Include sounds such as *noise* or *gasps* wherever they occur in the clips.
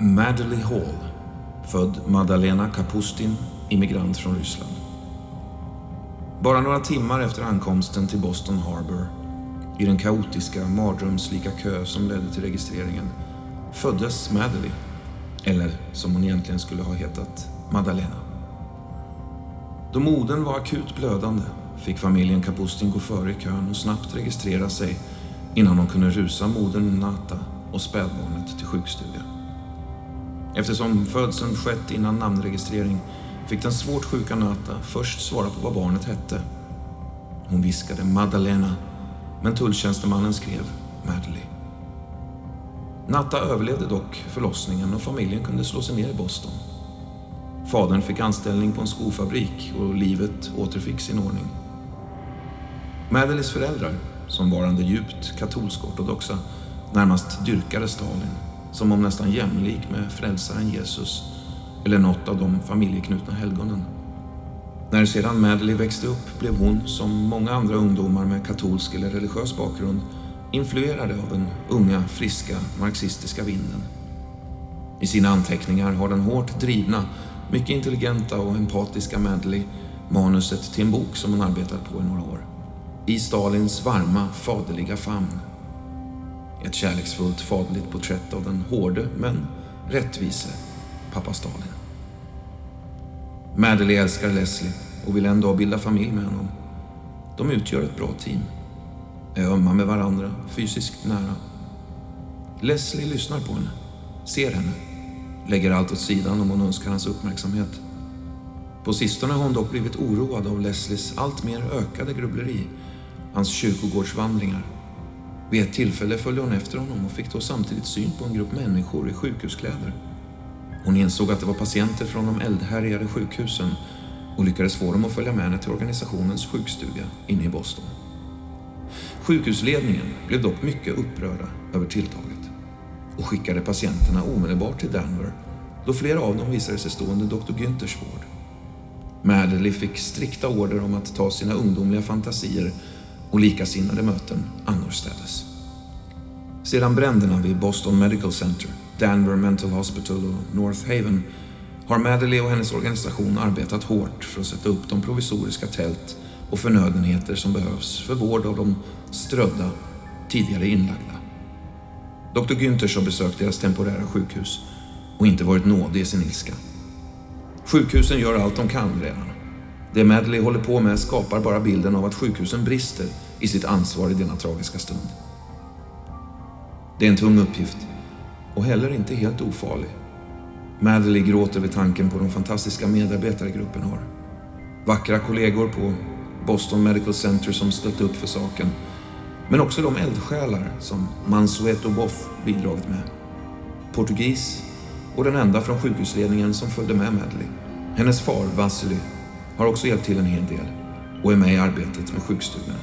Madeleine Hall, född Madalena Kapustin, immigrant från Ryssland. Bara några timmar efter ankomsten till Boston Harbor, i den kaotiska, mardrömslika kö som ledde till registreringen, föddes Madeleine, eller som hon egentligen skulle ha hetat, Madalena. Då modern var akut blödande fick familjen Kapustin gå före i kön och snabbt registrera sig innan de kunde rusa modern Nata och spädbarnet till sjukstuga. Eftersom födseln skett innan namnregistrering fick den svårt sjuka Nata först svara på vad barnet hette. Hon viskade Madalena, men tulltjänstemannen skrev Madeleine. Natta överlevde dock förlossningen och familjen kunde slå sig ner i Boston. Fadern fick anställning på en skofabrik och livet återfick sin ordning. Madeleines föräldrar, som varande djupt katolsk-ortodoxa, närmast dyrkade Stalin som om nästan jämlik med frälsaren Jesus eller något av de familjeknutna helgonen. När sedan Madeleine växte upp blev hon, som många andra ungdomar med katolsk eller religiös bakgrund, influerade av den unga, friska, marxistiska vinden. I sina anteckningar har den hårt drivna, mycket intelligenta och empatiska Madeleine manuset till en bok som hon arbetat på i några år. I Stalins varma, faderliga famn. Ett kärleksfullt, faderligt porträtt av den hårde, men rättvise pappa Stalin. Madeleine älskar Leslie och vill en dag bilda familj med honom. De utgör ett bra team. Är ömma med varandra, fysiskt nära. Leslie lyssnar på henne, ser henne, lägger allt åt sidan om hon önskar hans uppmärksamhet. På sistone har hon dock blivit oroad av Leslies allt mer ökade grubbleri, hans kyrkogårdsvandringar. Vid ett tillfälle följde hon efter honom och fick då samtidigt syn på en grupp människor i sjukhuskläder. Hon insåg att det var patienter från de eldhärjade sjukhusen och lyckades få dem att följa med henne till organisationens sjukstuga inne i Boston. Sjukhusledningen blev dock mycket upprörda över tilltaget och skickade patienterna omedelbart till Danver då flera av dem visade sig stå under Dr. Günthers vård. Madeleine fick strikta order om att ta sina ungdomliga fantasier och likasinnade möten annorstädes. Sedan bränderna vid Boston Medical Center, Danver Mental Hospital och North Haven har Madeleine och hennes organisation arbetat hårt för att sätta upp de provisoriska tält och förnödenheter som behövs för vård av de strödda, tidigare inlagda. Dr. Günthers har besökt deras temporära sjukhus och inte varit nådig i sin ilska. Sjukhusen gör allt de kan redan. Det Madeleine håller på med skapar bara bilden av att sjukhusen brister i sitt ansvar i denna tragiska stund. Det är en tung uppgift och heller inte helt ofarlig. Madeleine gråter vid tanken på de fantastiska medarbetare gruppen har. Vackra kollegor på Boston Medical Center som ställt upp för saken. Men också de eldsjälar som Mansueto Boff bidragit med. Portugis och den enda från sjukhusledningen som följde med Madeleine. Hennes far, Vasily, har också hjälpt till en hel del och är med i arbetet med sjukstugorna.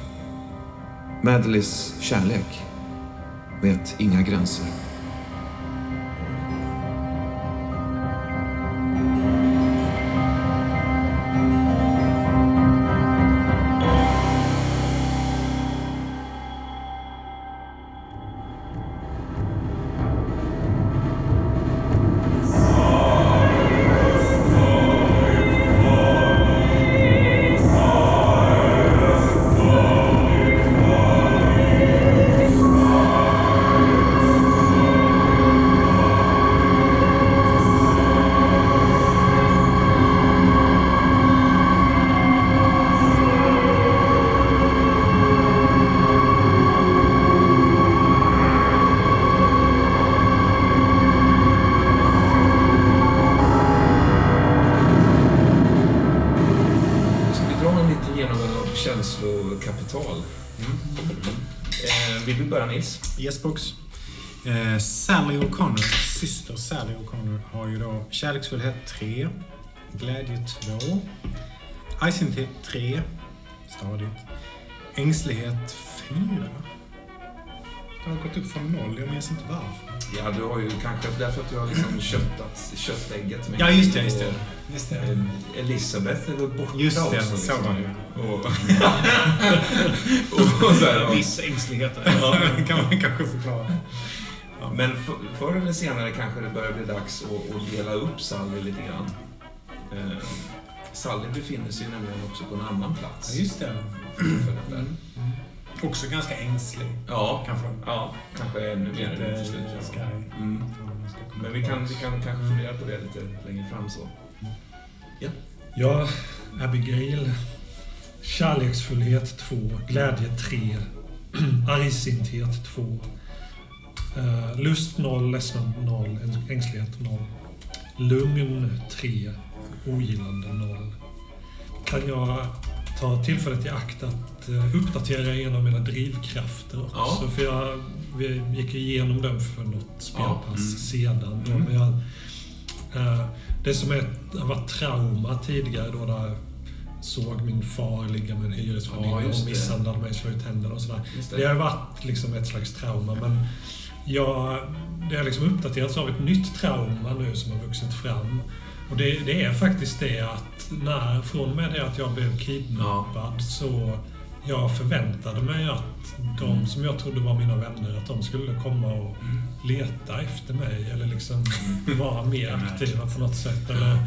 Madeleines kärlek vet inga gränser. Kärleksfullhet 3, glädje 2, argsinthet 3, stadigt, ängslighet 4. Det har gått upp från noll, jag minns inte varför. Ja, du har ju kanske därför att du har liksom köttat köttägget. Ja, just det, just det. Just det. Eh, Elisabeth är väl borta Just det, också. så liksom. var det ju. Och, och, *laughs* och så här. Viss ängslighet. Ja, *laughs* kan man kanske förklara. Men för, förr eller senare kanske det börjar bli dags att, att dela upp Sally lite grann. Eh, Sally befinner sig nämligen också på en annan plats. Ja, just det. För Mm. Också ganska ängslig. Ja, Kanske. ja, kanske ännu mer Lite till slut. ja. Mm. Men vi kan, vi kan kanske fundera på det lite längre fram så. Ja, Abigail. Kärleksfullhet 2. Glädje 3. Argsinthet 2. Uh, lust 0. Ledsnad 0. Ängslighet 0. Lugn 3. Ogillande 0. Kan jag ta tillfället i akt att eh, uppdatera en av mina drivkrafter också? Ja. För jag vi gick igenom den för något spelpass Ja, mm. sedan. Då, Mm. men jag, eh, det som har varit trauma tidigare då där jag såg min far ligga med en Ja, hyresvärdinna just och det. misshandlade mig, slog ut tänderna och sådär. Just Det har varit liksom ett slags trauma, men jag, det har liksom uppdaterats av ett nytt trauma nu som har vuxit fram. Och det, det är faktiskt det att när, från och med det att jag blev kidnappad så jag förväntade mig att de som jag trodde var mina vänner, att de skulle komma och Mm. leta efter mig eller liksom *laughs* vara mer Mm. aktiva på något sätt. Eller,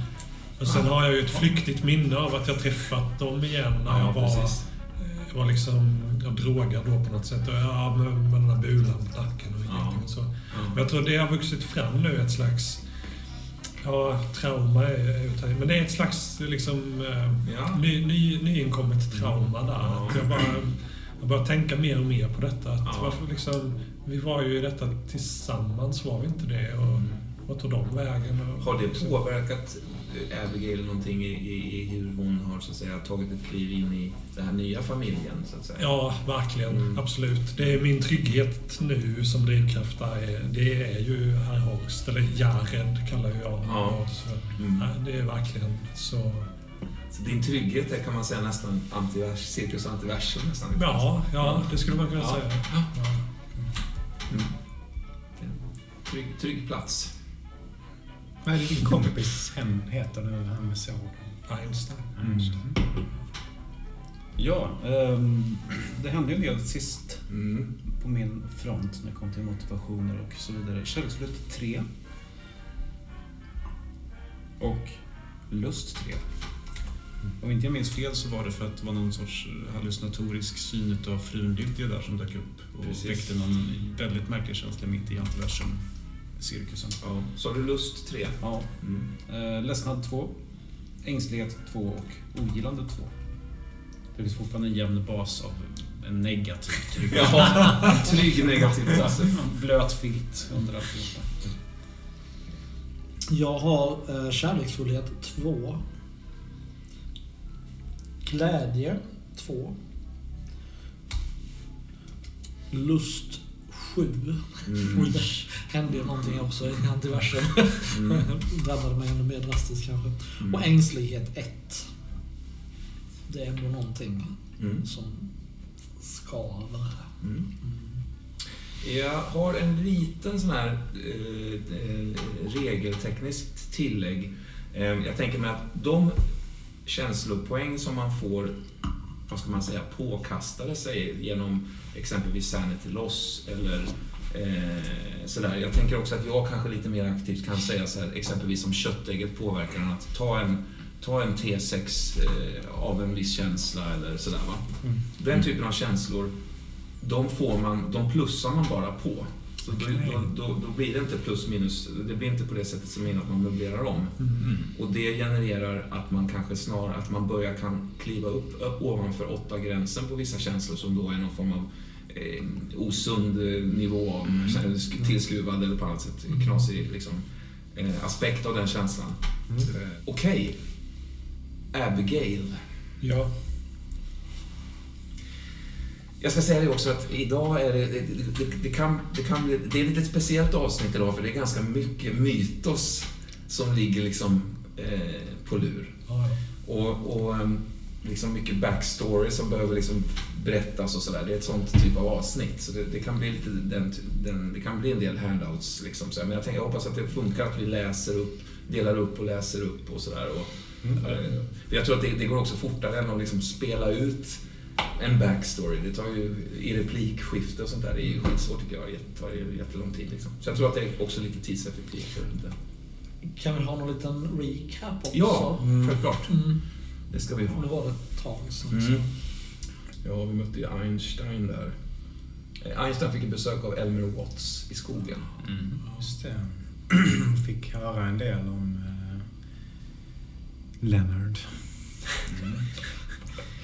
och sen har jag ju ett flyktigt minne av att jag träffat dem igen när Ja, jag var jag var liksom jag drogad då på något sätt. Och Ja, med, med den här bulan på nacken och Ja. ingenting och så. Ja. Men jag tror det har vuxit fram nu, ett slags... Ja, trauma är uttaget. Men det är ett slags liksom, eh, Ja. ny, ny, nyinkommet trauma där. Ja. Att jag, bara, jag börjar tänka mer och mer på detta. Att Ja. varför liksom, vi var ju i detta tillsammans, var vi inte det? Och vad tog de vägen? Och, Har det påverkat Abigail någonting i, i, i hur hon har så att säga, tagit ett kliv in i den här nya familjen? Så att säga? Ja, verkligen. Mm. Absolut. Det är min trygghet nu som drivkraft där. Det är ju herr Horst, eller Jared kallar jag. Ja. Så, Mm. Det är verkligen så. Så din trygghet är kan man säga nästan antivers, cirkus antiversum nästan. Ja, ja, det skulle man kunna Ja. säga. Ja. Mm. Trygg, trygg plats. Vad är det din kompis hen heter nu, han med såg? Einstein. Mm. Ja, ehm, det hände ju en del sist Mm. på min front när det kom till motivationer och så vidare. Kärleksfullt 3. Och lust 3. Om inte jag minns fel så var det för att det var någon sorts hallucinatorisk syn av frun Lydia där som dök upp och Precis. väckte någon väldigt märklig känsla mitt i antiversum-cirkusen. Ja. Så har du lust tre? Ja. Mm. Eh, ledsnad 2, ängslighet 2 och ogillande 2. Det finns fortfarande en jämn bas av en negativ tryck. *laughs* Ja, trygg negativ plats. Blöt filt under alltihopa. Jag har eh, kärleksfullhet 2. Glädje 2. Lust 7. Mm. Oj, det hände ju någonting också i antiversum. Mm. Drabbade mig ännu mer drastiskt kanske. Mm. Och ängslighet 1. Det är ändå någonting Mm. som skaver. Mm. Jag har en liten sån här eh, eh, regeltekniskt tillägg. Eh, jag tänker mig att de känslopoäng som man får, vad ska man säga, påkastade sig genom exempelvis Sanity Loss eller eh, sådär. Jag tänker också att jag kanske lite mer aktivt kan säga så här, exempelvis om köttägget påverkar att ta en Ta en T6 eh, av en viss känsla eller sådär va. Mm. Den typen av känslor, de, får man, de plussar man bara på. Så då, då, då, blir det inte plus minus, det blir inte på det sättet som in att man möblerar om. Mm. Och det genererar att man kanske snarare, att man börjar kan kliva upp, upp ovanför åtta gränsen på vissa känslor som då är någon form av eh, osund eh, nivå av sk- tillskruvad eller på annat sätt knasig liksom, eh, aspekt av den känslan. Eh, Okej. Abigail. Ja. Jag ska säga det också att idag är det, det, det, kan, det, kan bli, det är lite ett speciellt avsnitt idag för det är ganska mycket mytos som ligger liksom eh, på lur. Ja, Och, och ehm, liksom mycket backstory som behöver liksom berättas och sådär. Det är ett sånt typ av avsnitt. Så det, det kan bli lite den, den, det kan bli en del handouts liksom. Så, men jag, tänker, jag hoppas att det funkar att vi läser upp, delar upp och läser upp och sådär. Och, eh, jag tror att det, det går också fortare än att liksom spela ut en backstory. Det tar ju i replikskifte och sånt där. Det är ju skitsvårt tycker jag. Det tar ju jättelång tid liksom. Så jag tror att det är också lite tidseffektivt. Kan vi ha någon liten recap också? Ja, självklart. Mm. Det ska vi ha. var det ett tag sedan. Mm. Ja, vi mötte ju Einstein där. Eh, Einstein fick ett besök av Elmer Watts i skogen. Just det. *clears throat* Fick höra en del om eh, Leonard. Så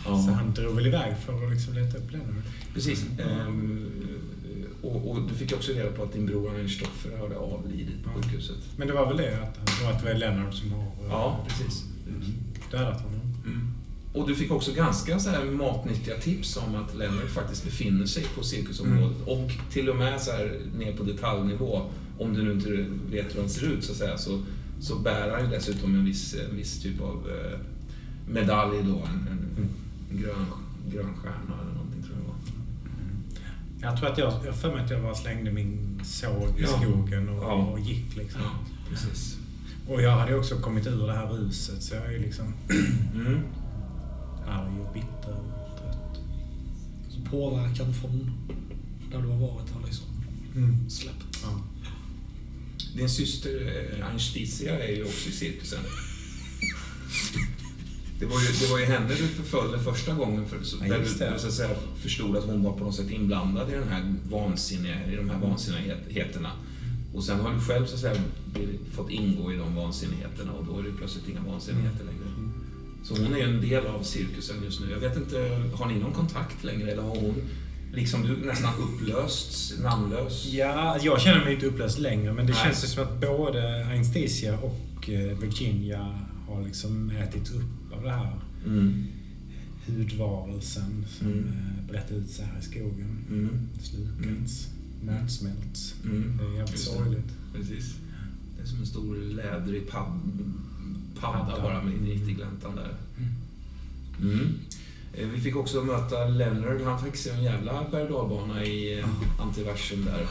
Ja, han drog väl iväg för att liksom leta upp Leonard. precis. Ehm, och, och du fick också reda på att din bror Einstoffer hade avlidit på Ja. sjukhuset. Men det var väl det, att, och att det var Leonard som har eh, Ja, precis. dödat honom. Mm. Och du fick också ganska så här matnyttiga tips om att Leonard faktiskt befinner sig på cirkusområdet. Och till och med så här ner på detaljnivå, om du nu inte vet hur han ser ut så att säga, så, så bär han ju dessutom en viss, en viss typ av eh, medalj då. En, en, en grön, grön stjärna eller någonting tror jag var. Jag tror att jag, jag för mig att jag bara slängde min såg i Ja. skogen och, Ja. och gick liksom. precis. Och jag hade också kommit ur det här ruset så jag är ju liksom *clears throat* Mm. arg och bitter och trött. Så påverkan från där du har varit har liksom Mm. släppt. Ja. Din syster eh, Einsticia är ju också i cirkusen. *laughs* Det var, ju, det var ju henne du förföljde första gången, för, så, Ja, där du, så att säga, förstod att hon var på något sätt inblandad i, den här vansinniga, i de här vansinnigheterna. Och sen har du själv så att säga, fått ingå i de vansinnigheterna och då är det plötsligt inga vansinnigheter längre. Så hon är en del av cirkusen just nu. Jag vet inte, har ni någon kontakt längre eller har hon, liksom du, nästan upplösts, namnlös? Ja, jag känner mig inte upplöst längre men det Nej. känns ju som att både Einstesia och eh, Virginia har liksom ätits upp av det här Mm. hudvarelsen som Mm. eh, brett ut sig här i skogen. Mm. Slukats, matsmälts. Mm. Det är jävligt sorgligt. Precis. Det är som en stor lädrig pad, padda Padda. bara med en riktig gläntan där. Mm. Eh, Vi fick också möta Leonard. Han fick sig en jävla berg i eh, antiversum där.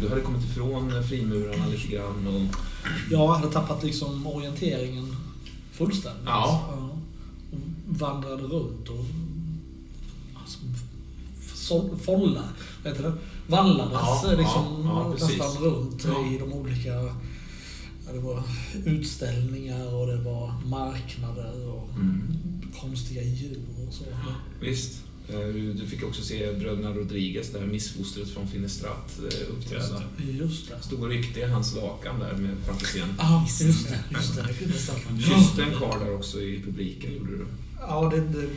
Du hade kommit ifrån frimurarna lite grann och... Jag hade tappat liksom orienteringen fullständigt. Ja. Och vandrade runt och alltså, så- folla, heter det? Vallades Ja, liksom ja, nästan runt i de olika det var utställningar och det var marknader och Mm. konstiga djur och så. Visst. Eh, Du fick också se bröderna Rodriguez, det här missfostret från Finestrat, eh, uppträda. Just det. Stod och ryckte i hans lakan där med scen. Ja, just det. Just det. det, det stämmer. Kysste en karl där också i publiken, gjorde du. Ja, det, det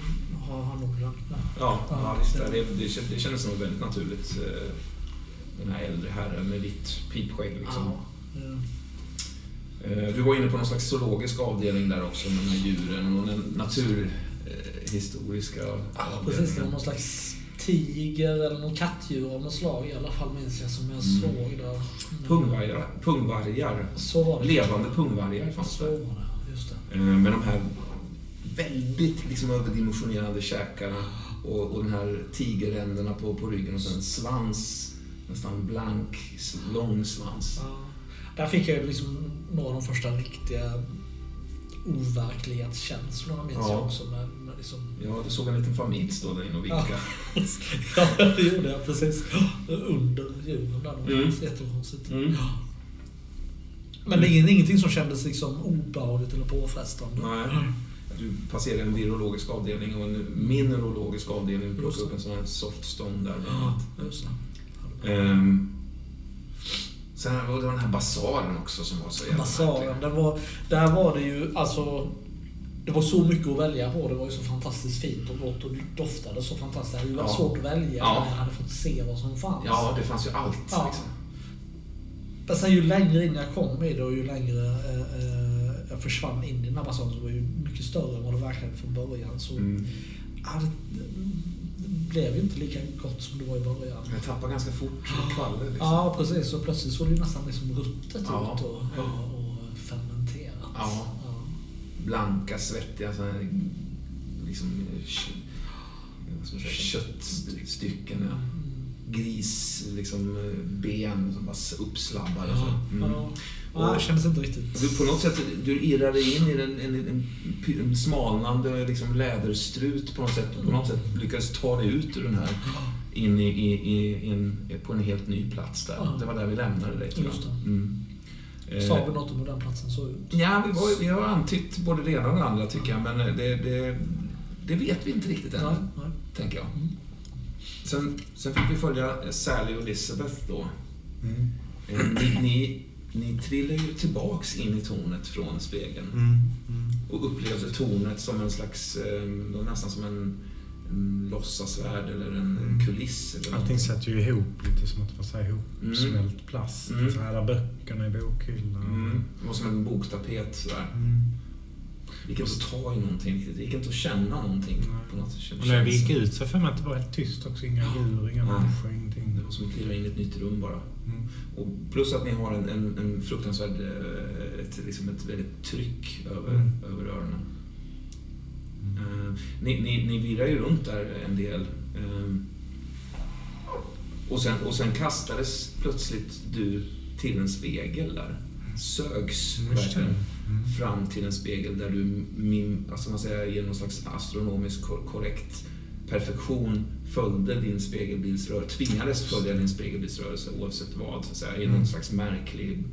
har han nog glömt. Ja. Ja, visst. Det, det, det kändes nog väldigt naturligt. eh, Den här äldre herren med vitt pipskägg. Liksom. Ja. Ja. Du var inne på någon slags zoologisk avdelning där också med djuren och den naturhistoriska Ja, precis. Det var någon slags tiger eller någon kattdjur av något slag i alla fall minns jag som jag Mm. såg där. Pungvargar. Pungvargar. Så var det. Levande pungvargar fanns Så det. var det, just det. Eh, Med de här väldigt liksom, överdimensionerade käkarna och, och den här tigerränderna på, på ryggen och sen en svans, nästan blank, lång svans. Ja. Där fick jag ju liksom några av de första riktiga overklighetskänslorna minns Ja. jag också. Med liksom... Ja, du såg en liten familj stå där inne och vinka. ja, *laughs* det gjorde jag precis. Under djuren där. Var Mm. jättekonstigt. Mm. Men det är ingen- ingenting som kändes liksom obehagligt eller påfrestande. Nej. Du passerade en virologisk avdelning och en mineralogisk avdelning. Du plockade upp en sån här softstone där bland Ja, just det. Ehm, sen var det den här basaren också som var så jävla Basaren, det var, där var det ju alltså... Det var så mycket att välja på. Det var ju så fantastiskt fint och gott och doftade så fantastiskt. Det hade ju varit Ja. svårt att välja Ja. när jag hade fått se vad som fanns. Ja, det fanns ju allt. Ja. Liksom. Men sen ju längre in jag kom i det och ju längre eh, eh, jag försvann in i den här basaren så var det ju mycket större än vad det verkligen från början. Så Mm. ja, det, det blev ju inte lika gott som det var i början. Jag tappade ganska fort som kvalle. Liksom. Ja, precis. Och plötsligt såg det ju nästan liksom ruttet Ja. ut och, och, och fermenterat. Ja. Blanka, svettiga så här, liksom, säga, köttstycken. Ja. gris, liksom eh, ben som bara uppslabbade. och så. Mm. Ja. Ja, det kändes inte riktigt... Du, på något sätt, du irrar dig in i en, en, en, en smalnande liksom, läderstrut på något sätt. På något sätt lyckades ta dig ut ur den här in i, i, i, en, på en helt ny plats där. Ja. Det var där vi lämnade dig tror jag. Just det. Mm. Eh, Sa vi något om hur den platsen såg ut? Ja, vi, var, vi har antytt både det ena och det andra tycker jag, men det, det, det vet vi inte riktigt än, Nej, nej. tänker jag. Mm. Sen, sen fick vi följa Sally och Elizabeth då. Mm. Eh, Ni, ni, ni trillar ju tillbaks in i tornet från spegeln. Mm. Mm. Och upplevde tornet som en slags, eh, nästan som en, en låtsasvärld eller en Mm. kuliss. Eller Allting satt ju ihop lite som att det var här Mm. ihopsmält plast. Mm. Så här böckerna i bokhyllan. Mm. Det var som en boktapet sådär. Mm. Det gick inte att ta i någonting riktigt. Det gick inte att känna någonting. Nej. På något sätt. Och när vi gick ut så för mig att det var helt tyst också. Inga djur, inga människor, ingenting. Det var som att kliva in i ett nytt rum bara. Mm. Och plus att ni har en, en, en fruktansvärd, eh, ett, liksom ett väldigt tryck över, Mm. över öronen. Eh, ni, ni, ni virrar ju runt där en del. eh, och, sen, och sen kastades plötsligt du till en spegel där. Sögs Mm, verkligen Mm. fram till en spegel där du mim, alltså man säger, genom någon slags astronomisk kor- korrekt perfektion följde din spegelbildsrörelse, tvingades följa din spegelbildsrörelse oavsett vad, så att säga, i någon Mm. slags märklig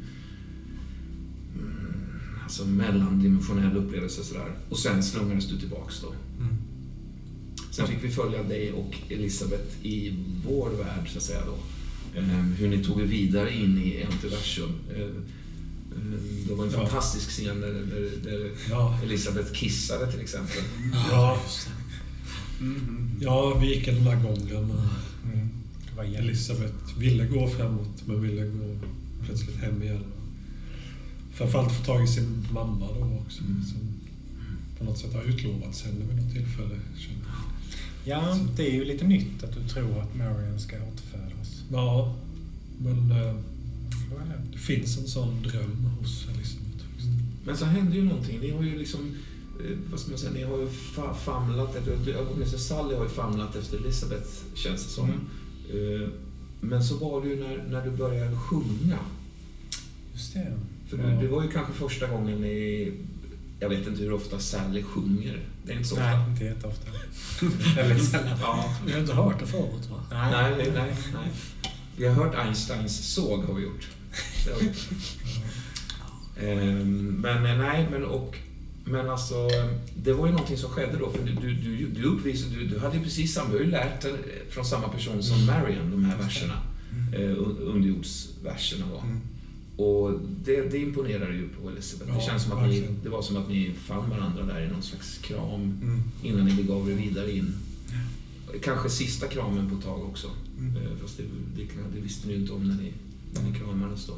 alltså mellandimensionell upplevelse sådär. Och sen slungades du tillbaks då. Mm. Sen fick vi följa dig och Elisabeth i vår värld, så att säga då. Ehm, Hur ni tog er vidare in i Antiversum. Ehm, Det var en Ja. fantastisk scen där, där, där Ja, Elisabeth kissade till exempel. ja. Mm. ja, vi gick den där gången. Mm. Elisabeth ville gå framåt men ville gå plötsligt hem igen. Framförallt få tag i sin mamma då också. Mm. Som på något sätt har utlovats henne vid något tillfälle. Ja, det är ju lite nytt att du tror att Marion ska återfödas. Ja, men eh, det? finns en sån dröm hos Elisabeth. faktiskt. Men så hände ju någonting. Ni har ju liksom, eh, vad ska man säga, ni har ju fa- famlat, efter, åtminstone Sally har ju famlat efter Elisabeth känns det som. Mm. Eh, Men så var det ju när, när du började sjunga. Just det. För Ja. du, det var ju kanske första gången ni, jag vet inte hur ofta Sally sjunger. Det är inte så ofta. Nej, inte jätteofta. *laughs* Väldigt sällan. Ja. Vi har inte hört det förut va? Nej, nej, nej, nej. Vi har hört Einsteins såg har vi gjort. Det har vi. Ehm, Men eh, nej, men och men alltså, det var ju någonting som skedde då, för du, du, du, uppvisade, du, du hade ju precis samma, du har ju lärt dig från samma person som Marion, de här verserna, eh, un- underjordsverserna då. Mm. Och det, det imponerar ju på Elisabeth. det Ja, känns som att ni, det var som att ni fann varandra där i någon slags kram Mm. innan ni begav er vidare in. Kanske sista kramen på ett tag också. Mm. Eh, Fast det, det, det visste ni ju inte om när ni, när ni kramades då.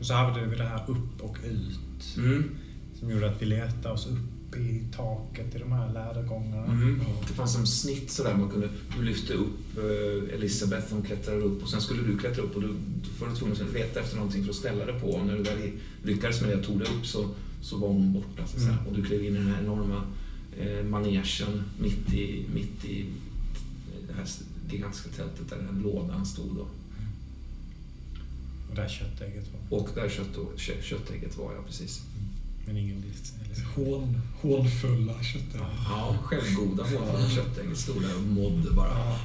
Och så hade vi det här upp och ut. Mm. Som gjorde att vi letade oss upp i taket i de här lädergångarna. Mm. Det fanns som snitt sådär man kunde, du lyfte upp eh, Elisabeth, hon klättrade upp och sen skulle du klättra upp och du, då var du tvungen att leta efter någonting för att ställa dig på. Och när du väl lyckades med det och tog dig upp så, så var hon borta. Så. Mm. Och du klev in i den här enorma eh, manegen mitt i, mitt i det här gigantiska tältet där den här lådan stod. Då. Och där köttägget var. Och där kött, kö, köttägget var, ja precis. Men ingen. Hån, hånfulla köttägg. Ja, självgoda hånfulla där och mådde bara.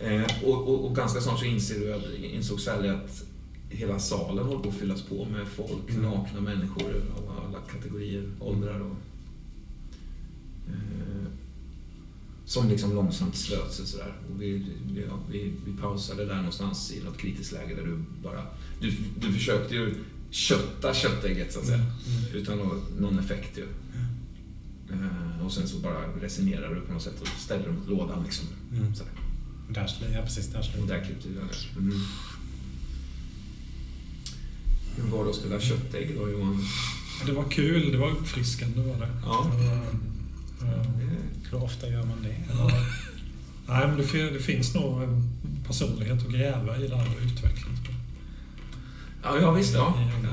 Eh, och, och, och ganska snart så inser du, att- insåg Sally att hela salen håller på att fyllas på med folk, Mm. nakna människor av alla kategorier, åldrar och... Eh, som liksom långsamt slöt sig sådär. Och vi, ja, vi, vi pausade där någonstans i något kritiskt läge där du bara... Du, du försökte ju kötta köttägget så att säga. Mm. Utan nå- någon effekt ju. Eh, och sen så bara resignerar du på något sätt och ställer dem mot lådan liksom. Mm. Sådär. Där ja, precis. Där Och slutade där klippte vi det. Mm. Hur var det att spela köttägg då Johan? Det var kul, det var uppfriskande var det. Ja. Det var, eh, Det- Hur ofta gör man det? ja. Nej, men det, fin- det finns nog personlighet att gräva i där och utveckla. Ja, ja visst. Ja. I Ja,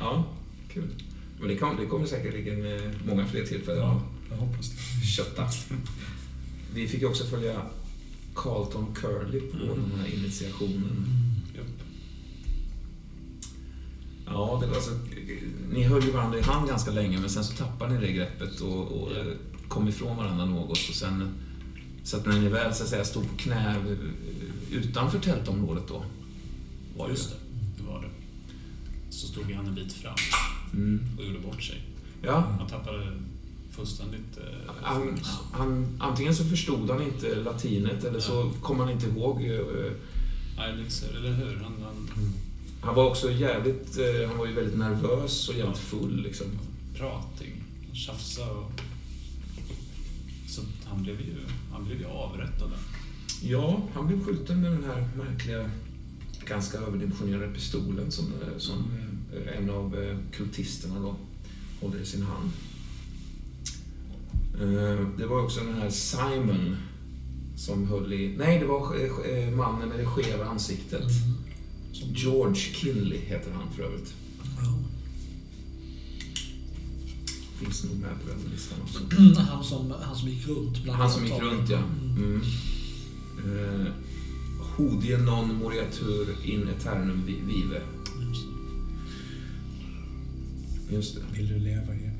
ja kul. Men det, kom, det kommer säkerligen med många fler tillfällen Ja, jag hoppas det. kötta. Vi fick ju också följa Carlton Curly på den här initiationen. Ja, det var alltså, ni höll ju varandra i hand ganska länge men sen så tappade ni det greppet och, och Ja. kom ifrån varandra något. Och sen, så att när ni väl så att säga, stod på knä utanför tältområdet då. Var Just det, det. Så stod han en bit fram Mm. och gjorde bort sig. Ja, Han tappade fullständigt eh, han, han, antingen så förstod han inte latinet eller så kom han inte ihåg. eh, Nej, liksom, eller hur? Han, han Han var också jävligt, eh, han var ju väldigt nervös och jävligt full liksom. pratig, tjafsade och... Så han blev ju, han blev ju avrättad. Ja, han blev skjuten med den här märkliga, ganska överdimensionerade pistolen som, eh, som eh, en av eh, kultisterna då håller i sin hand. Eh, Det var också den här Simon som höll i... Nej, det var eh, mannen med det skeva ansiktet. George Kinley heter han för övrigt. Finns nog med på den listan också. *clears throat* Han som, han som gick runt bland Han som gick runt, ja. Mm. Mm. Eh, Hodie non moriatur in eternum vi- vive. Just det. Vill du leva i evighet?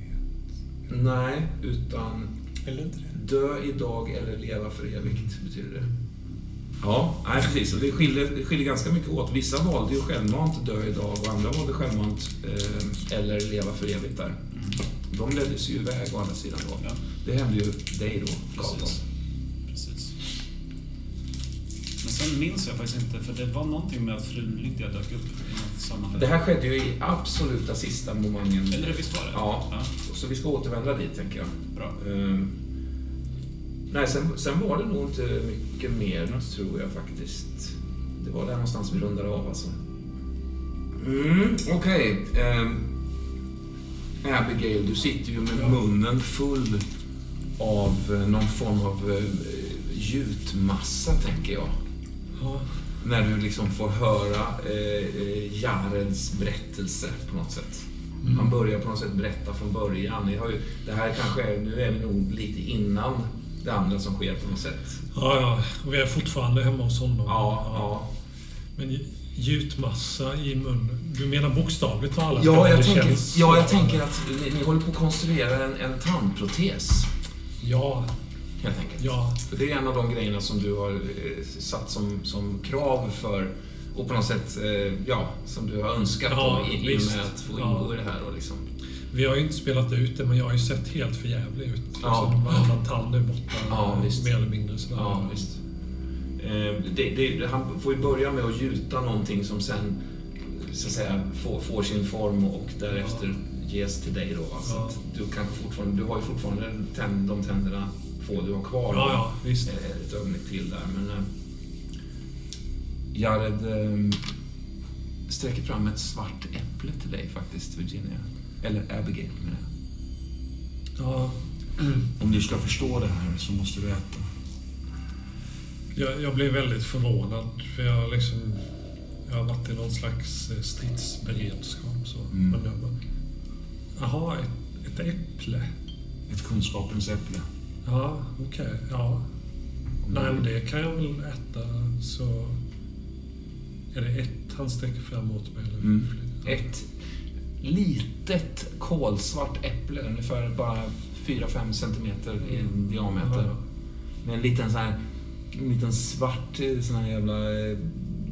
Nej, utan du inte det? dö idag eller leva för evigt betyder det. Ja, nej precis. Det skiljer, det skiljer ganska mycket åt. Vissa valde ju självmant dö idag och andra valde självmant eh, eller leva för evigt där. De leddes ju iväg å andra sidan då. Ja, Det hände ju dig då, Carlton. Sen minns jag faktiskt inte, för det var någonting med att frun Lydia dök upp i. Det här skedde ju i absoluta sista momangen. Eller visst var det? Ja. ja. Så vi ska återvända dit, tänker jag. Bra. Ehm, nej, sen, sen var det nog inte mycket mer, tror jag faktiskt. Det var där någonstans vi rundade av alltså. Mm, Okej. ehm, Abigail, du sitter ju med munnen full av eh, någon form av eh, gjutmassa, tänker jag. Ja. När du liksom får höra eh, eh, Jareds berättelse på något sätt. Mm. Han börjar på något sätt berätta från början. Ni har ju, det här kanske är, nu är vi nog lite innan det andra som sker på något sätt. Ja, ja. Och vi är fortfarande hemma hos honom. Ja, ja. Men gjutmassa i munnen. Du menar bokstavligt talat? Ja, jag tänker, känns ja, jag tänker att ni, ni håller på att konstruera en, en tandprotes. Ja, Helt enkelt. ja. För det är en av de grejerna som du har eh, satt som, som krav för och på något sätt, eh, ja, som du har önskat Ja, då, i, i och med att få Ja. ingå i det här. Och liksom. Vi har ju inte spelat ut det, men jag har ju sett helt för jävlig ut. Ja. Alltså, varannan tand är borta. Ja. Mer eller mindre sådär. Ja, visst. Eh, det, det, han får ju börja med att gjuta någonting som sen så att säga, får, får sin form och därefter ges till dig. Då, va? Så Ja. du, kanske fortfarande, du har ju fortfarande tänd, de tänderna få du har kvar. Ja, ja, visst. Eh, Ett ögonblick till där. Men eh, Jared eh, sträcker fram ett svart äpple till dig faktiskt, Virginia. Eller Abigail menar jag. Ja, *clears throat* Om du ska förstå det här så måste du äta. jag, jag blev väldigt förvånad. För jag har liksom... Jag har varit i någon slags eh, stridsberedskap. Så. Mm. Men jag bara, Jaha, ett, ett äpple. Ett kunskapens äpple. Ja, okej. Ja. Om Nej, men det kan jag väl äta. Så... Är det ett han sträcker fram mot mig? Eller Mm. fler? Ett litet kolsvart äpple, ungefär bara 4-5 centimeter i diameter. Ja, Med en liten sån här, en liten svart eh, sån här jävla eh,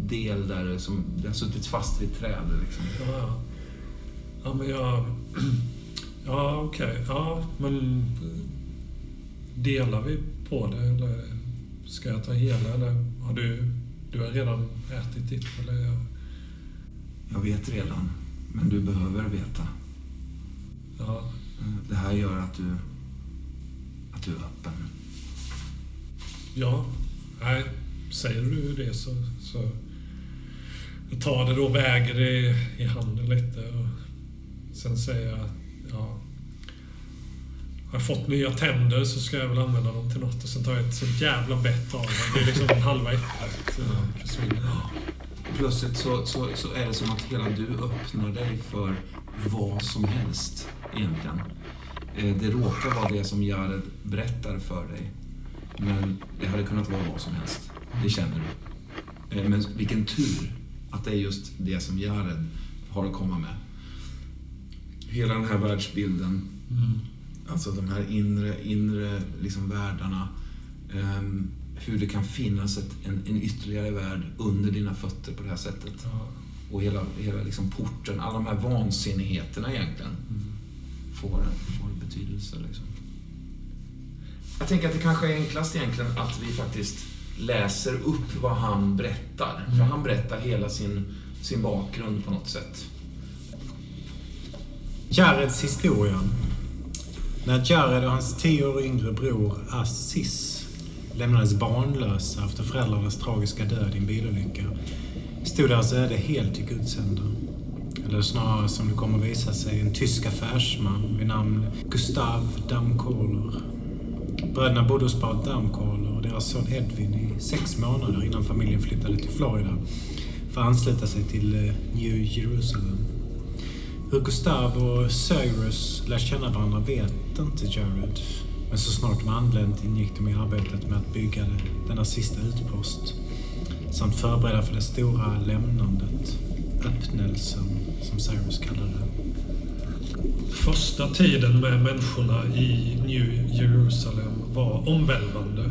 del där som det har suttit fast vid träd. Liksom. ja, ja. Ja, men jag... *clears throat* Ja, okej. Ja, men... Delar vi på det eller ska jag ta hela eller har du... Du har redan ätit ditt eller? Jag, vet redan, men du behöver veta. ja, Det här gör att du, att du är öppen. ja. Nej, säger du det så... så jag tar det då, väger det i handen lite och sen säger jag att har jag fått nya tänder så ska jag väl använda dem till något och sen tar jag ett sånt jävla bett av dem. Det är liksom halva äpplet eh, försvinner. Plötsligt så, så, så är det som att hela du öppnar dig för vad som helst egentligen. Eh, Det råkar vara det som Jared berättar för dig. Men det hade kunnat vara vad som helst. Det känner du. Eh, Men vilken tur att det är just det som Jared har att komma med. Hela den här världsbilden. Alltså de här inre, inre liksom världarna. Ehm, hur det kan finnas ett, en, en ytterligare värld under dina fötter på det här sättet. Ja. Och hela, hela liksom porten, alla de här vansinnigheterna egentligen får, får betydelse. Liksom. Jag tänker att det kanske är enklast egentligen att vi faktiskt läser upp vad han berättar. För han berättar hela sin, sin bakgrund på något sätt. Jareds historia. När Jared och hans tio år yngre bror Aziz lämnades barnlösa efter föräldrarnas tragiska död i en bilolycka stod deras öde helt i Guds händer. Eller snarare, som det kommer att visa sig, en tysk affärsman vid namn Gustav Damkohler. Bröderna bodde hos par Damkohler och deras son Edvin i sex månader innan familjen flyttade till Florida för att ansluta sig till eh, New Jerusalem. Hur Gustav och Cyrus lär känna varandra vet inte Jared. Men så snart de anlänt ingick de i arbetet med att bygga denna sista utpost. Samt förbereda för det stora lämnandet. Öppnelsen, som Cyrus kallade det. Första tiden med människorna i New Jerusalem var omvälvande.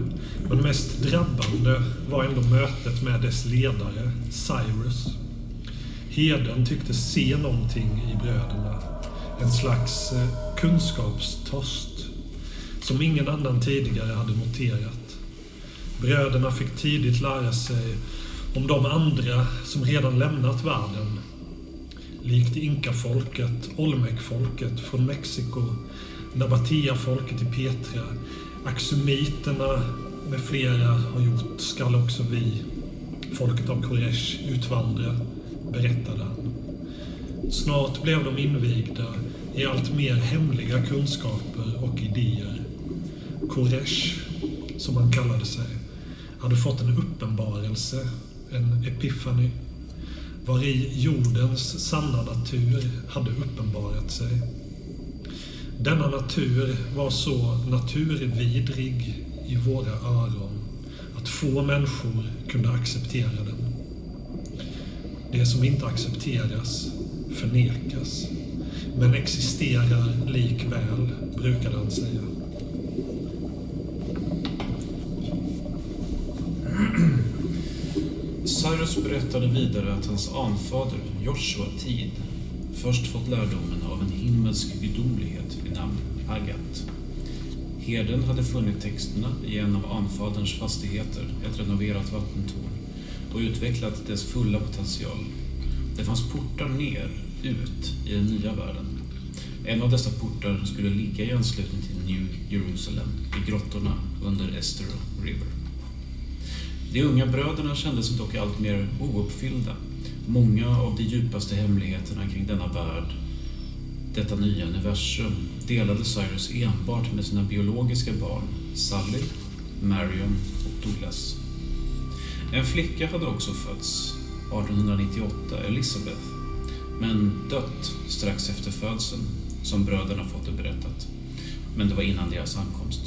Men mest drabbande var ändå mötet med dess ledare, Cyrus. Heden tycktes se någonting i bröderna. En slags eh, kunskapstörst som ingen annan tidigare hade noterat. Bröderna fick tidigt lära sig om de andra som redan lämnat världen. Likt inkafolket, olmekfolket från Mexiko, Nabatea-folket i Petra, axumiterna med flera har gjort skall också vi, folket av Koresh, utvandra, berättade han. Snart blev de invigda i allt mer hemliga kunskaper och idéer. Koresh, som han kallade sig, hade fått en uppenbarelse, en epifani, var i jordens sanna natur hade uppenbarat sig. Denna natur var så naturvidrig i våra öron att få människor kunde acceptera den. Det som inte accepteras förnekas, men existerar likväl, brukade han säga. Cyrus berättade vidare att hans anfader, Joshua Tid, först fått lärdomen av en himmelsk gudomlighet vid namn Agat. Herden hade funnit texterna i en av anfaderns fastigheter, ett renoverat vattentorn, och utvecklat dess fulla potential. Det fanns portar ner, ut, i den nya världen. En av dessa portar skulle ligga i anslutning till New Jerusalem, i grottorna under Estero River. De unga bröderna kände sig dock allt mer ouppfyllda. Många av de djupaste hemligheterna kring denna värld, detta nya universum, delade Cyrus enbart med sina biologiska barn, Sally, Marion och Douglas. En flicka hade också fötts, 1898, Elizabeth, men dött strax efter födseln, som bröderna fått det berättat. Men det var innan deras ankomst.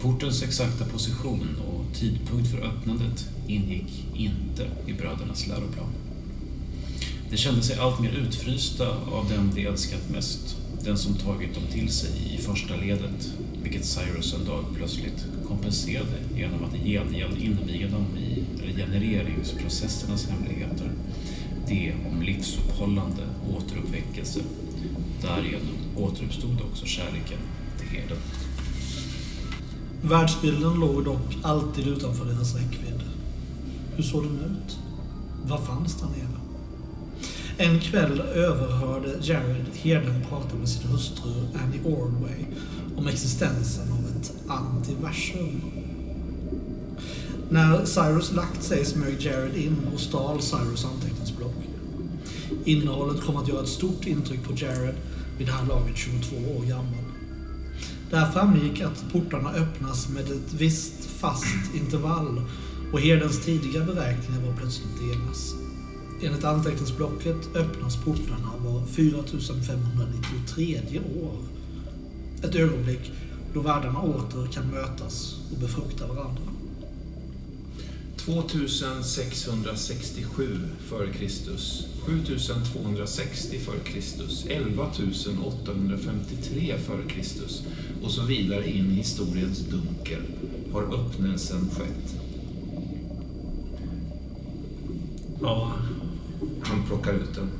Portens exakta position och tidpunkt för öppnandet ingick inte i brödernas läroplan. De kände sig alltmer utfrysta av den de älskat mest, den som tagit dem till sig i första ledet, vilket Cyrus en dag plötsligt kompenserade genom att i gengäld inviga dem i regenereringsprocessernas hemligheter, det om livsuppehållande återuppväckelse. Därigenom återuppstod också kärleken till herden. Världsbilden låg dock alltid utanför deras räckvidd. Hur såg den ut? Vad fanns där nere? En kväll överhörde Jared herden prata med sin hustru Annie Ordway om existensen av ett antiversum. När Cyrus lagt sig smög Jared in och stal Cyrus anteckningsblock. Innehållet kom att göra ett stort intryck på Jared vid det här laget 22 år gammal. Där framgick att portarna öppnas med ett visst fast intervall och herdens tidiga beräkningar var plötsligt deras. Enligt anteckningsblocket öppnas portarna var 4593 år. Ett ögonblick då världarna åter kan mötas och befrukta varandra. 2667 f.Kr. 7260 f.Kr. 11853 f.Kr. och så vidare in i historiens dunkel har öppnelsen skett. Ja. Han plockar ut den.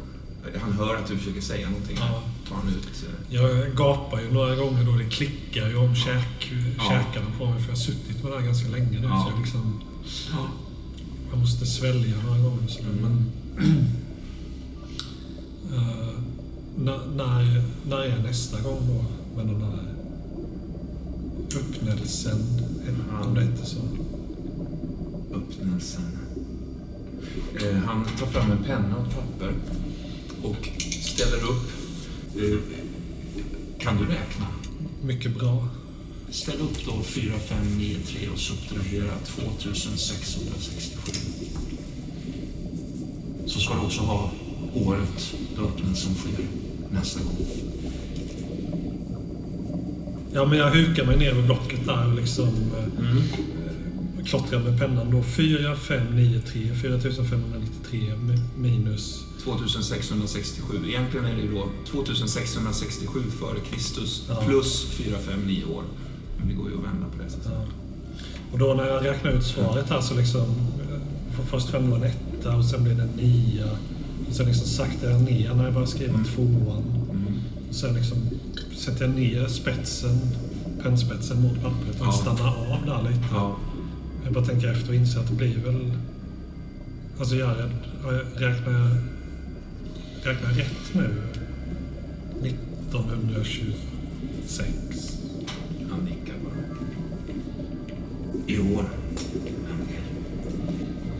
Han hör att du försöker säga någonting. Ja. Tar han ut... eh, Jag gapar ju några gånger då det klickar ju om käk, Ja. käkarna på mig. För jag har suttit med det här ganska länge nu. Ja. Så jag, liksom, Ja. jag måste svälja några gånger. Så Mm. Men, *clears throat* Eh, när, när, är nästa gång då med den här öppnelsen? Om det heter så. öppnelsen. Eh, han tar fram en penna och ett papper och ställer upp. Eh, kan du räkna? Mycket bra. Ställ upp då 4, 5, 9, 3 och subtrahera 2667. Så ska du också ha året då öppnelsen sker nästa gång. Ja, men jag hukar mig ner vid blocket där och liksom eh, Mm. Klottrar med pennan då. 4, 5, 9, 3, 4593 mi- minus 2667. Egentligen är det ju då 2667 före Kristus Ja. plus 4, 5, 9 år. Men det går ju att vända på det sättet. Ja. Och då när jag räknar ut svaret här så liksom... eh, för Först fem var en etta och sen blev det en nia. Och sen liksom saktar jag ner när jag börjar skriva Mm. tvåan. Mm. Och sen liksom sätter jag ner spetsen, pennspetsen mot pappret och Ja. stannar av där lite. Ja. Jag bara tänker efter och inser att det blir väl... Alltså Jared, jag- räknar jag, räknar jag rätt nu? 1926. Han nickar bara. I år.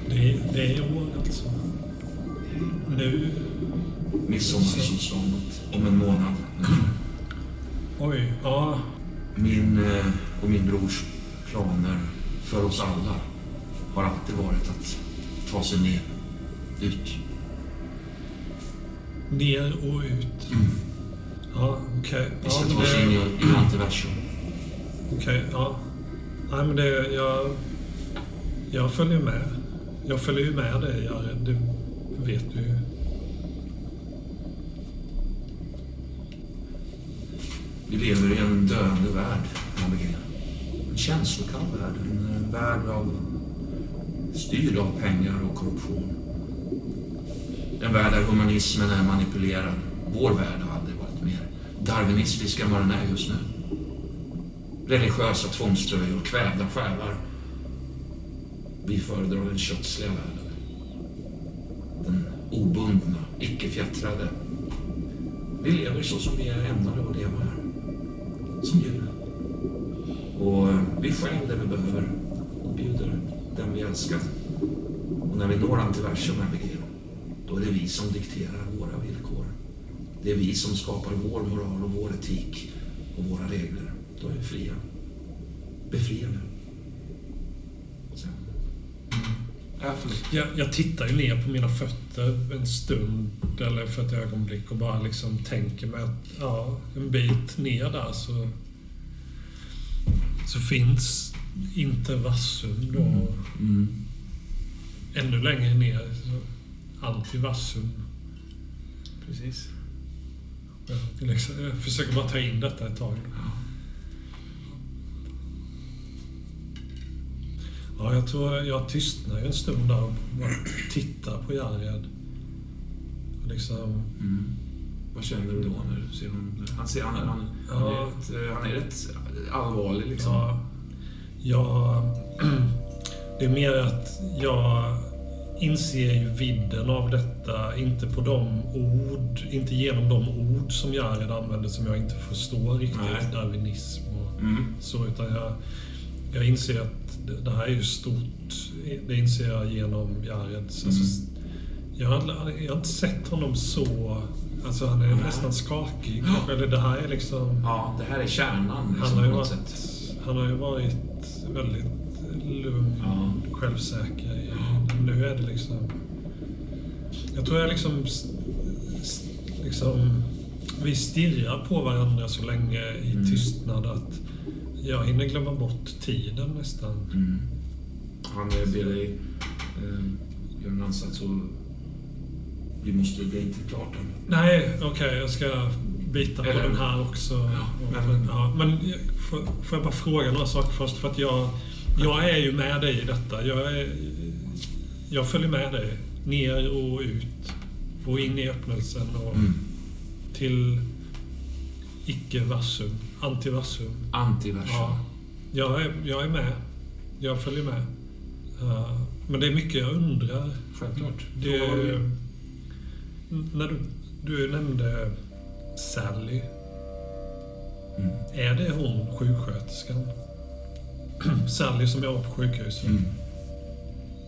Det, är- det är år alltså. Nu? Midsommarsolståndet om en månad. Oj, ja. Min eh, och min brors planer för oss alla har alltid varit att ta sig ner, ut. Ner och ut. Ja, okej. Vi ska Ja, ta oss det- in i, i antiversum. Okej, ja. Nej, men det... Jag, jag följer med. Jag följer ju med dig, Jared. Det vet du ju. Vi lever i en döende värld, Abigail. En känslokall värld. En en värld av, styrd av pengar och korruption. En värld där humanismen är manipulerad. Vår värld har aldrig varit mer darwinistisk än vad den är just nu. Religiösa tvångströjor, kvävda själar. Vi föredrar den kötsliga världen. Den obundna, icke-fjättrade. Vi lever så som vi är ämnade att leva här. Som djur. Och vi stjäl det vi behöver och bjuder den vi älskar. Och när vi når antiversum, Abigail, då är det vi som dikterar våra villkor. Det är vi som skapar vår moral och vår etik och våra regler. Då är vi fria. Befriade. Ja, förlåt. Jag, jag tittar ju ner på mina fötter en stund, eller för ett ögonblick, och bara liksom tänker mig att ja, en bit ner där så, så finns inte Vassum då. Mm. Ännu längre ner, så anti-Vassum. Precis. Jag, liksom, jag försöker bara ta in detta ett tag. Ja, jag tror jag tystnar en stund där och bara tittar på Jared. Och liksom... Mm. Vad känner du då när du ser honom? Han, ser, han, han, han, Ja. är, rätt, han är rätt allvarlig liksom. Ja, jag, *clears throat* det är mer att jag inser ju vidden av detta, inte på de ord, inte genom de ord som Jared använder som jag inte förstår riktigt, Nej. darwinism och Mm. så, utan jag, jag inser att det, det här är ju stort. Det inser jag genom Jareds. Alltså, jag, har, jag har inte sett honom så... Alltså han är Nej. nästan skakig. Eller det här är liksom... Ja, det här är kärnan Han liksom, har, på ju varit, han har ju varit väldigt lugn, Ja. självsäker. Nu är det liksom... Jag tror jag liksom... liksom vi stirrar på varandra så länge i Mm. tystnad att Jag hinner glömma bort tiden nästan. Mm. Han ber dig eh, göra en ansats och vi måste, det är inte klart än. Nej, okej, jag ska bita på Eller- den här också. Ja, men- ja, men får, får jag bara fråga några saker först? För att jag, jag är ju med dig i detta. Jag, är, jag följer med dig. Ner och ut. Och in i öppnelsen och Mm. till icke-versum. Antiversum. Antiversum. Ja, jag är, jag är med. Jag följer med. Uh, men det är mycket jag undrar. Självklart. Det, när du, du nämnde Sally. Mm. Är det hon sjuksköterskan? *clears throat* Sally som jobbar på sjukhuset. Mm.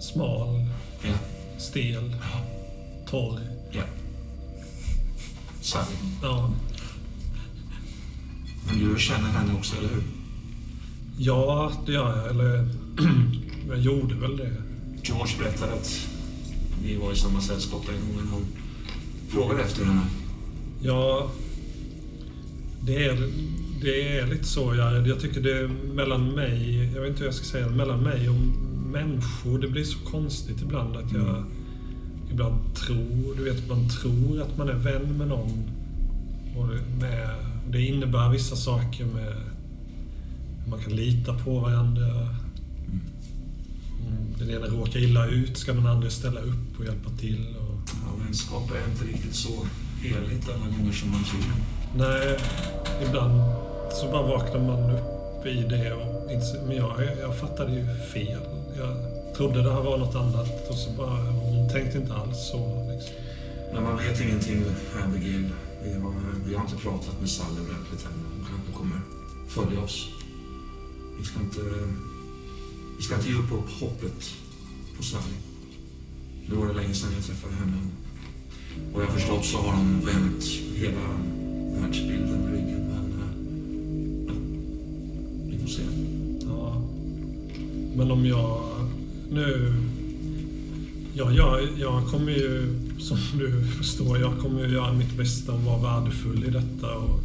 Smal, Ja. stel, torr. ja. Sally. Ja. Men du känner henne också, eller hur? ja, det gör jag. Eller *clears throat* jag gjorde väl det. George berättade att vi var i samma sällskap en gång när han frågade efter henne. Ja, det är, det är lite så Jared. Jag tycker det är mellan mig, jag vet inte hur jag ska säga, mellan mig och människor. Det blir så konstigt ibland att jag ibland tror, du vet man tror att man är vän med någon. Och det, med, det innebär vissa saker med hur man kan lita på varandra. Mm, Den ena råkar illa ut, ska den andra ställa upp och hjälpa till. Och, Ja, vänskap är inte riktigt så heligt alla gånger som man tror. Nej, ibland så bara vaknar man upp i det och inser, men jag, jag fattade ju fel. Jag trodde det här var något annat och så bara, hon tänkte inte alls så. Liksom. Nej, man vet ingenting, Abigail. Vi har, vi har inte pratat med Sally ordentligt än. Hon kanske kommer följa oss. Vi ska inte, vi ska inte ge upp hoppet på Sally. Nu var det länge sedan jag träffade henne. Och jag har förstått så har hon vänt hela världsbilden i ryggen. Men om jag nu... Ja, jag, jag kommer ju, som du förstår, jag kommer ju göra mitt bästa och vara värdefull i detta. Och,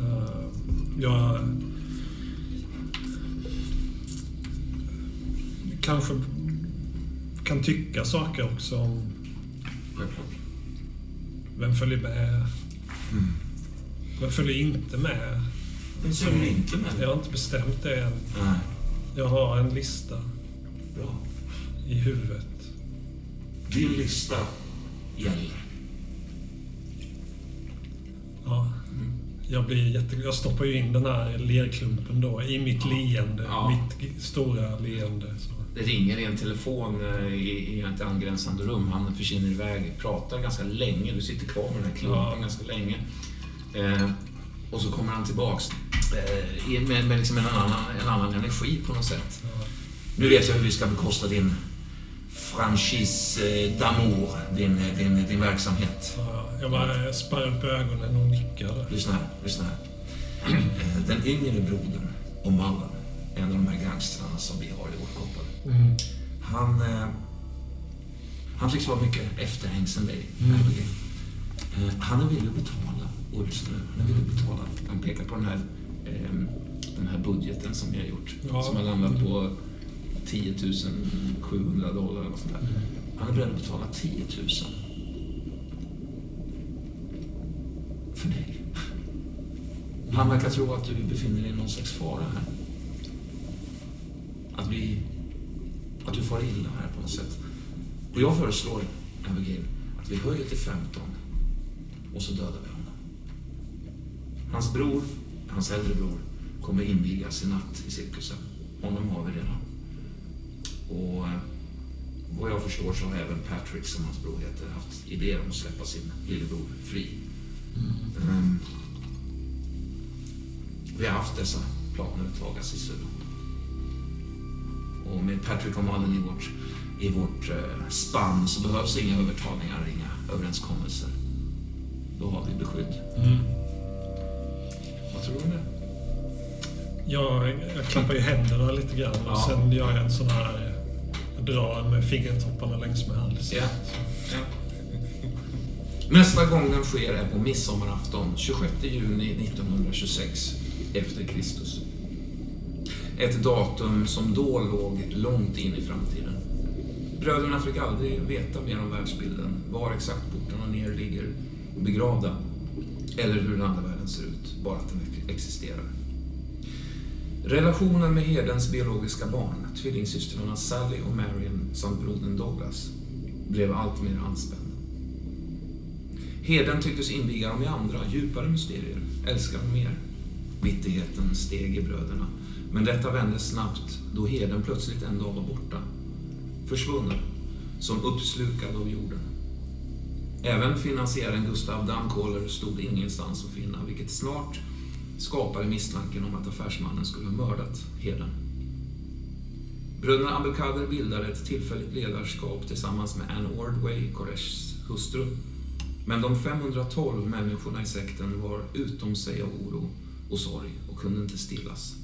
eh, jag kanske kan tycka saker också om Självklart. vem följer med, Mm. vem följer inte med. Är du inte med? Jag har inte bestämt det än. Nej. Jag har en lista Bra. i huvudet. Din lista gäller. Ja. Jag, blir jätte... jag stoppar ju in den här lerklumpen då i mitt leende. Ja. Mitt stora leende. Så. Det ringer i en telefon eh, i, i ett angränsande rum. Han försvinner iväg, pratar ganska länge. Du sitter kvar med den här klumpen Ja. ganska länge. Eh, och så kommer han tillbaks med, med liksom en, annan, en annan energi på något sätt. Nu vet jag hur vi ska bekosta din franchise eh, d'amour, din, din, din verksamhet. Ja, jag bara spärrar upp ögonen och nickar. Lyssna här, lyssna här. Eh, Den yngre brodern, O'Mullen, en av de här gangstrarna som vi har i vårt koppel. Mm. Han, eh, han tycks vara mycket efterhängsen dig, Mm. Eh, han är villig att betala, och nu, han är villig att betala. Han pekar på den här, eh, den här budgeten som vi har gjort, Ja. som har landat på 10 700 dollar eller sånt där. Han är beredd att betala 10 000. För dig. Han verkar tro att du befinner dig i någon slags fara här. Att vi... Att du far illa här på något sätt. Och jag föreslår, Abigail, att vi höjer till 15 och så dödar vi honom. Hans bror, hans äldre bror, kommer invigas i natt i cirkusen. Honom har vi redan. Och eh, vad jag förstår så har även Patrick, som hans bror heter, haft idéer om att släppa sin lillebror fri. Ehm, vi har haft dessa planer ett tag, Azizu. Och med Patrick O'Mullen i vårt, i vårt eh, spann så behövs inga övertalningar, inga överenskommelser. Då har vi beskydd. Mm. Tror det? Jag, jag klappar ju händerna lite grann och Ja. sen gör jag en sån här... Jag drar med fingertopparna längs med halsen. Ja. ja. Nästa gång den sker är på midsommarafton 26 juni 1926. efter Kristus. Ett datum som då låg långt in i framtiden. Bröderna fick aldrig veta mer om världsbilden, var exakt portarna ner ligger begravda, eller hur den andra världen ser ut, bara att den existerar. Relationen med herdens biologiska barn, tvillingsystrarna Sally och Marion samt brodern Douglas, blev allt mer anspänd. Heden tycktes inviga dem i andra, djupare mysterier, älska dem mer. Bitterheten steg i bröderna, men detta vände snabbt då heden plötsligt en dag var borta. Försvunnen, som uppslukad av jorden. Även finansiären Gustav Dammkoller stod ingenstans att finna, vilket snart skapade misstanken om att affärsmannen skulle ha mördat Heden. Bröderna Abelkader bildade ett tillfälligt ledarskap tillsammans med Anne Ordway, Koreshs hustru. Men de 512 människorna i sekten var utom sig av oro och sorg och kunde inte stillas.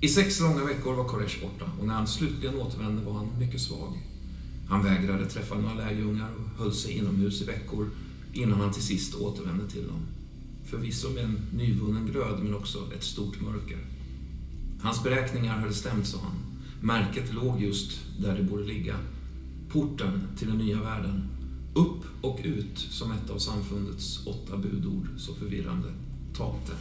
I sex långa veckor var Koresh borta och när han slutligen återvände var han mycket svag. Han vägrade träffa några lärjungar och höll sig inomhus i veckor innan han till sist återvände till dem. Förvisso med en nyvunnen glöd men också ett stort mörker. Hans beräkningar hade stämt, sa han. Märket låg just där det borde ligga. Porten till den nya världen. Upp och ut som ett av samfundets åtta budord så förvirrande talte.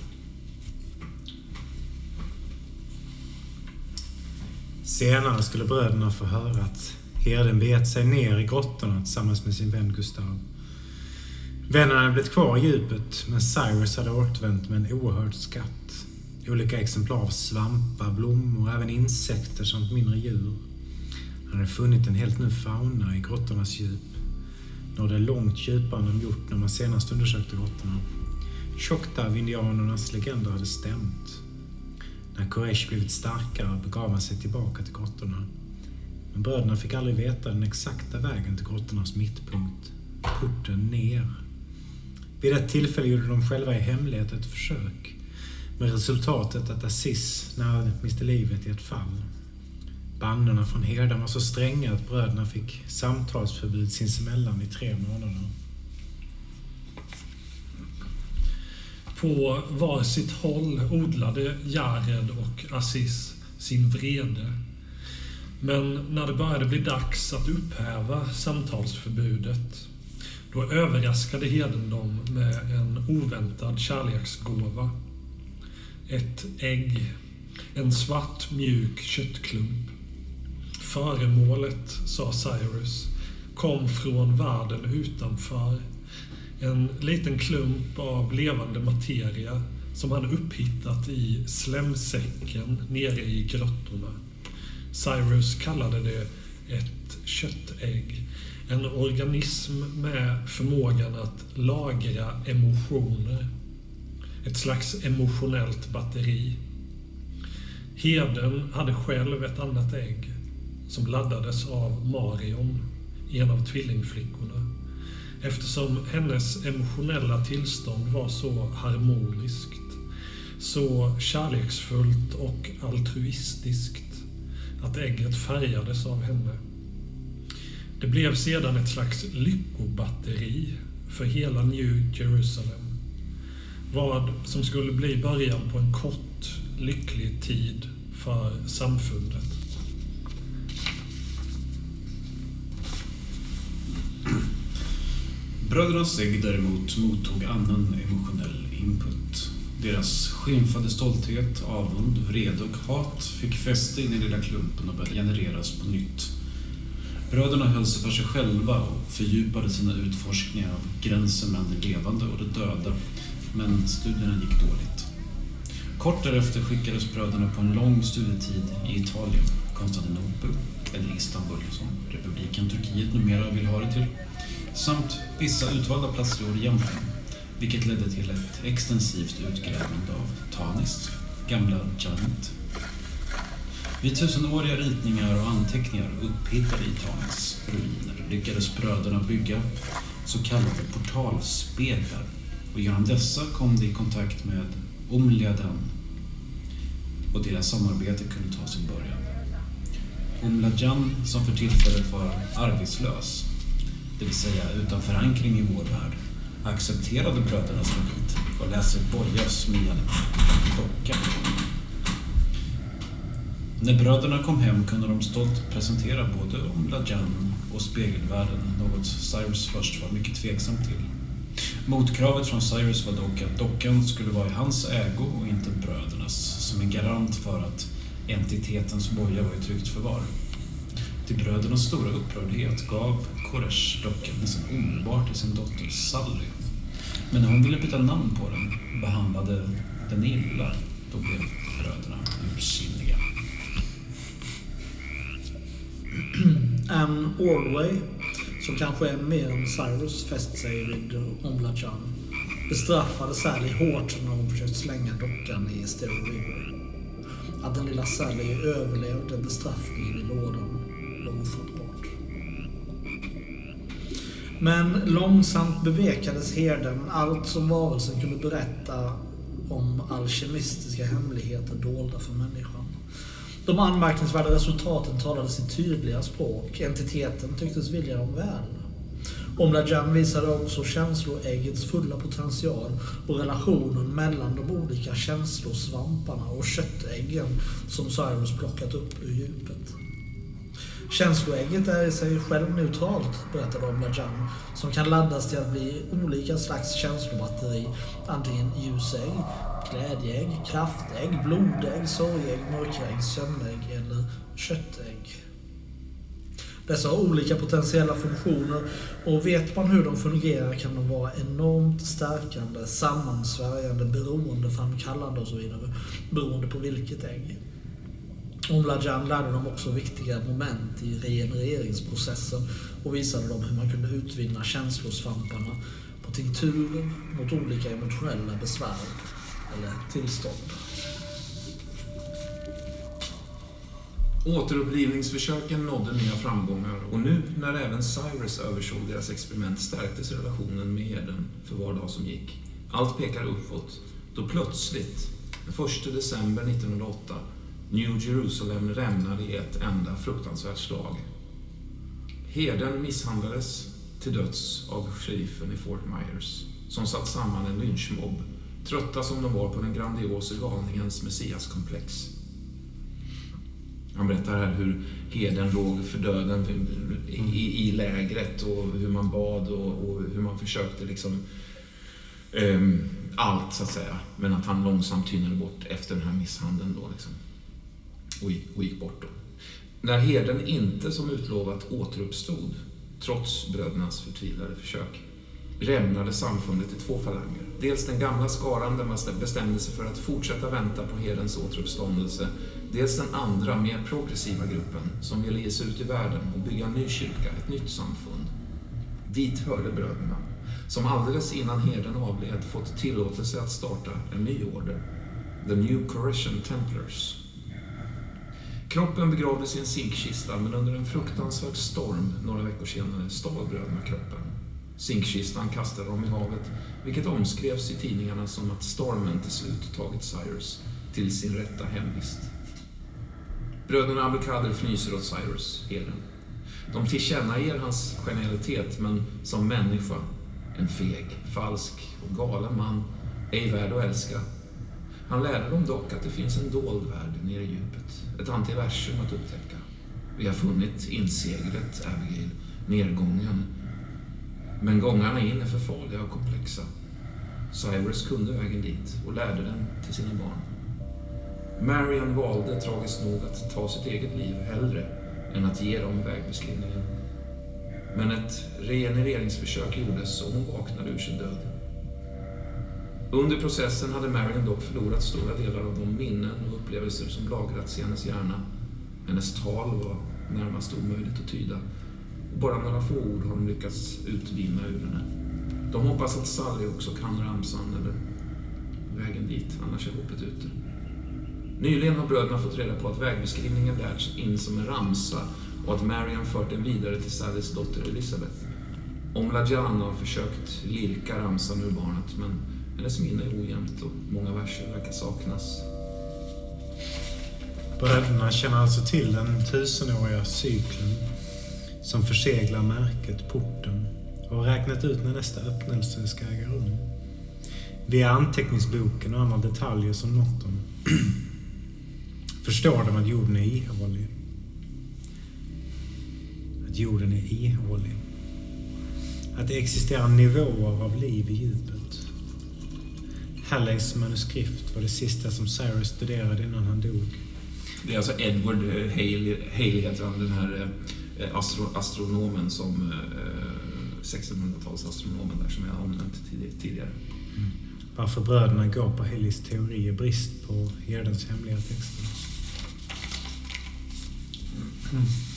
Senare skulle bröderna få höra att herden begett sig ner i grottorna tillsammans med sin vän Gustav. Vännerna hade blivit kvar i djupet, men Cyrus hade återvänt med en oerhörd skatt. Olika exemplar av svampar, blommor, även insekter samt mindre djur. Han hade funnit en helt ny fauna i grottornas djup. Nådde långt djupare än de gjort när man senast undersökte grottorna. Choctaw-indianernas legender hade stämt. När Koresh blivit starkare begav han sig tillbaka till grottorna. Men bröderna fick aldrig veta den exakta vägen till grottornas mittpunkt. Porten ner. Vid ett tillfälle gjorde de själva i hemlighet ett försök. Med resultatet att Aziz nära miste livet i ett fall. Bannorna från herden var så stränga att bröderna fick samtalsförbud sinsemellan i tre månader. På var sitt håll odlade Jared och Aziz sin vrede. Men när det började bli dags att upphäva samtalsförbudet, då överraskade herden dem med en oväntad kärleksgåva. Ett ägg, en svart mjuk köttklump. Föremålet, sa Cyrus, kom från världen utanför. En liten klump av levande materia som han upphittat i slemsäcken nere i grottorna. Cyrus kallade det ett köttägg. En organism med förmågan att lagra emotioner. Ett slags emotionellt batteri. Heden hade själv ett annat ägg som laddades av Marion, en av tvillingflickorna. Eftersom hennes emotionella tillstånd var så harmoniskt, så kärleksfullt och altruistiskt att ägget färgades av henne. Det blev sedan ett slags lyckobatteri för hela New Jerusalem. Vad som skulle bli början på en kort, lycklig tid för samfundet. Brödernas ägg däremot mottog annan emotionell input. Deras skymfade stolthet, avund, vrede och hat fick fäste in i lilla klumpen och började genereras på nytt. Bröderna höll sig för sig själva och fördjupade sina utforskningar av gränsen mellan det levande och det döda, men studierna gick dåligt. Kort därefter skickades bröderna på en lång studietid i Italien, Konstantinopel, eller Istanbul som republiken Turkiet numera vill ha det till, samt vissa utvalda platser i Orienten, vilket ledde till ett extensivt utgrävande av Tanis, gamla Janit. Vid tusenåriga ritningar och anteckningar upphittade i Tanis ruiner lyckades bröderna bygga så kallade portalspeglar och genom dessa kom de i kontakt med Umliadan och deras samarbete kunde ta sin början. Umladjan, som för tillfället var arbetslös, det vill säga utan förankring i vår värld, accepterade brödernas logik och läser Bojas med en docka. När bröderna kom hem kunde de stolt presentera både om Lajan och spegelvärlden, något Cyrus först var mycket tveksam till. Motkravet från Cyrus var dock att dockan skulle vara i hans ägo och inte brödernas, som en garant för att entitetens boja var i tryggt förvar. Till brödernas stora upprördhet gav Koresh dockan nästan omedelbart till sin dotter Sally. Men när hon ville byta namn på den, behandlade den illa, då blev bröderna ursinniga. *clears throat* Anne Ordway, som kanske är mer än Cyrus, fäst sig vid Omlachan, Bestraffade Sally hårt när hon försökt slänga dockan i Stereo River. Att den lilla Sally överlevde bestraffningen i lådan var ofattbart. Men långsamt bevekades herden allt som varelsen kunde berätta om alkemistiska hemligheter dolda för människan. De anmärkningsvärda resultaten talade sitt tydliga språk. Entiteten tycktes vilja dem väl. Omlajan visade också känsloäggets fulla potential och relationen mellan de olika känslosvamparna och köttäggen som Cyrus plockat upp ur djupet. Känsloägget är i sig själv neutralt, berättade Omlajan, som kan laddas till att bli olika slags känslobatteri, antingen ljusägg, glädjeägg, kraftägg, blodägg, sorgägg, mörkägg, sömnägg eller köttägg. Dessa har olika potentiella funktioner och vet man hur de fungerar kan de vara enormt stärkande, sammansvärjande, beroendeframkallande och så vidare, beroende på vilket ägg. Omlajan lärde dem också viktiga moment i regenereringsprocessen och visade dem hur man kunde utvinna känslosvamparna på tinkturer mot olika emotionella besvär eller tillstånd. Återupplivningsförsöken nådde nya framgångar och nu när även Cyrus översåg deras experiment stärktes relationen med herden för var dag som gick. Allt pekar uppåt, då plötsligt, den 1 december 1908, New Jerusalem rämnade i ett enda fruktansvärt slag. Herden misshandlades till döds av sheriffen i Fort Myers, som satt samman en lynchmobb, trötta som de var på den grandiose galningens messiaskomplex. Han berättar här hur heden låg för döden i, i lägret och hur man bad och, och hur man försökte liksom um, allt så att säga. Men att han långsamt tynade bort efter den här misshandeln då liksom. Och gick, och gick bort då. När herden inte som utlovat återuppstod, trots brödernas förtvivlade försök, rämnade samfundet i två falanger. Dels den gamla skaran där man bestämde sig för att fortsätta vänta på herdens återuppståndelse. Dels den andra, mer progressiva gruppen som ville ge sig ut i världen och bygga en ny kyrka, ett nytt samfund. Dit hörde bröderna, som alldeles innan herden avled fått tillåtelse att starta en ny order. The New Corrition Templars. Kroppen begravdes i en zinkkista men under en fruktansvärd storm några veckor senare stal bröderna kroppen. Zinkkistan kastade dem i havet, vilket omskrevs i tidningarna som att stormen till slut tagit Cyrus till sin rätta hemvist. Bröderna Abukader fnyser åt Cyrus, herden. De tillkännager hans genialitet, men som människa, en feg, falsk och galen man, ej värd att älska. Han lärde dem dock att det finns en dold värld nere i djupet, ett antiversum att upptäcka. Vi har funnit inseglet, Abigail, nedgången, men gångarna in är för farliga och komplexa. Cyrus kunde vägen dit och lärde den till sina barn. Marian valde tragiskt nog att ta sitt eget liv hellre än att ge dem vägbeskrivningen. Men ett regenereringsförsök gjordes och hon vaknade ur sin död. Under processen hade Marian dock förlorat stora delar av de minnen och upplevelser som lagrats i hennes hjärna. Hennes tal var närmast omöjligt att tyda bara några få ord har de lyckats utvinna ur henne. De hoppas att Sally också kan ramsan eller vägen dit, annars är hoppet ute. Nyligen har bröderna fått reda på att vägbeskrivningen lärts in som en ramsa och att Marian fört den vidare till Sallys dotter Elisabeth. Omladjan har försökt lirka ramsan ur barnet men hennes minne är ojämnt och många verser verkar saknas. Bröderna känner alltså till den tusenåriga cykeln som förseglar märket, porten och räknat ut när nästa öppnelse ska äga rum. Via anteckningsboken och andra detaljer som nått dem *clears throat* förstår de att jorden är ihålig. Att jorden är ihålig. Att det existerar nivåer av liv i djupet. Halleys manuskript var det sista som Cyrus studerade innan han dog. Det är alltså Edward eh, Haley heter han, den här eh, astro, astronomen som eh, 1600-talsastronomen där som jag omnämnt tid- tidigare. Varför bröderna går på Haleys teori är brist på herdens hemliga texter.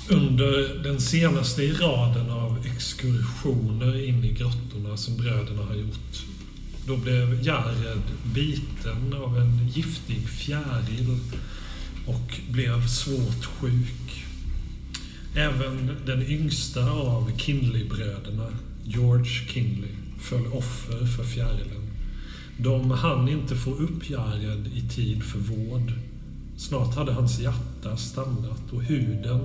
Under den senaste i raden av exkursioner in i grottorna som bröderna har gjort, då blev Jared biten av en giftig fjäril och blev svårt sjuk. Även den yngsta av Kinley-bröderna, George Kinley, föll offer för fjärilen. De hann inte få upp Jared i tid för vård. Snart hade hans hjärta stannat och huden,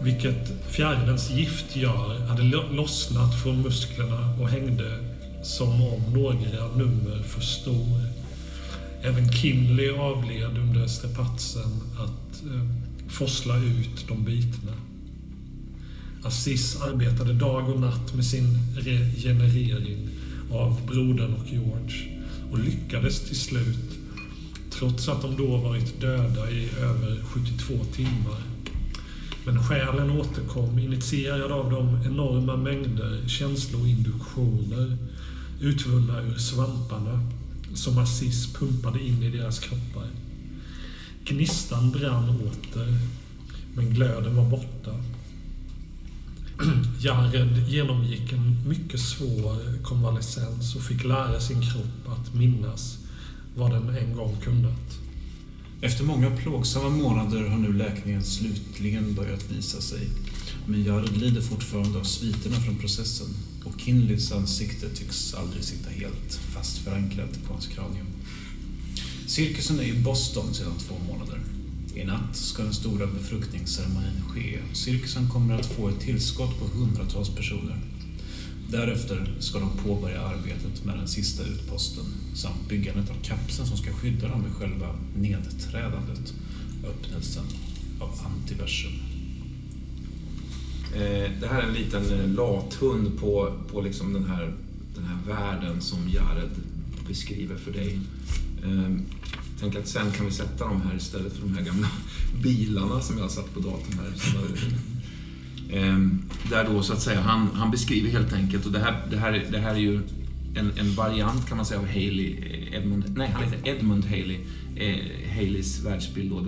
vilket fjärilens gift gör, hade lossnat från musklerna och hängde som om några nummer för stor. Även Kinley avled under strapatsen att eh, forsla ut de bitna. Assis arbetade dag och natt med sin regenerering av brodern och George och lyckades till slut, trots att de då varit döda i över 72 timmar. Men själen återkom, initierad av de enorma mängder känsloinduktioner utvunna ur svamparna som Aziz pumpade in i deras kroppar. Gnistan brann åter, men glöden var borta. *clears throat* Jared genomgick en mycket svår konvalescens och fick lära sin kropp att minnas vad den en gång kunnat. Efter många plågsamma månader har nu läkningen slutligen börjat visa sig. Men Jared lider fortfarande av sviterna från processen och Kinleys ansikte tycks aldrig sitta helt fast förankrat på hans kranium. Cirkusen är i Boston sedan två månader. I natt ska den stora befruktningsceremonin ske och cirkusen kommer att få ett tillskott på hundratals personer. Därefter ska de påbörja arbetet med den sista utposten samt byggandet av kapseln som ska skydda dem vid själva nedträdandet, öppnelsen av antiversum. Eh, det här är en liten eh, lathund på, på liksom den, här, den här världen som Jared beskriver för dig. Ehm, tänk att sen kan vi sätta dem här istället för de här gamla *laughs* bilarna som jag har satt på datorn här. Ehm, där då så att säga, han, han beskriver helt enkelt, och det här, det här, det här är ju en, en variant kan man säga av Haley, eh, Edmund, nej han heter Edmund Haley, eh, Haleys världsbild då,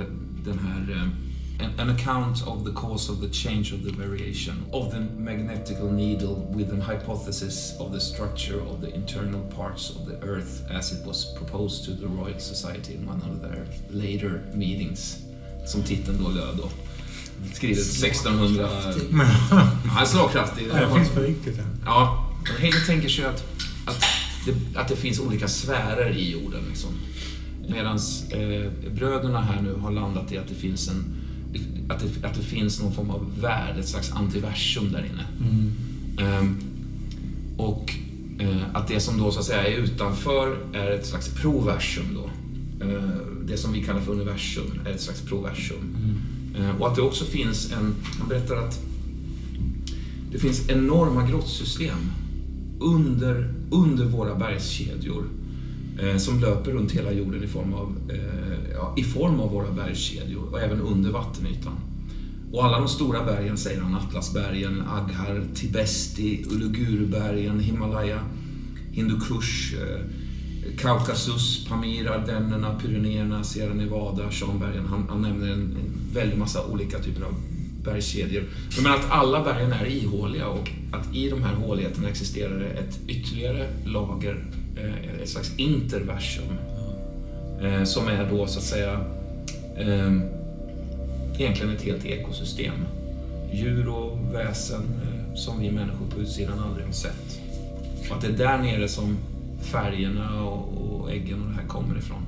den här eh, an, account of the cause of the change of the variation of the magnetical needle with an hypothesis of the structure of the internal parts of the earth as it was proposed to the Royal Society in one of their later meetings. Som titeln då löd då. Skrivet 1600... *laughs* Ja, slagkraftig. Det finns på riktigt. Ja. Ja, Haley tänker sig att, att, det, att det finns olika sfärer i jorden. Liksom. Medan eh, bröderna här nu har landat i att det finns en att det, att det finns någon form av värld, ett slags antiversum där inne. Ehm, och eh, att det som då så att säga är utanför är ett slags proversum då. Eh, det som vi kallar för universum är ett slags proversum. Eh, och att det också finns en, han berättar att det finns enorma grottsystem under, under våra bergskedjor Eh, som löper runt hela jorden i form, av, eh, ja, i form av våra bergskedjor och även under vattenytan. Och alla de stora bergen, säger han, Atlasbergen, Aghar, Tibesti, Ulugurbergen, Himalaya, Hindukush, eh, Kaukasus, Pamir, Ardennerna, Pyrenéerna, Sierra Nevada, Shanbergen. Han, han nämner en, en väldig massa olika typer av bergskedjor. Men att alla bergen är ihåliga och att i de här håligheterna existerar det ett ytterligare lager, ett slags interversum. Eh, som är då så att säga eh, egentligen ett helt ekosystem. Djur och väsen eh, som vi människor på utsidan aldrig har sett. Och att det är där nere som färgerna och, och äggen och det här kommer ifrån.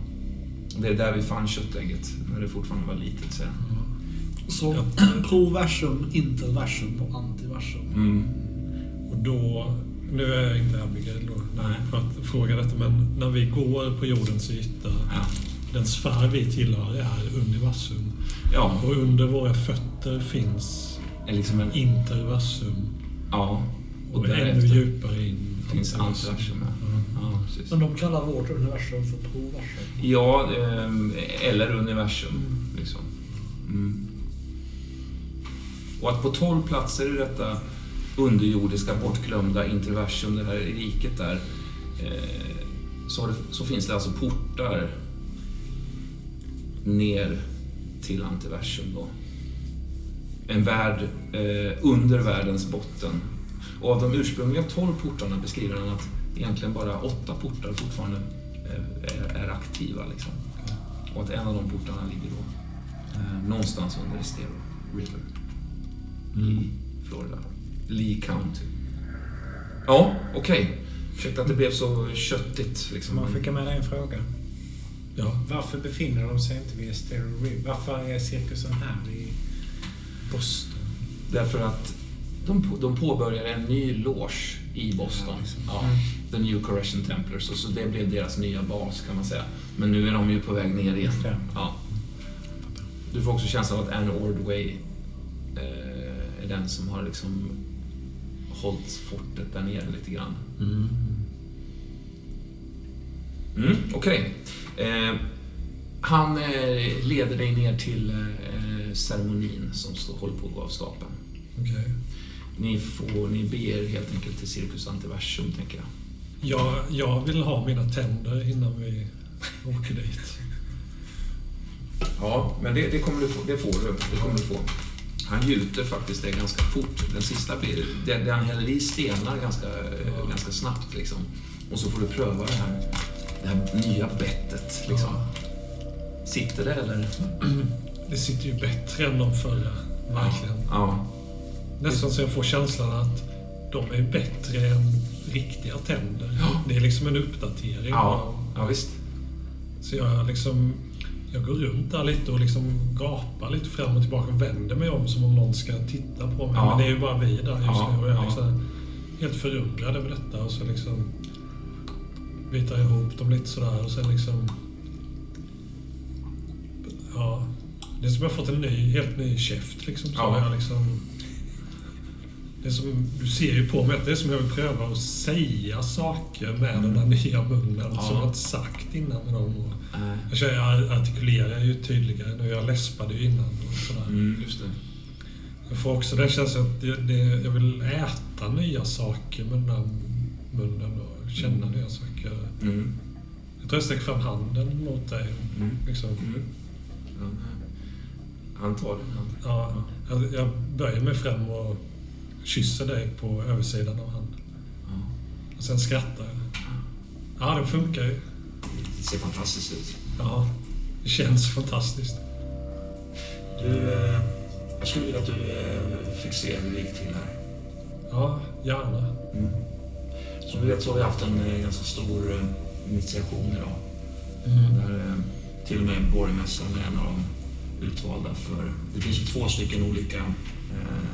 Det är där vi fann köttägget, när det fortfarande var litet. Säger han. Så proversum, interversum och antiversum. Mm. Och då nu är jag inte Abigail då, Nej. för att fråga detta, men när vi går på jordens yta, Ja. den sfär vi tillhör är universum. Ja, Och under våra fötter finns är liksom en... interversum. Ja. Och, Och ännu djupare in. finns antiversum. Ja. Ja, precis. Men de kallar vårt universum för proversum. Ja, ehm, eller universum. Liksom. Mm. Och att på 12 platser i detta underjordiska, bortglömda interversum, det här riket där, eh, så, det, så finns det alltså portar ner till antiversum då. En värld eh, under världens botten. Och av de ursprungliga 12 portarna beskriver han att egentligen bara åtta portar fortfarande eh, är, är aktiva. Liksom. Och att en av de portarna ligger då eh, någonstans under Estero River i Florida. Lee County. Ja, okej. Ursäkta att det blev så köttigt. Liksom. Man skickar med dig en fråga. Ja. Varför befinner de sig inte vid Estero River? Varför är cirkusen här i Boston? Därför att de, de påbörjar en ny loge i Boston. Ja, liksom. Ja, The New Correction Templars. Och så det blev deras nya bas kan man säga. Men nu är de ju på väg ner igen. Ja. Ja. Du får också känslan av att Anne Ordway eh, är den som har liksom hållit fortet där nere lite grann. Mm. Mm, Okej. Eh, han eh, leder dig ner till eh, ceremonin som står, håller på att gå av stapeln. Okej. Ni, får, ni ber helt enkelt till Cirkus Antiversum, tänker jag. Jag, jag vill ha mina tänder innan vi åker dit. Ja, men det, det, kommer du få, det får du. Det kommer du få. Han gjuter faktiskt det ganska fort. Den sista det han häller i stenar ganska, eh, ganska snabbt. Liksom. Och så får du pröva det här, det här nya bettet. Liksom. Sitter det eller? *clears throat* Det sitter ju bättre än de förra. Verkligen. Ja. Nästan så jag får känslan att de är bättre än riktiga tänder. Ja. Det är liksom en uppdatering. Ja, ja visst. Så jag liksom... Jag går runt där lite och liksom gapar lite fram och tillbaka och vänder mig om som om någon ska titta på mig. Ja. Men det är ju bara vi där just Ja, nu och jag är liksom helt förundrad över detta. Och så liksom bitar ihop dem lite sådär och sen liksom... Ja. Det är som jag fått en ny, helt ny käft liksom. Så Ja. jag liksom... Det som, du ser ju på mig att det är som jag vill pröva att säga saker med den här nya munnen Ja. som jag inte sagt innan med dem. Och, Nej. jag, känner, jag artikulerar ju tydligare nu. Jag läspade ju innan och sådär. Mm, just det. Jag får också den känslan att det, det, jag vill äta nya saker med den här munnen och känna nya saker. Mm. Jag tror jag sträcker fram handen mot dig. Mm. Liksom. Mm. Ja, han tar den. Han. Ja, jag, jag böjer mig fram och kysser dig på översidan av handen. Ja. Och sen skrattar jag. Ja, det funkar ju. Det ser fantastiskt ut. Ja, det känns fantastiskt. Du, eh, jag skulle vilja att du eh, fick se hur det gick till här. Ja, gärna. Mm. Som du vet så har vi haft en eh, ganska stor eh, initiation idag. Mm. Där eh, till och med borgmästaren är en av de utvalda för... Det finns ju två stycken olika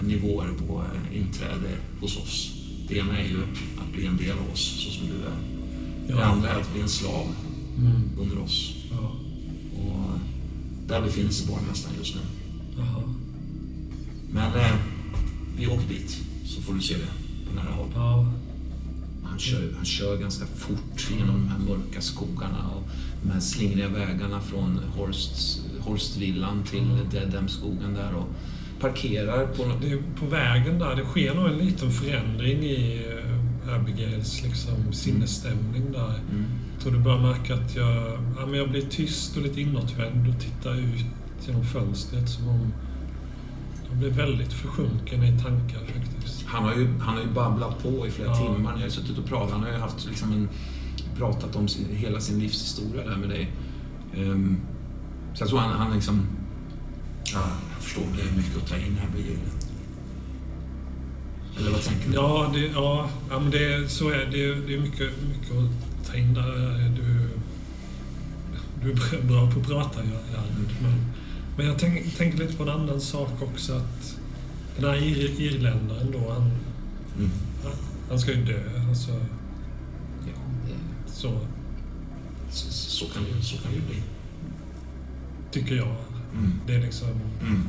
nivåer på eh, inträde hos oss. Det ena är ju att bli en del av oss, så som du är. Det Ja. andra är att bli en slav Mm. under oss. Ja. Och där befinner sig borgmästaren just nu. Jaha. Men eh, vi åker dit, så får du se det på nära håll. Ja. Han kör, han kör ganska fort genom de här mörka skogarna och de här slingriga vägarna från Horst, Horstvillan till Dedham-skogen där och parkerar på något... Det är på vägen där, det sker nog en liten förändring i eh, Abigails liksom, sinnesstämning där. Mm. Jag tror du börjar märka att jag, ja, men jag blir tyst och lite inåtvänd och tittar ut genom fönstret som om jag blir väldigt försjunken i tankar faktiskt. Han har, ju, han har ju babblat på i flera Ja. timmar. Ni har ju suttit och pratat. Han har ju haft liksom en, pratat om sin, hela sin livshistoria där med dig. Ehm, så jag tror han, han liksom... Ja, förstår. Det är mycket att ta in här blir det. Eller vad tänker du? Ja, det, ja, ja men det, så är det. Det är mycket, mycket att ta in där. Du, du är bra på att prata, Gerhard. Men, men jag tänk, tänker lite på en annan sak också. att Den här ir, irländaren då, han, Mm. Han ska ju dö. Alltså, Ja, det, så så, så, kan det, så kan det ju bli. tycker jag. Mm. Det är liksom... Mm.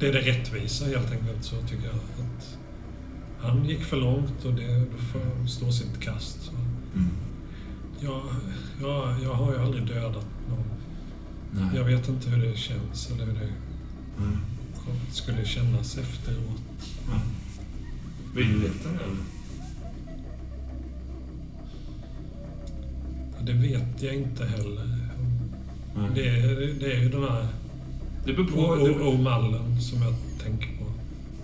Det är det rättvisa helt enkelt, så tycker jag. Att han gick för långt och det då får stå sitt kast. Mm. Jag, jag, jag har ju aldrig dödat någon. Nej. Jag vet inte hur det känns eller hur det Mm. skulle kännas efteråt. Ja. Vill du veta det eller? Det vet jag inte heller. Nej. Det är, det är ju den här Det beror på, O- det, O- O-mallen som jag tänker på.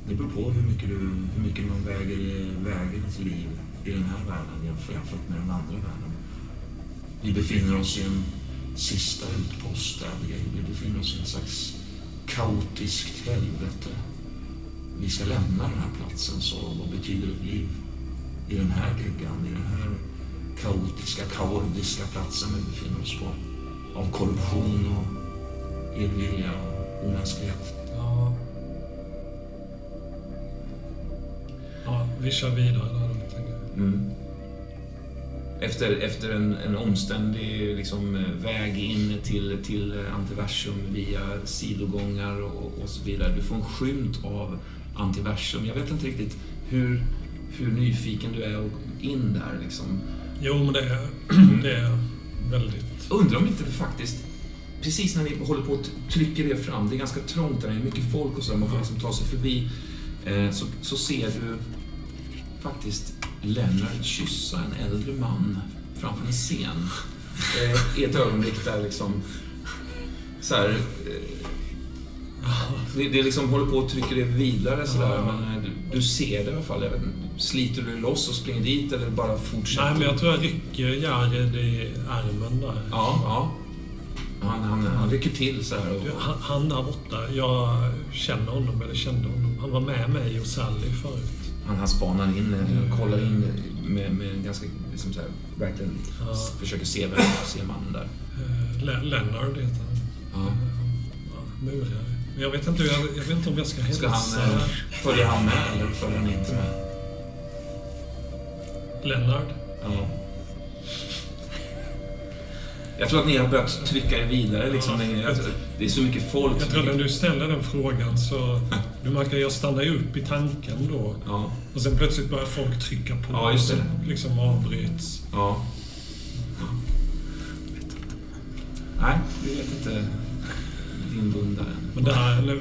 det beror på hur, mycket du, hur mycket man väger, väger liv i den här världen jämfört med den andra världen. Vi befinner oss i en sista utpost där. Vi, befinner oss i en slags kaotiskt helvete. Vi ska lämna den här platsen, så vad betyder ett liv i den här bryggan, i den här kaotiska, kaordiska platsen vi befinner oss på? Av korruption och illvilja och omänsklighet. Ja. Ja, vi kör vidare där då, tänker jag. Mm. Efter, efter en, en omständig liksom, väg in till, till antiversum via sidogångar och, och så vidare. Du får en skymt av antiversum. Jag vet inte riktigt hur, hur nyfiken du är och in där. Liksom. Jo, men det är, *clears throat* det är väldigt... Undrar om inte det faktiskt, precis när ni håller på att trycka er fram, det är ganska trångt där, det är mycket folk och så, man får liksom ta sig förbi, eh, så, så ser du faktiskt Lennart kyssa en äldre man framför en scen. Eh, I ett ögonblick där liksom, så här, eh, det, det liksom håller på att trycka det vidare sådär, men du, du ser det i alla fall. Jag vet, sliter du loss och springer dit eller bara fortsätter? Nej, men jag tror jag rycker Jared i armen där. Ja, ja. Han, han, han rycker till så här. Och, Han, han där borta, jag känner honom, eller kände honom. Han var med mig och Sally förut. han, han spanar in, eh, kollar in med, med en ganska, liksom så här, verkligen Ja. försöker se vem se mannen där. Eh, Le- Lennart heter han. Ja. Eh, ja, murare. Men jag vet inte, jag, jag vet inte om jag ska hälsa. Ska han, eh, följer han med eller följer han inte med? Lennart? Ja. Jag tror att ni har börjat trycka er vidare. Liksom. Ja. Det, är- det är så mycket folk. Jag tror när du ställer den frågan så... *laughs* Du märker att jag stannar upp i tanken då. Ja, Och sen plötsligt börjar folk trycka på. Ja, just det. och liksom avbryts. ja. Nej, vi vet inte din bundare. Men där,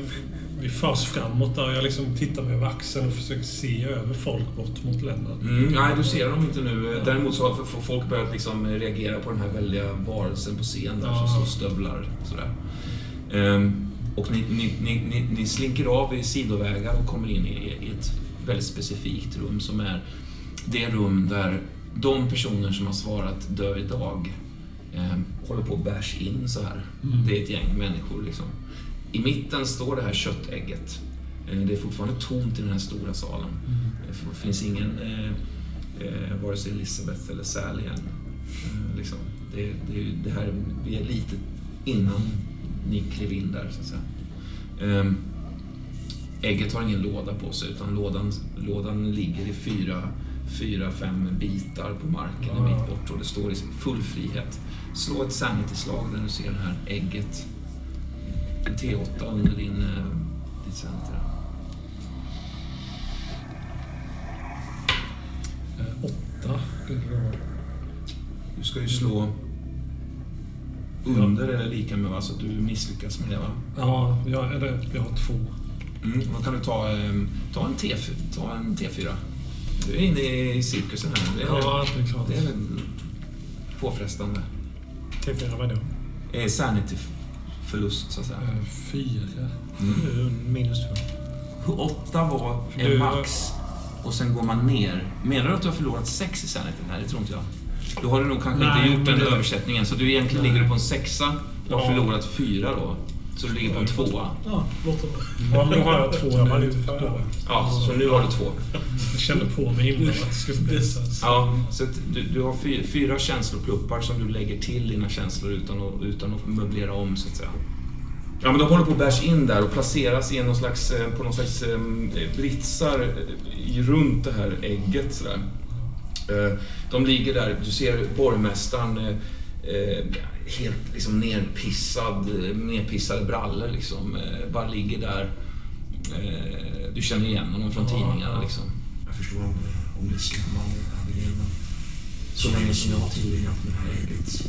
vi förs framåt där, jag liksom tittar mig över axeln och försöker se över folk bort mot Lennart. Mm, nej, du ser dem inte nu. Däremot så har folk börjat liksom reagera på den här väldiga varelsen på scen där Ja. som står och stövlar. Sådär. Ehm, och ni, ni, ni, ni, slinker av i sidovägar och kommer in i, ett väldigt specifikt rum som är det rum där de personer som har svarat dö idag ehm, håller på att bärs in så här. Mm. Det är ett gäng människor liksom. I mitten står det här köttägget. Eh, Det är fortfarande tomt i den här stora salen. Det finns ingen, eh, eh, vare sig Elisabeth eller Sally än. Eh, liksom. det, det, det här, vi är lite innan ni klev in där, så att säga. Ehm, ägget har ingen låda på sig, utan lådan, lådan ligger i fyra, fyra, fem bitar på marken en bit bort och det står i full frihet. Slå ett sanity-slag när du ser det här ägget. En T8 under din, eh, ditt center. Eh, åtta. det. Du ska ju slå under eller lika med va? Så att du misslyckas med det va? Ja, jag, eller, jag har två. Mm, då kan du ta, eh, ta, en T, ta en T4. Du är inne i cirkusen här. Det är, Ja, det är klart. det är påfrestande. T4 vadå? Eh, Sanity-förlust så att säga. Eh, Fyra. Mm. Minus två. Åtta var en max och sen går man ner. Menar du att du har förlorat sex i Sanity? Nej, det tror inte jag. Då har du nog kanske Nej, inte gjort den det- översättningen. Så du egentligen Nej. ligger du på en sexa och har Ja. förlorat fyra då. Så du ligger på en tvåa. Ja, låter bra. Ja, men då har jag två Jag var nu. då. Ja, så nu har du två. Jag kände på mig innan att det skulle bli så. Ja, så att du, du har fyra, fyra känslopluppar som du lägger till dina känslor utan att, utan att möblera om, så att säga. Ja, men de håller på att bärs in där och placeras i någon slags, eh, på någon slags eh, britsar eh, runt det här ägget. Sådär. De ligger där, du ser borgmästaren helt liksom nerpissad, nerpissade brallor liksom. eh, Bara ligger där. Eh, Du känner igen honom från Ja, tidningarna liksom. Jag förstår om, om det är skrämmande, Adelina. Så länge som jag har tillbringat med det här ägget,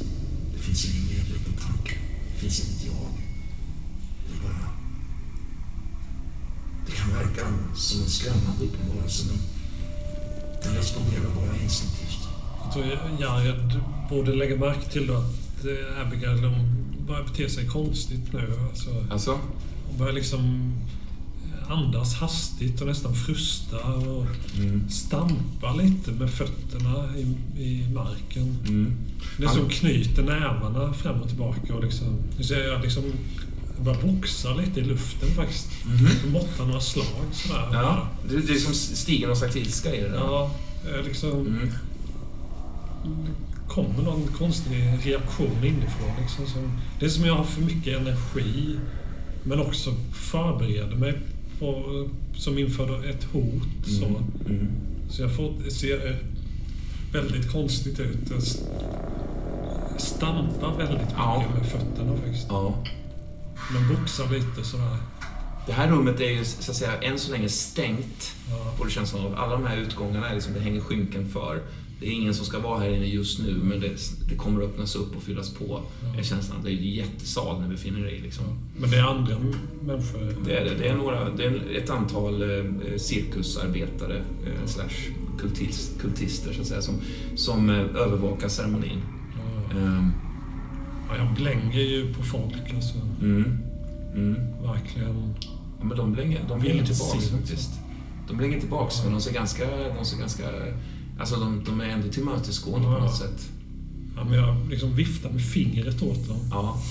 det finns ingen medveten tanke. Det finns inget jag. Det är bara... Det kan verka som en skrämmande uppenbarelse, men den responderar bara instinktivt. Jag tror Jared borde lägga märke till då att Abigail hon börjar bete sig konstigt nu. Alltså, Alltså? hon börjar liksom eh, andas hastigt och nästan frusta och Mm. stampa lite med fötterna i, i marken. Mm. Det är som knyter nävarna fram och tillbaka och liksom... Jag liksom... Börjar boxa lite i luften faktiskt. Mm. Måttar några slag sådär. Ja, det, det är som stiger någon slags ilska i det där. Ja, eh, liksom... Mm. Kommer någon konstig reaktion inifrån. Liksom, som, det är som jag har för mycket energi, men också förbereder mig på, som inför ett hot. Så, Mm. så jag får, ser väldigt konstigt ut. Jag stampar väldigt mycket Ja. med fötterna faktiskt. Ja. Men boxar lite sådär. Det här rummet är ju så att säga än så länge stängt. Ja. Får det känslan av. Alla de här utgångarna är liksom, det hänger skynken för. Det är ingen som ska vara här inne just nu, men det, det kommer att öppnas upp och fyllas på. Är känslan att det är en jättesal ni befinner er i. Liksom. Men det är andra människor. Det är det. Det är, några, det är ett antal eh, cirkusarbetare eh, slash kultist, kultister så att säga, som, som eh, övervakar ceremonin. Ja. Ehm, Ja, jag blänger ju på folk alltså. mm, mm. Verkligen. Ja, men de blänger, de blänger tillbaks det. faktiskt. De blänger tillbaks, men de ser ganska... De ser ganska alltså de, de är ändå tillmötesgående på Ja. något sätt. Ja, men jag liksom viftar med fingret åt dem. Ja.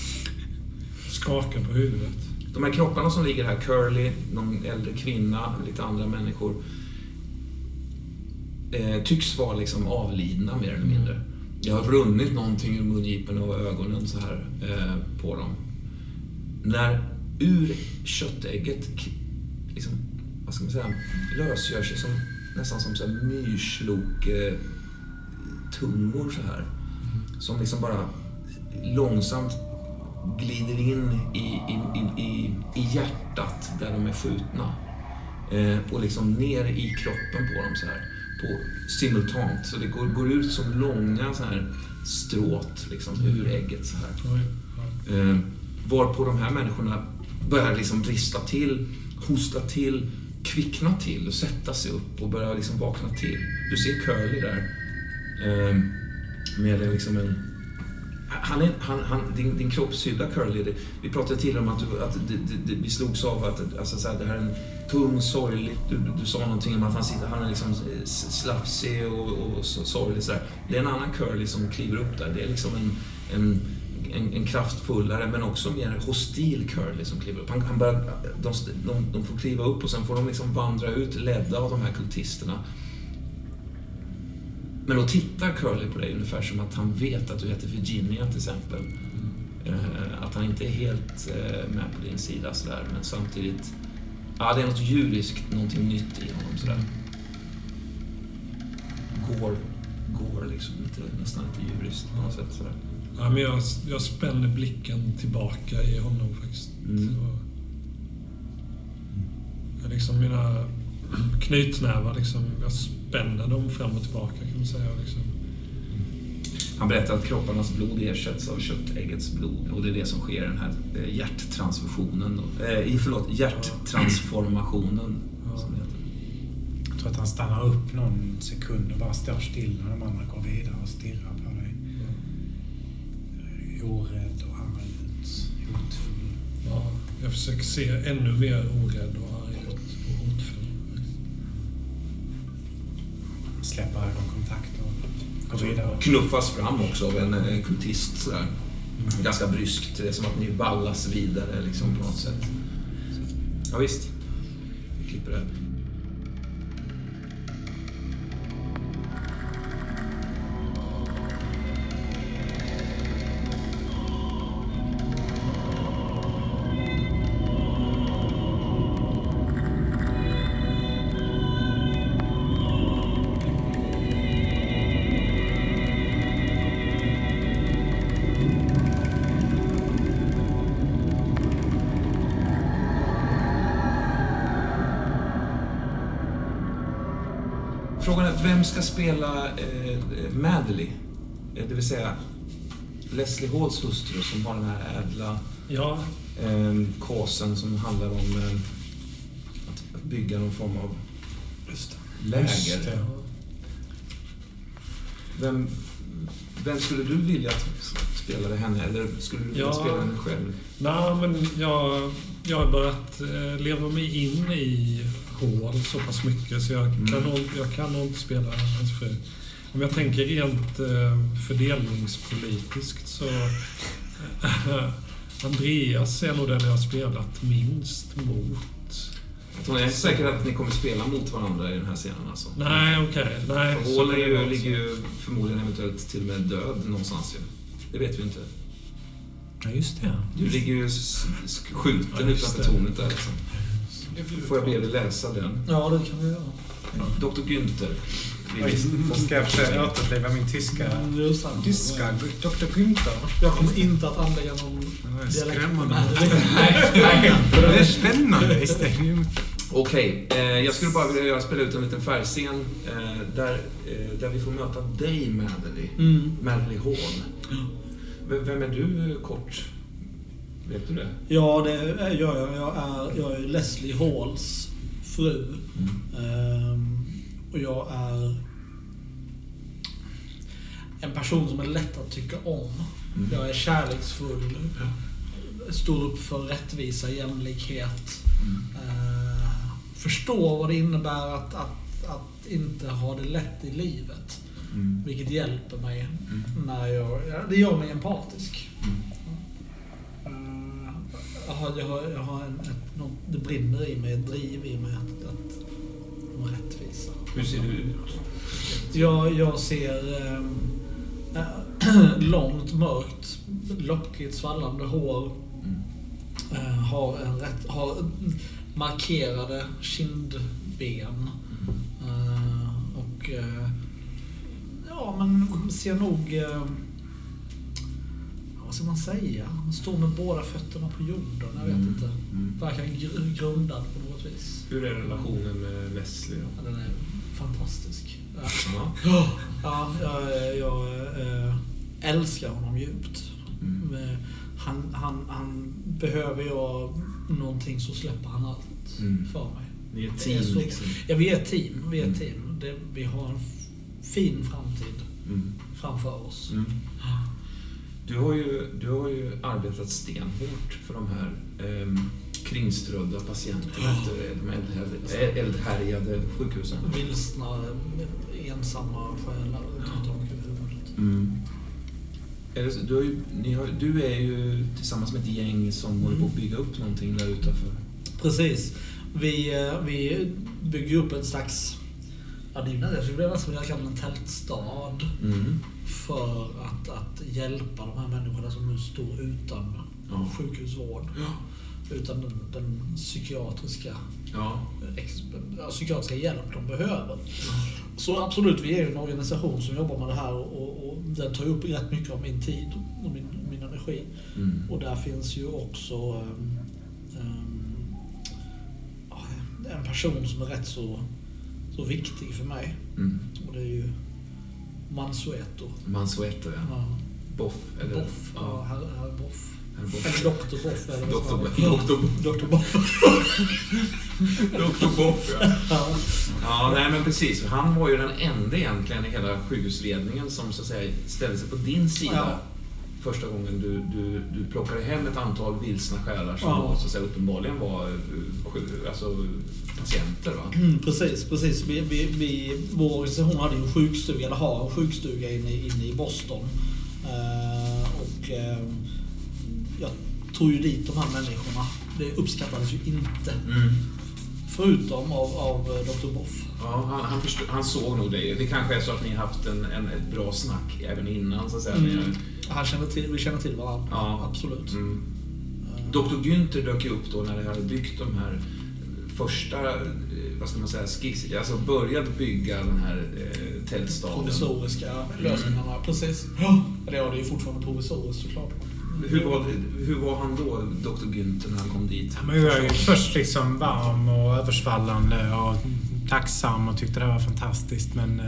Skakar på huvudet. De här kropparna som ligger här, Curly, någon äldre kvinna, lite andra människor, eh, tycks vara liksom avlidna mer eller mindre. Det har runnit någonting ur mungiporna och ögonen så här eh, på dem. När ur köttägget liksom, vad ska man säga, lösgör sig som, nästan som så här myrslok eh, tungor så här. Som liksom bara långsamt glider in i, i, i, i, i hjärtat där de är skjutna. Eh, och liksom ner i kroppen på dem så här. På, simultant. Så det går, går ut som långa så här stråt liksom, ur ägget så här. Eh, varpå de här människorna börjar liksom brista till, hosta till, kvickna till och sätta sig upp och börja liksom vakna till. Du ser Curly där. Eh, med liksom en... Han är, han, han, din, din kroppshydda Curly, det, vi pratade till om att, du, att det, det, det, vi slogs av att alltså, så här, det här är en tung, sorglig... Du, du sa någonting om att han, sitter, han är liksom eh, slafsig och, och och sorglig. Så där. Det är en annan Curly som kliver upp där. Det är liksom en, en, en, en kraftfullare men också mer hostil Curly som liksom kliver upp. Han, han börjar, de, de, de får kliva upp och sen får de liksom vandra ut ledda av de här kultisterna. Men då tittar Curly på dig ungefär som att han vet att du heter Virginia till exempel. Eh, att han inte är helt eh, med på din sida sådär, men samtidigt... Ja, det är något djuriskt, någonting nytt i honom sådär. Går, går liksom lite, nästan lite djuriskt på något sätt sådär. Ja, men jag, jag spänner blicken tillbaka i honom faktiskt. Mm. Så, jag liksom mina knytnävar, liksom, jag spänner dem fram och tillbaka kan man säga. Liksom. Han berättar att kropparnas blod ersätts av köttäggets blod och det är det som sker i den här eh, hjärttransfusionen. Eh, i- förlåt, hjärttransformationen. Som det heter. Jag tror att han stannar upp någon sekund och bara står still när de andra går vidare och stirrar Orädd och arg ut. Hotfull. Ja, jag försöker se ännu mer orädd och arg ut och hotfull. Släpper ögonkontakt och går vidare. Knuffas fram också av en eh, kultist sådär. Ganska bryskt. Det är som att ni ballas vidare liksom på något sätt. Ja, visst. Vi klipper det. Ska spela eh, Madely? Eh, Det vill säga Leslie Halls hustru som har den här ädla Ja, eh, kåsen som handlar om eh, att bygga någon form av Just läger. Vem, vem skulle du vilja att spelade henne eller skulle du vilja Ja. spela henne själv? nej men jag, jag har börjat eh, leva mig in i Hall så pass mycket så jag, kan, nog, jag kan nog inte spela hans fru. Om jag tänker rent eh, fördelningspolitiskt så... *laughs* Andreas är nog den jag har spelat minst mot. Jag är inte säker att ni kommer spela mot varandra i den här scenen alltså. Nej, okej. nej. Är det var ju, ligger ju förmodligen eventuellt till och med död någonstans ju. Det vet vi inte. Ja, just det. Du ligger ju skjuten Ja, utanför tornet där liksom. Får jag be dig läsa den? Ja, det kan vi göra. Dr. Günther. Oj, Ska jag försöka återuppliva min tyska... Det. Tyska Dr. Günther. Jag kommer inte att anlägga någon dialekt. Skrämmande. Det är spännande. Okej, eh, jag skulle bara vilja spela ut en liten färgscen eh, där, eh, där vi får möta dig, Madeleine. Mm. Madeleine. V- Vem är du kort? Vet du det? Ja, det gör jag. Jag är, jag är Leslie Halls fru. Ehm, och jag är en person som är lätt att tycka om. Mm. Jag är kärleksfull. Står upp för rättvisa, jämlikhet. Eh, förstår vad det innebär att, att, att inte ha det lätt i livet. Mm. Vilket hjälper mig när jag... ja, Det gör mig empatisk. Jag har, jag har, jag har en, ett, något, det brinner i mig, ett driv i mig att, att om rättvisa. Hur ser du ut? Jag, jag ser äh, *clears throat* långt, mörkt, lockigt, svallande hår. Eh, har, en rätt, har markerade kindben. Eh, och eh, ja, men ser nog... Vad ska man säga? Står med båda fötterna på jorden. Jag vet Mm. inte. Mm. Verkar gr- grundad på något vis. Hur är relationen med Leslie då? Ja, den är fantastisk. Ja. Ja. Ja, jag, jag eh, älskar honom djupt. Mm. Eh, Han, han, han behöver jag någonting så släpper han allt Mm. för mig. Ni är ett team så- liksom. Ja, vi är ett team. Vi är ett Mm. team. Det, vi har en fin framtid Mm. framför oss. Mm. Du har, ju, du har ju arbetat stenhårt för de här ehm, kringströdda patienterna efter de eldhär- eldhärjade sjukhusen. Vilsna, eh, ensamma själar utan tak över huvudet. Mm. Du, har ju, har, du är ju tillsammans med ett gäng som håller på att bygga upp någonting där utanför. Precis. Vi, eh, vi bygger upp en slags, ja det är ju nästan- jag skulle nästan vilja kalla det en tältstad. Mm. För att, att hjälpa de här människorna som nu står utan Ja. sjukhusvård. Utan den, den psykiatriska, Ja. ex, ja, psykiatriska hjälp de behöver. Så absolut, vi är ju en organisation som jobbar med det här och, och, och den tar upp rätt mycket av min tid och min, min energi. Mm. Och där finns ju också ehm, ja, en person som är rätt så, så viktig för mig. Mm. Och det är ju Mansueto. Mansueto, ja. Ja. Boff. Eller, Boff. Ja, Ja. herr, herr Boff. Eller Doktor Boff. Eller *laughs* Doktor. Boff. Doktor Boff. *laughs* Dr. Boff, ja. Ja. Ja, nej men precis. Han var ju den enda egentligen i hela sjukhusledningen som så att säga ställde sig på din sida. Ja. Första gången du, du, du plockade hem ett antal vilsna själar som Ja. då, så att säga, uppenbarligen var eh, alltså, patienter. Va? Mm, precis, precis. Vi, vi, vi, vår organisation hade en sjukstuga, eller har en sjukstuga inne, inne i Boston. Eh, och eh, jag tog ju dit de här människorna. Det uppskattades ju inte. Förutom av, av eh, Dr. Boff. Ja, han, han, förstod, han såg nog dig. Det kanske är så att ni haft en, en, ett bra snack även innan. Så att säga. Mm. Han känner till, vi känner till varandra, Ja. absolut. Mm. Dr. Günther dök ju upp då när de hade byggt de här första, eh, vad ska man säga, skiss, alltså börjat bygga den här eh, tältstaden. Provisoriska lösningarna, precis. Eller ja, det är ju fortfarande provisoriskt såklart. Hur var, det, hur var han då, Dr. Günther, när han kom dit? Men jag är ju först liksom varm och översvallande och tacksam och tyckte det här var fantastiskt. Men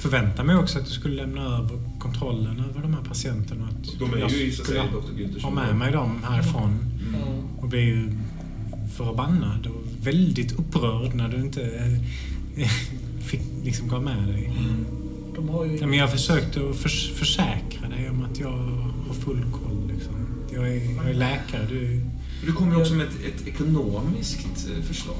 förväntade mig också att du skulle lämna över kontrollen över de här patienterna. Att De är jag ju i skulle ha med mig dem härifrån. Ja. Och blev ju förbannad och väldigt upprörd när du inte eh, *laughs* fick liksom gå med dig. De har ju... Ja, men jag försökte att förs försäkra dig om att jag har full koll. Liksom. Jag, är, jag är läkare. Du, Du kommer ju också med ett, ett ekonomiskt eh, förslag.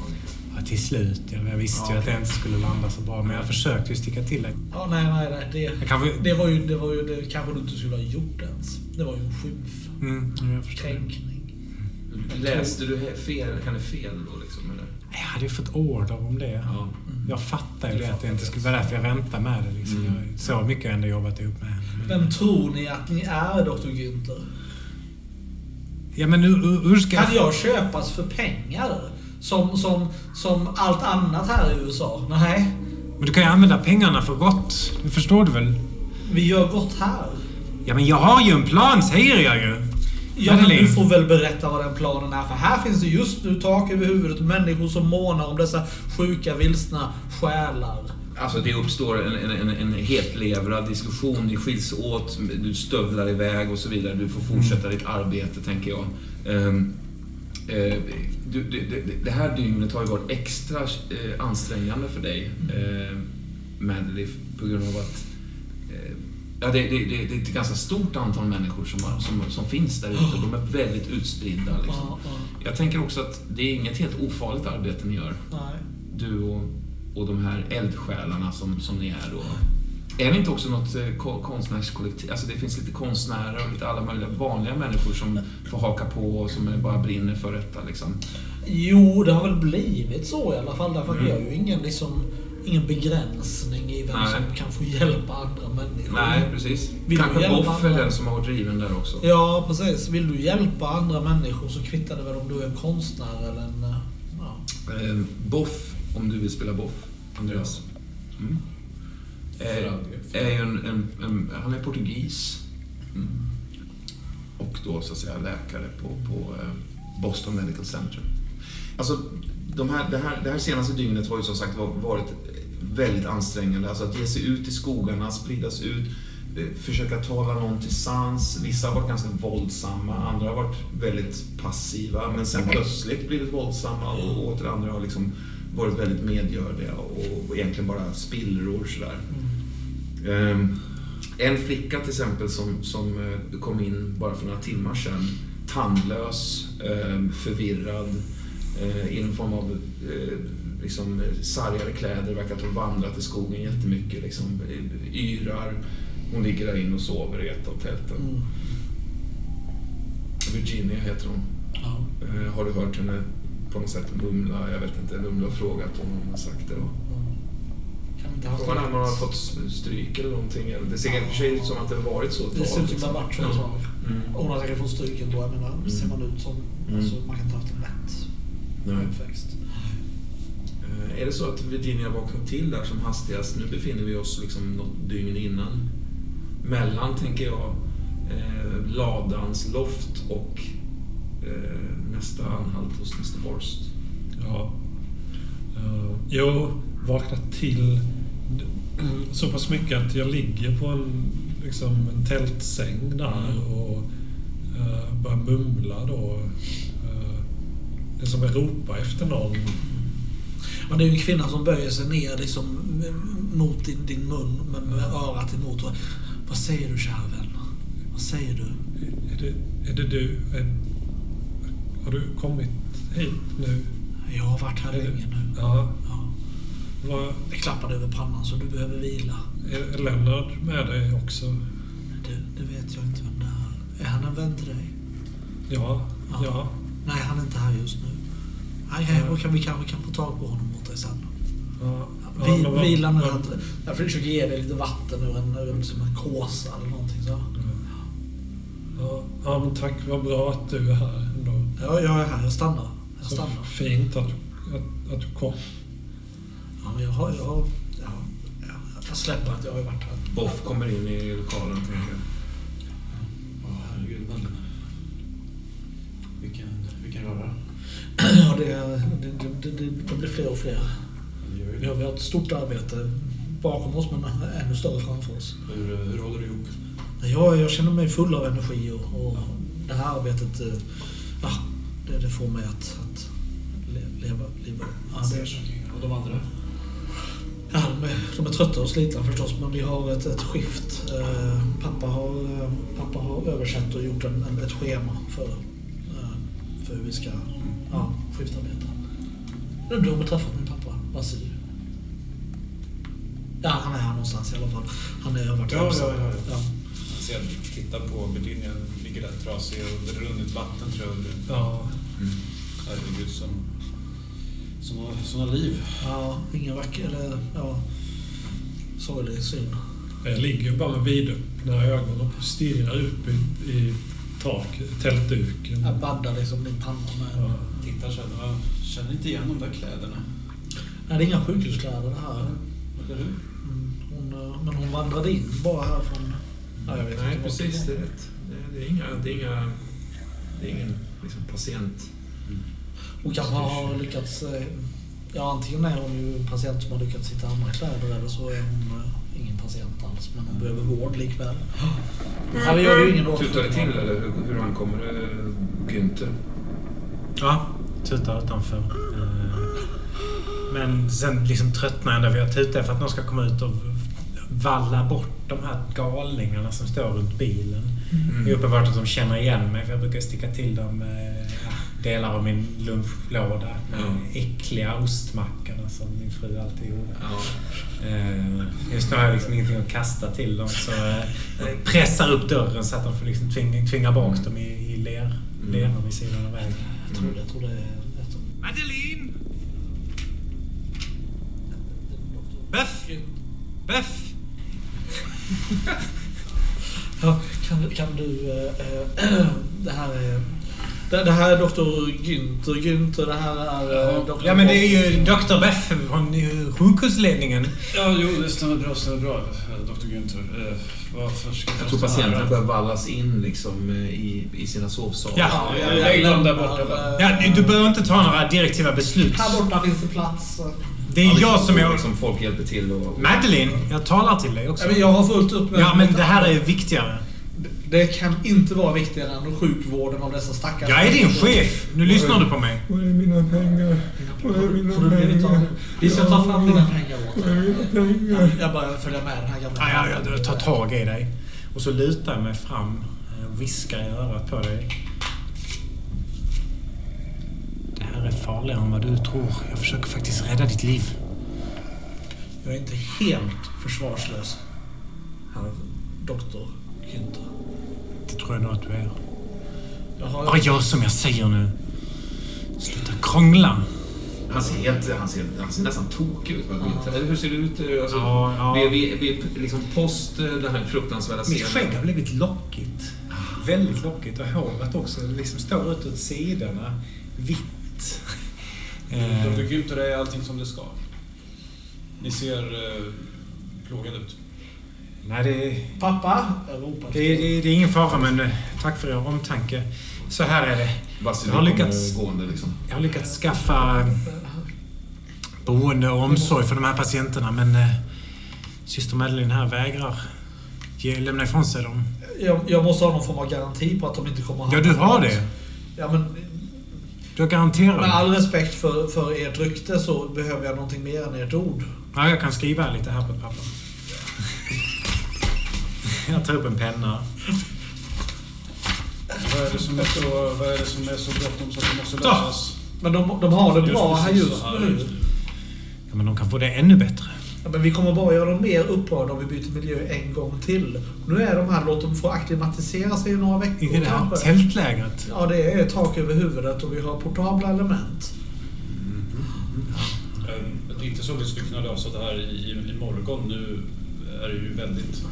Till slut. Jag, jag visste Ja, ju att det inte skulle landa så bra. Men jag försökte ju sticka till dig. Ja, nej, nej, nej. Det, kanske... det var ju, det var ju, det kanske du inte skulle ha gjort ens. Det var ju en skymf. Mm. Kränkning. Läste du fel, henne fel då liksom? Eller? Jag hade ju fått order om det. Ja. Jag fattar ju det att det inte skulle vara därför jag väntade med det. Liksom. Mm. Jag, så mycket har jag ändå jobbat ihop med henne. Men- Vem tror ni att ni är, Dr. Günther? Ja men hur, hur ska Kan jag köpas för pengar? Som, som, som allt annat här i USA? Nej. Men du kan ju använda pengarna för gott. Det förstår du väl? Vi gör gott här. Ja men jag har ju en plan säger jag ju. Ja, men du får väl berätta vad den planen är. För här finns det just nu tak över huvudet och människor som månar om dessa sjuka, vilsna själar. Alltså det uppstår en, en, en, en hetlevrad diskussion, ni skiljs åt, du stövlar iväg och så vidare. Du får fortsätta ditt arbete, tänker jag. Ehm, eh, det, det, här dygnet har ju varit extra eh, ansträngande för dig, eh, Madeleine, på grund av att eh, Ja, det, det, det, det är ett ganska stort antal människor som, har, som, som finns där ute. De är väldigt utspridda. Liksom. Ja, ja. Jag tänker också att det är inget helt ofarligt arbete ni gör Nej. du och, och de här eldsjälarna som, som ni är då. Är ni inte också något eh, ko- konstnärskollektiv? Alltså det finns lite konstnärer och lite alla möjliga vanliga människor som får haka på och som bara brinner för detta liksom. Jo, det har väl blivit så i alla fall. Därför Mm. vi har ju ingen, liksom, ingen begränsning i vem Nej. som kan få hjälpa andra människor. Nej, precis. Vill Kanske Boff är den som har varit driven där också. Ja, precis. Vill du hjälpa andra människor så kvittar det väl om du är en konstnär eller en... eh, Ja. Eh, Boff, om du vill spela Boff, Andreas. Mm. Eh, är ju en, en, en, han är portugis. Mm. Och då så att säga läkare på, på eh, Boston Medical Center. Alltså, de här, det, här, det här senaste dygnet har ju som sagt var- varit väldigt ansträngande. Alltså att ge sig ut i skogarna, spridas ut, eh, försöka tala någon till sans. Vissa har varit ganska våldsamma, andra har varit väldigt passiva. Men sen plötsligt blivit våldsamma och åter andra har liksom varit väldigt medgörliga och, och egentligen bara spillror sådär. Ehm, en flicka till exempel som, som eh, kom in bara för några timmar sedan. Tandlös, ehm, förvirrad, eh, i en form av eh, liksom, sargade kläder. Verkar att hon vandrat i skogen jättemycket. Liksom, yrar. Hon ligger där inne och sover i ett av tälten. Mm. Virginia heter hon. Ja. Har du hört henne på något sätt mumla? Jag vet inte, du har frågat om hon har sagt det. Då. Ha haft Frågan är om hon har fått stryk eller någonting. Det ser i och för sig ut som att det har varit så ett Det ser tag, ut som det har varit så ett Ja. tag. Mm. Och hon har säkert fått stryk ändå. Jag menar, ser man ut som... Mm. Alltså, man kan inte ha haft en lätt uppväxt. Eh, Är det så att Virginia vaknat till där som hastigast? Nu befinner vi oss liksom något dygn innan. Mellan, tänker jag, eh, ladans loft och eh, nästa anhalt hos Mr. Horst. Ja. Uh, jo, vaknat till så pass mycket att jag ligger på en, liksom, en tältsäng där och uh, börjar mumla då. Uh, det är som att ropa efter någon. Men det är ju en kvinna som böjer sig ner liksom, mot din, din mun med, med örat emot. Och, Vad säger du kära vän? Vad säger du? Är det, är det du? Är, har du kommit hit nu? Jag har varit här länge nu. Ja. Ja. Det klappar över pannan så du behöver vila. är Lennart med dig också? Det, det vet jag inte vem det är. Är han en vän till dig? Ja. Ja. Ja. Nej, han är inte här just nu. Han kan, och kan, vi kanske kan få tag på honom åt dig sen. ja. Vi, vad- vila nu. att- Jag försöker ge dig lite vatten ur en, ur en, som en kåsa eller någonting så. Ja, ja, men tack. Vad bra att du är här ändå. Ja, jag är här. Jag stannar. Jag Så stannar. fint att, att, att du kom. Ja, men jag har... Jag, har ja, ja, jag släpper att jag har varit här. Boff kommer in i lokalen, tänker jag. Åh, herregud, men... Vilken, vilken röra. *clears throat* Ja, det, det, det, det, det blir fler och fler. Vi har, vi har ett stort arbete bakom oss men ännu större framför oss. Hur, hur håller du ihop? Jag, jag känner mig full av energi och, och det här arbetet, eh, ja, det, det får mig att, att le- leva. leva. Ja, det, Och de andra? Ja, de, är, de är trötta och slitna förstås men vi har ett, ett skift. Eh, pappa, har, eh, pappa har översatt och gjort en, ett schema för, eh, för hur vi ska ja, skiftarbeta. Du har väl träffat min pappa, Vasil? Ja, han är här någonstans i alla fall. Han är Ja, hemsam. ja, ja, ja. ja. Jag ser, tittar på Virginia, ligger där trasig och det rinner ut vatten tror jag. Ja. Herregud, som, som har såna liv. Ja, ingen vacker, eller ja, sorglig syn. Jag ligger ju bara med vidöppna ögon och stirrar upp i, i tak, tältduken. Jag baddar liksom din panna med. Ja. Tittar sen, jag känner inte igen de där kläderna. Nej, det är inga sjukhuskläder det här. Eller hur? Mm, hon, eh, men hon vandrade in bara här från... Ja, jag vet Nej, inte. precis. Det var. är rätt. Det är, det är inga... Det är, inga, det är ingen liksom, patient. Hon kanske har lyckats... eh, Ja, antingen är hon ju en patient som har lyckats hitta andra kläder eller så är hon eh, ingen patient alls. Men hon behöver vård likväl. Ja, vi gör ju ingen Tutar det till eller hur, hur ankommer det Günther? Ja, tutar utanför. Eh, Men sen liksom tröttnar jag när vi har tutat för att någon ska komma ut och valla bort de här galningarna som står runt bilen. Det är uppenbart att de känner igen mig för jag brukar sticka till dem eh, delar av min lunchlåda. Ja. Äckliga ostmackorna som min fru alltid gjorde. Ja. Eh, Just nu har jag liksom ingenting att kasta till dem så eh, pressar upp dörren så att de får liksom tvinga, tvinga bak dem i, i ler, leran vid sidan av vägen. Jag tror, jag tror det är. Madeline! Beff! Beff! *laughs* Ja, kan, kan du... eh, eh, *clears throat* det här är... Det, det här är Dr. Günther. Günther, det här är uh, Dr. Ja men det är ju Dr. Beff från eh, sjukhusledningen. Ja, jo, det stämmer bra, stämmer bra, eh, Dr. Günther. Eh, varför ska Jag tror patienterna börjar vallas in liksom, eh, i, i sina sovsalar. Ja, Ja, lägg dem där borta. Ja, du behöver inte ta några direktiva beslut. Här borta finns det plats. Det är Ja, jag liksom, som är... Liksom, folk hjälper till och Madeline, jag talar till dig också. Ja, men jag har fullt upp med... Ja, men det här är viktigare. Det kan inte vara viktigare än sjukvården av dessa stackare. Jag är din chef. Nu lyssnar du på mig. Var är mina pengar? Var är mina pengar? Vi ska ta fram dina pengar åt dig. Jag bara följer med den här gamla... Ja, ja, jag tar tag i dig. Och så lutar jag mig fram eh, och viskar i örat på dig. Det här är farligare än vad du tror. Jag försöker faktiskt rädda ditt liv. Jag är inte helt försvarslös. Herr doktor Günther. Det tror jag nog att du är. Jag har... Bara gör som jag säger nu. Sluta krångla. Han ser, helt, han, ser, han ser nästan tokig ut. Eller Hur ser det ut? eh, Alltså, Ja, ja. Vi, vi, vi, liksom post eh, den här fruktansvärda Mitt scenen. skägg har blivit lockigt. Väldigt lockigt. Och håret också. Det liksom står ut åt sidorna. Vitt. Eh, Dr. Günther är allting som det ska. Ni ser eh, plågade ut. Nej, det, Pappa! Det, det, det är ingen fara, men eh, tack för er omtanke. Så här är det. Jag har lyckats- gående liksom. Jag har lyckats skaffa boende och omsorg för de här patienterna, men eh, syster Madeleine här vägrar ge, lämna ifrån sig dem. Jag, jag måste ha någon form av garanti på att de inte kommer att Ja, du har det. Ja, men Du garanterar med all respekt för, för ert rykte så behöver jag någonting mer än ert ord. Ja, jag kan skriva lite här på papper. Jag tar upp en penna. Vad är det som är så, vad är det som är så bråttom så att det måste lösas? Men de, de har det Just bra här just nu. Ja, men de kan få det ännu bättre. Ja, men vi kommer bara göra dem mer upprörda om vi byter miljö en gång till. Nu är de här, låt dem få akklimatisera sig i några veckor Inte det kanske. tältlägret. Ja, det är tak över huvudet och vi har portabla element. Eh, Det är inte så vi skulle kunna lösa det här i, i morgon. Nu är det ju väldigt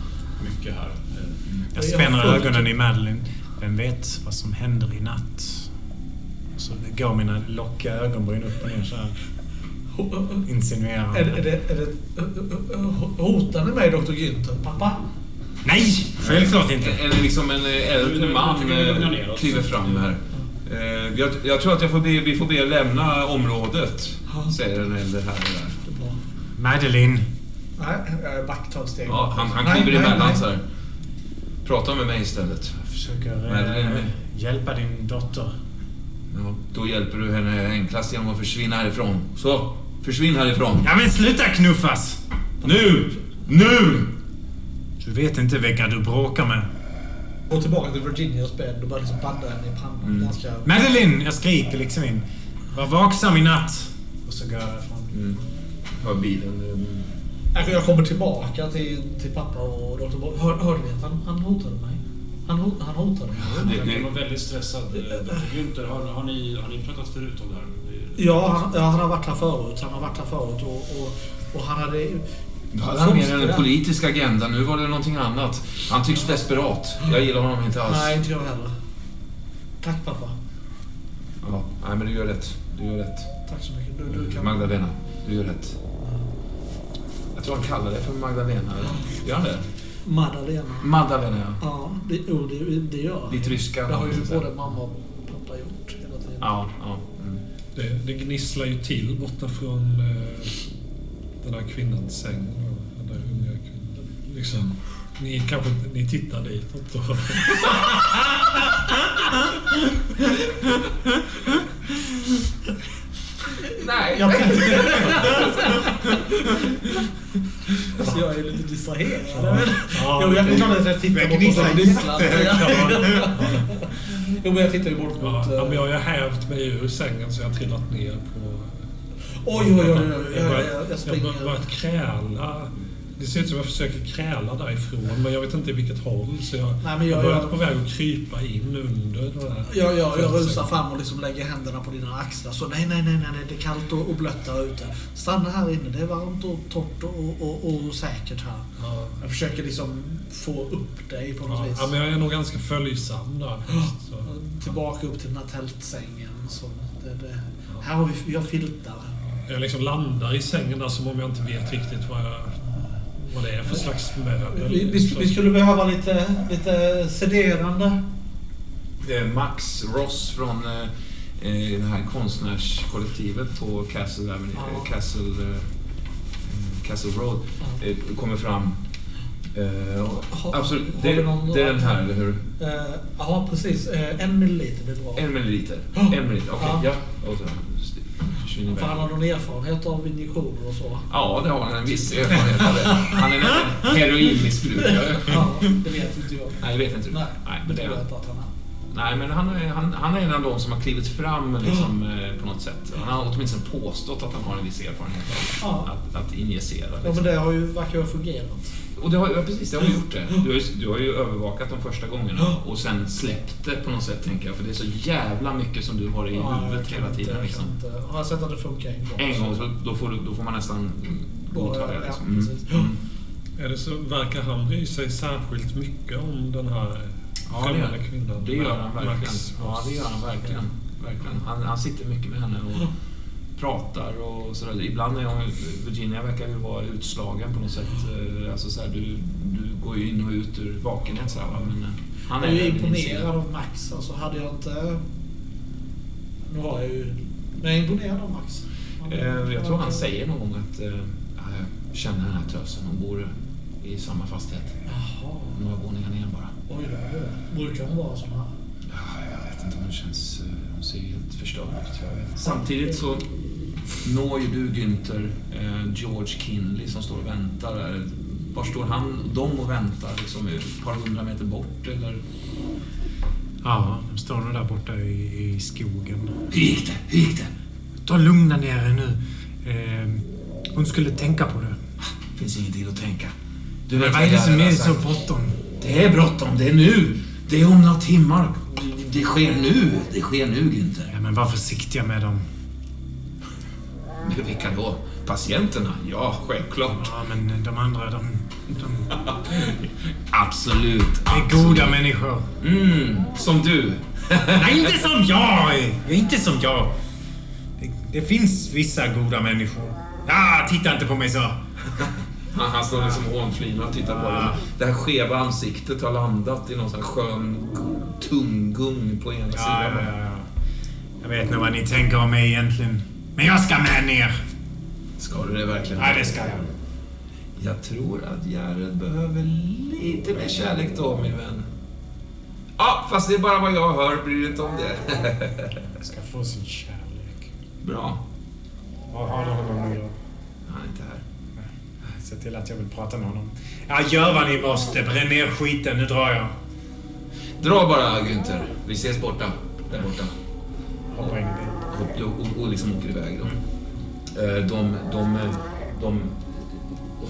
mycket här. Eh, Jag spänner ögonen i Madeleine. Vem vet vad som händer i natt? Så går mina lockiga ögonbryn upp och ner så här. Är, är Insinuerande. det, är det, hotar ni mig, Dr. Günther? Pappa? Nej! Självklart inte. En, en, liksom en äldre man kliver fram här. Eh, Jag, jag tror att jag får be, vi får be er lämna området, säger den äldre herren. Det är. Madeline. Nej, jag back, tar ett steg. Ja, han, han Nej, kliver nej, emellan nej. så här. Prata med mig istället. Jag försöker Madeline. eh, hjälpa din dotter. Ja, då hjälper du henne enklast genom att försvinna härifrån. Så, försvinn härifrån. Ja men sluta knuffas! Nu! Nu! Du vet inte vilka du bråkar med. Gå tillbaka till Virginias bädd och börjar liksom badda henne i pannan. Mm. Ganska... Madeline! Jag skriker liksom in. Var vaksam i natt. Och så går jag därifrån. Mm. Hör bilen. Jag- kommer tillbaka till, till pappa och Dr. Boy. Hör, hörde ni att han, han hotade mig? Han, han hotade mig. Det- Han det- kan vara väldigt stressad. Günther, har, har, ni, har ni pratat förut om det här? Det- Ja han, ja, han har varit här förut. Han har varit här förut och, och, och han hade... Då hade han mer en politisk agenda. Nu var det någonting annat. Han tycks desperat. Jag gillar honom inte alls. Nej, inte jag heller. Tack pappa. Ja, nej, men du gör rätt. Du gör rätt. Tack så mycket. Du, du kan... Magdalena, du gör rätt. Han kallar dig för Magdalena. eller? Gör han det? Madalena. Magdalena, ja. Ja, det, jo, det, det gör han. Ditt ryska Det har ju så både mamma och pappa gjort hela tiden. Ja, ja. Mm. Det, det gnisslar ju till borta från eh, den här kvinnans säng. Den där unga kvinnan. Liksom, ni kanske inte, ni tittar ditåt då. *laughs* Nej. Jag tänkte... alltså, jag är lite distraherad. Ja, jo, jag kan inte titta Jag bort gnisslar och gnisslar. jättehögt. Jo, men jag tittar ju bort Ja, mot... ja, eh, men jag har ju hävt mig ur sängen så jag har trillat ner på... Oj, oj, oj, oj. Jag Jag, har jag, jag, börjat- jag har springer. börjat kräla. Det ser ut som jag försöker kräla därifrån, men jag vet inte i vilket håll. Så jag, Nej, men jag jag, jag, på väg att krypa in under den här... jag, jag, jag rusar fram och liksom lägger händerna på dina axlar. Så nej, nej, nej, nej, det är kallt och, och blött där ute. Stanna här inne. Det är varmt och torrt och, och, och säkert här. Ja. Jag försöker liksom få upp dig på något Ja, vis. ja, men jag är nog ganska följsam där. Så. Tillbaka upp till den här tältsängen. Så det, det. Här har vi, vi har filtar. Jag liksom landar i sängen där som om jag inte vet riktigt vad, jag, vad det är för slags möbel. Vi, vi, vi skulle behöva lite, lite sederande. Det är Max Ross från eh, eh, det här konstnärskollektivet på Castle, Avenue, Ja. eh, Castle, eh, Castle Road Ja. eh, kommer fram. Eh, Ha- absolut, det, det är den här, eller hur? Ja, precis. Eh, En milliliter blir bra. En milliliter. Ja. En milliliter, okej. Ja. ja. Och så försvinner För han iväg. har någon erfarenhet av injektioner och så. Ja, det har han en viss erfarenhet av det. Han är nämligen *laughs* heroinmissbrukare. Ja, det vet inte jag. Nej, det vet inte du. Nej, Nej, men det är jag att han är. Nej, men han är, han, han är en av de som har klivit fram liksom, eh, på något sätt. Han har åtminstone påstått att han har en viss erfarenhet av Ja. att, att injicera. Ja, Liksom. men det har ju, verkar ju ha fungerat. Och det har, ja, precis, det har gjort det. Du har, ju, du har ju övervakat de första gångerna och sen släppt det på något sätt, tänker jag. För det är så jävla mycket som du har i Ja, jag huvudet hela inte- tiden. jag Liksom. inte- Har jag sett att det funkar en gång? En gång, så då får, du, då får man nästan godta det. Ja, Liksom. Mm. Är det så, verkar han bry sig särskilt mycket om den här Ja, det gör, kvinnan? det gör han verkligen. Ja, det gör han verkligen. verkligen. Han, han sitter mycket med henne och pratar och sådär. Ibland är hon, Virginia verkar ju vara utslagen på något sätt. Eh, Alltså så här, du, du går ju in och ut ur vakenhet så här, va? men eh, han Jag är ju väldigt imponerad av Max. Alltså hade jag inte... Nu har jag ju... Men jag är imponerad av Max. Han- Eh, Jag tror han säger någon gång att ja, jag känner den här tösen. Hon bor i samma fastighet. Jaha. Några våningar ner bara. Oj. Brukar hon vara sån här? Ja, jag vet inte om hon känns... eh, Hon ser helt förstörd ut. Samtidigt så når ju du Günther, eh, George Kinley som står och väntar där. Var står han, de och väntar? Liksom ett par hundra meter bort eller? Ja, de står nog där borta i, i skogen. Hur gick det? Hur gick det? Ta lugna ner er nu. Eh, hon skulle tänka på det. Finns ingenting att tänka. Du vet vad är det som är så bråttom? Det är bråttom, det är nu. Det är om några timmar. Det sker nu. Det sker nu, Günther. Ja, men var försiktiga med dem. Men vilka då? Patienterna? Ja, självklart. Ja, men de andra, de... de *laughs* Absolut. är absolut. goda människor. Mm, som du. *laughs* Nej, inte som jag! Inte som jag. Det, det finns vissa goda människor. Ah, titta inte på mig så. *laughs* Han, står liksom hånflinar och tittar på dig. Det här skeva ansiktet har landat i någon sån skön tung-gung på ena Ja, sidan. ja, ja, ja. Jag vet nog vad ni tänker om mig egentligen. Men jag ska med ner. Ska du det verkligen? Nej, det ska jag. Jag tror att Jared behöver lite mer kärlek då, min vän. Ja, fast det är bara vad jag hör. Bryr dig inte om det. Jag ska få sin kärlek. Bra. Vad har du honom nu då? Han är inte här. Se till att jag vill prata med honom. Ja, gör vad ni måste. Bränn ner skiten. Nu drar jag. Dra bara, Günther. Vi ses borta. Där borta. Hoppar in i bilen. Och, och, och liksom åker iväg då. Eh, De, de, de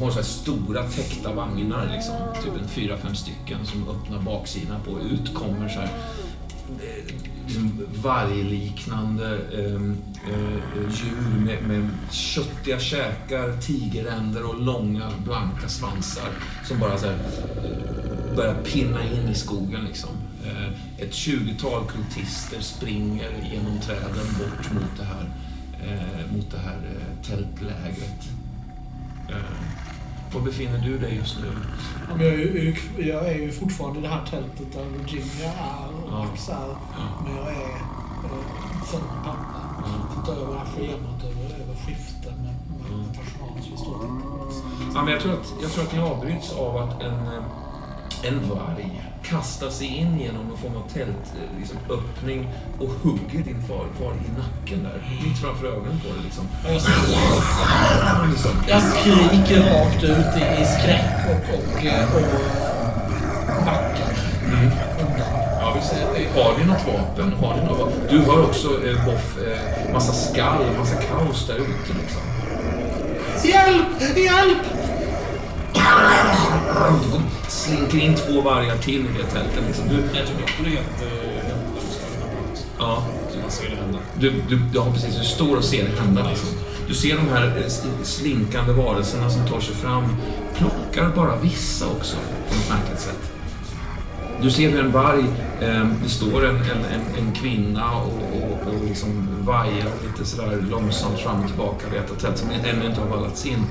har så här stora täckta vagnar, liksom, typ en fyra, fem stycken, som öppnar baksidan på. Ut kommer så här eh, liksom vargliknande eh, eh, djur med, med köttiga käkar, tigeränder och långa blanka svansar som bara så här, eh, börjar pinna in i skogen. Liksom. Eh, ett tjugotal kultister springer genom träden bort mot det här, eh, mot det här eh, tältlägret. Eh, var befinner du dig just nu? Ja, Jag är, ju, jag är ju fortfarande i det här tältet där Virginia är och Ja. Max är. Men jag är eh, sen pappa. Över det här schemat över, över skiften med, med, med personalen som vi står och tittar på. Ja, men jag, tror att, jag tror att ni avbryts av att en, eh, en varg kastar sig in genom någon form av tältöppning liksom, öppning och hugger din farfar i nacken där. Mitt framför ögonen på dig. Liksom. Jag, skriker, jag skriker rakt ut i, i skräck och, och, eh, och, och backar Har ni något vapen? Har ni något vapen? Du hör också eh, Boff, eh, massa skall, massa kaos där ute. Liksom. Hjälp! Hjälp! Det slinker in två vargar till i det tältet. Liksom. Du, Jag också det är helt eh, på allt. ja, Så man ser det hända. Du, du, ja, precis. Du står och ser det hända. Liksom. Du ser de här eh, s- slinkande varelserna som tar sig fram. Plockar bara vissa också, på något märkligt sätt. Du ser hur en varg, eh, det står en, en, en, en kvinna och, och, och liksom vajar lite sådär långsamt fram och tillbaka vid ett tält som ännu inte har vallats in.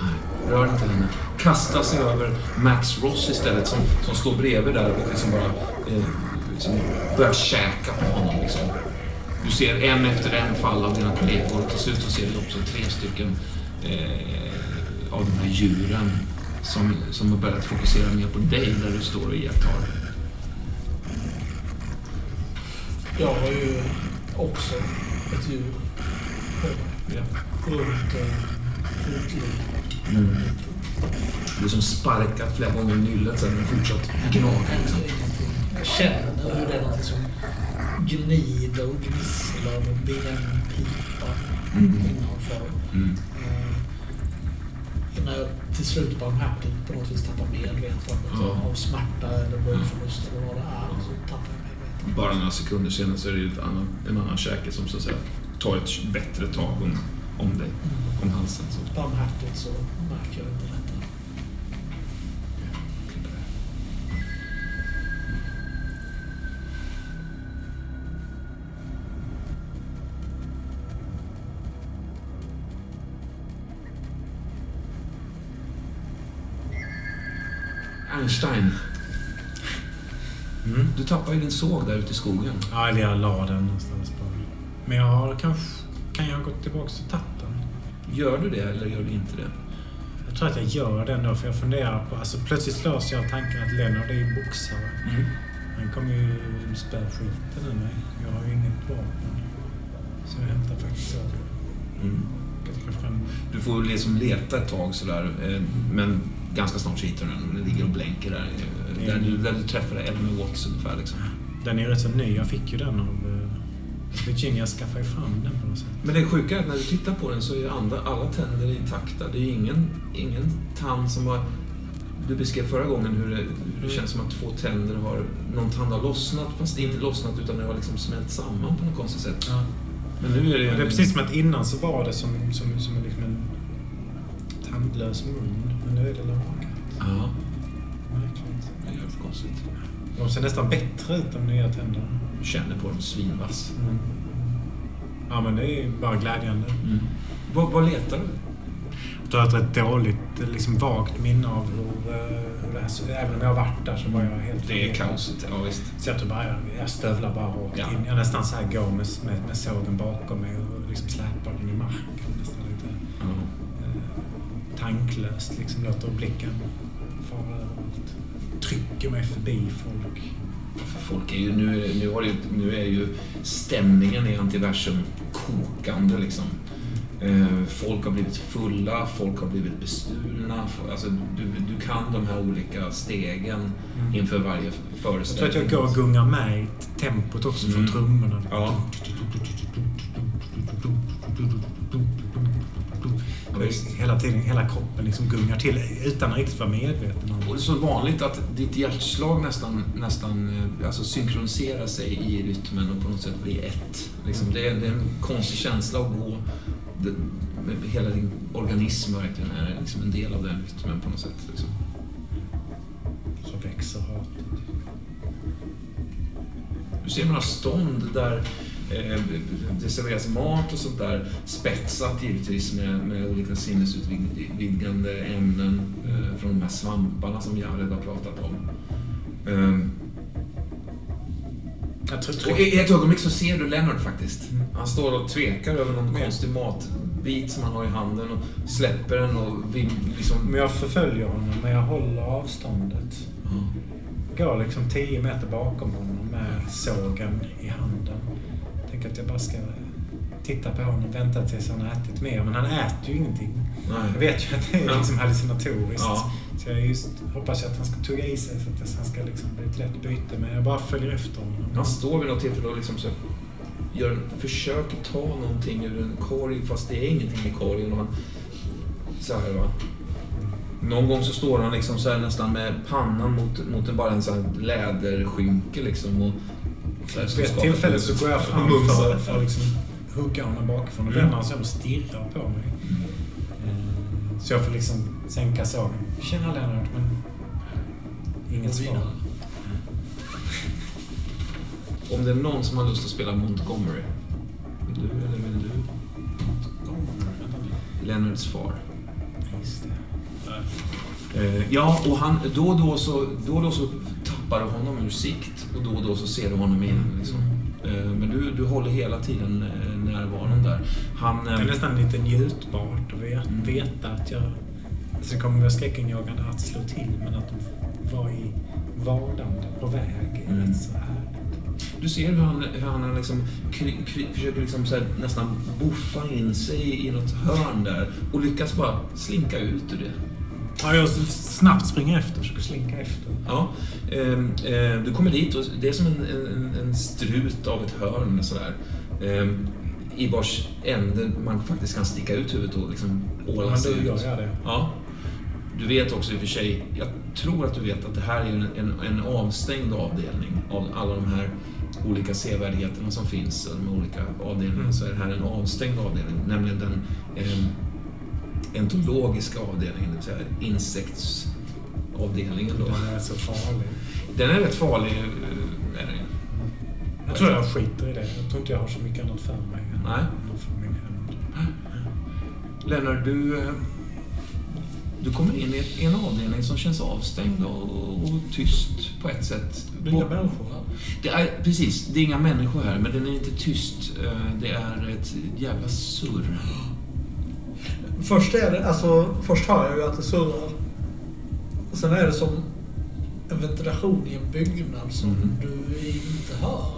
Nej, rör inte henne. Kastar sig över Max Ross istället som, som står bredvid där och liksom bara eh, liksom börjar käka på honom. Liksom. Du ser en efter en fall av dina kollegor och till slut så ser du också tre stycken eh, av de här djuren som, som har börjat fokusera mer på dig där du står och iakttar. Jag har ju också ett djur. Ja. Runt fotleden. Mm. Du som sparkat flera gånger i nyllet sen men fortsatt gnaga. Liksom. Jag känner hur det är någonting som gnider och gnisslar med benpipan Mm. innanför. Mm. Eh, innan jag till slut barmhärtigt på något vis tappar medvetandet Ja. av smärta eller blodförlust eller vad det är. Så tappar. Bara några sekunder senare så är det ett annan, en annan käke som så att säga tar ett bättre tag om, om dig, om halsen. Så. Barmhärtigt så märker jag inte detta. Einstein. Du tappar ju din såg där ute i skogen. Ja, eller jag la den någonstans på. Men jag har kanske... Kan jag gå tillbaka och tagit den? Gör du det eller gör du inte det? Jag tror att jag gör det ändå, för jag funderar på... Alltså plötsligt slås jag av tanken att Lennart är ju boxare. Mm. Han kommer ju spä skiten ur mig. Jag har ju inget vapen. Så jag hämtar faktiskt sågen. Mm. Du får liksom leta ett tag sådär, eh, men ganska snart så hittar du den. Den ligger och blänker där. Eh, Där du, där du träffade Elmer Watts ungefär. Liksom. Den är ju rätt så ny. Jag fick ju den av... eh, Virginia skaffade ju fram den på något sätt. Men det sjuka är att när du tittar på den så är andra, alla tänder intakta. Det är ingen, ingen tand som har... Du beskrev förra gången hur det, hur det känns som att två tänder har... Någon tand har lossnat, fast det är inte lossnat utan det har liksom smält samman på något konstigt sätt. Ja. Men nu är det... Det är precis som att innan så var det som, som, som liksom en tandlös mun. Men nu är det lagat. Ja, konstigt. De ser nästan bättre ut, de nya tänderna. Du känner på dem svinvass. Mm. Ja, men det är ju bara glädjande. Mm. Vad, vad letar du? Jag har ett rätt dåligt, liksom vagt minne av hur, eh, hur det här såg Även om jag har varit där så var jag helt Det är kaoset, ja visst. Så jag bara jag, jag stövlar bara rakt Ja. in. Jag nästan så här går med, med, med sågen bakom mig och liksom släpar den i marken. Nästan lite Ja. eh, tanklöst. Liksom låter blicken. Trycker mig förbi folk. Folk är ju, nu, är- nu, har det, nu är ju stämningen i antiversum kokande liksom. Eh, folk har blivit fulla, folk har blivit bestulna. Alltså, du, du kan de här olika stegen inför varje Jag tror att föreställning. jag går och gungar med i tempot också från Mm. trummorna. Ja. Visst. Hela tiden, hela kroppen liksom gungar till utan att riktigt vara medveten om Och det. det är så vanligt att ditt hjärtslag nästan, nästan eh, alltså synkroniserar sig i rytmen och på något sätt blir ett. Liksom det, är, det är en konstig känsla att gå... Det, med hela din organism verkligen är liksom en del av den rytmen på något sätt. Liksom. Så växer hatet. Du ser några stånd där eh, det serveras mat och sånt där. Spetsat givetvis med, med olika sinnesutvidgande ämnen eh, från de här svamparna som Jared har pratat om. Eh, Jag tror, Och i ett ögonblick så ser du Leonard faktiskt. Mm. Han står och tvekar över någon Men- konstig matbit som han har i handen och släpper den och vill liksom... Men jag förföljer honom, men jag håller avståndet. Går liksom 10 meter bakom honom med sågen i handen. Tänker att jag bara ska titta på honom och vänta tills han har ätit mer. Men han äter ju ingenting. Jag Nej. vet ju att det är Ja. liksom hallucinatoriskt. Ja. Så jag just hoppas att han ska tugga i sig så att han ska liksom bli ett lätt byte. Men jag bara följer efter honom. Han står vid något tillfälle och liksom så gör, försöker ta någonting ur en korg fast det är ingenting i korgen. Och han, så här, va. Någon gång så står han liksom så här nästan med pannan mot, mot en, bara en sån här läderskynke liksom. Och, Vid ett tillfälle så går jag fram för, för att liksom hugga honom bakifrån och Mm. vänder han sig om och stirrar på mig. Eh, Så jag får liksom sänka sågen. Tjena Lennart, men inget svar. Om det är någon som har lust att spela Montgomery. Vill du eller vill du? Leonards far. Just det. Eh, ja, och han, då, och då, så, då och då så tappar du honom ur sikt och då och då så ser du honom igen. Liksom. Eh, men du, du håller hela tiden eh, närvaron där. Han... Det är Eh, nästan lite njutbart att vet, Mm. veta att jag... Alltså det kommer vara skräckinjagande att slå till, men att vara i vardande på väg är Mm. så härligt. du ser hur han, hur han liksom kry, kry, försöker liksom nästan boffa in sig i något hörn där och lyckas bara slinka ut ur det. Ja, jag snabbt springer efter, försöker slinka efter. Ja, eh, du kommer dit och det är som en, en, en strut av ett hörn sådär. Ehm, I vars ände man faktiskt kan sticka ut huvudet och liksom åla sig ut. gör jag det. Ja. Du vet också i och för sig, jag tror att du vet att det här är en, en, en avstängd avdelning av alla de här olika sevärdheterna som finns, de olika avdelningarna, Mm. så är det här en avstängd avdelning, nämligen den eh, entologiska avdelningen, det vill säga insektsavdelningen. Då. Den är så farlig. Den är rätt farlig. eh, Är den. ju. Jag tror jag skiter i det. Jag tror inte jag har så mycket annat för mig. Nej. få min. Lennart, du, eh, du kommer in i en avdelning som känns avstängd och, och tyst på ett sätt. Det är inga människor här. Det är, precis, det är inga människor här, men den är inte tyst. Eh, Det är ett jävla surr. Först, är det, alltså, först hör jag ju att det surrar. Sen är det som en ventilation i en byggnad som Mhm. du inte hör.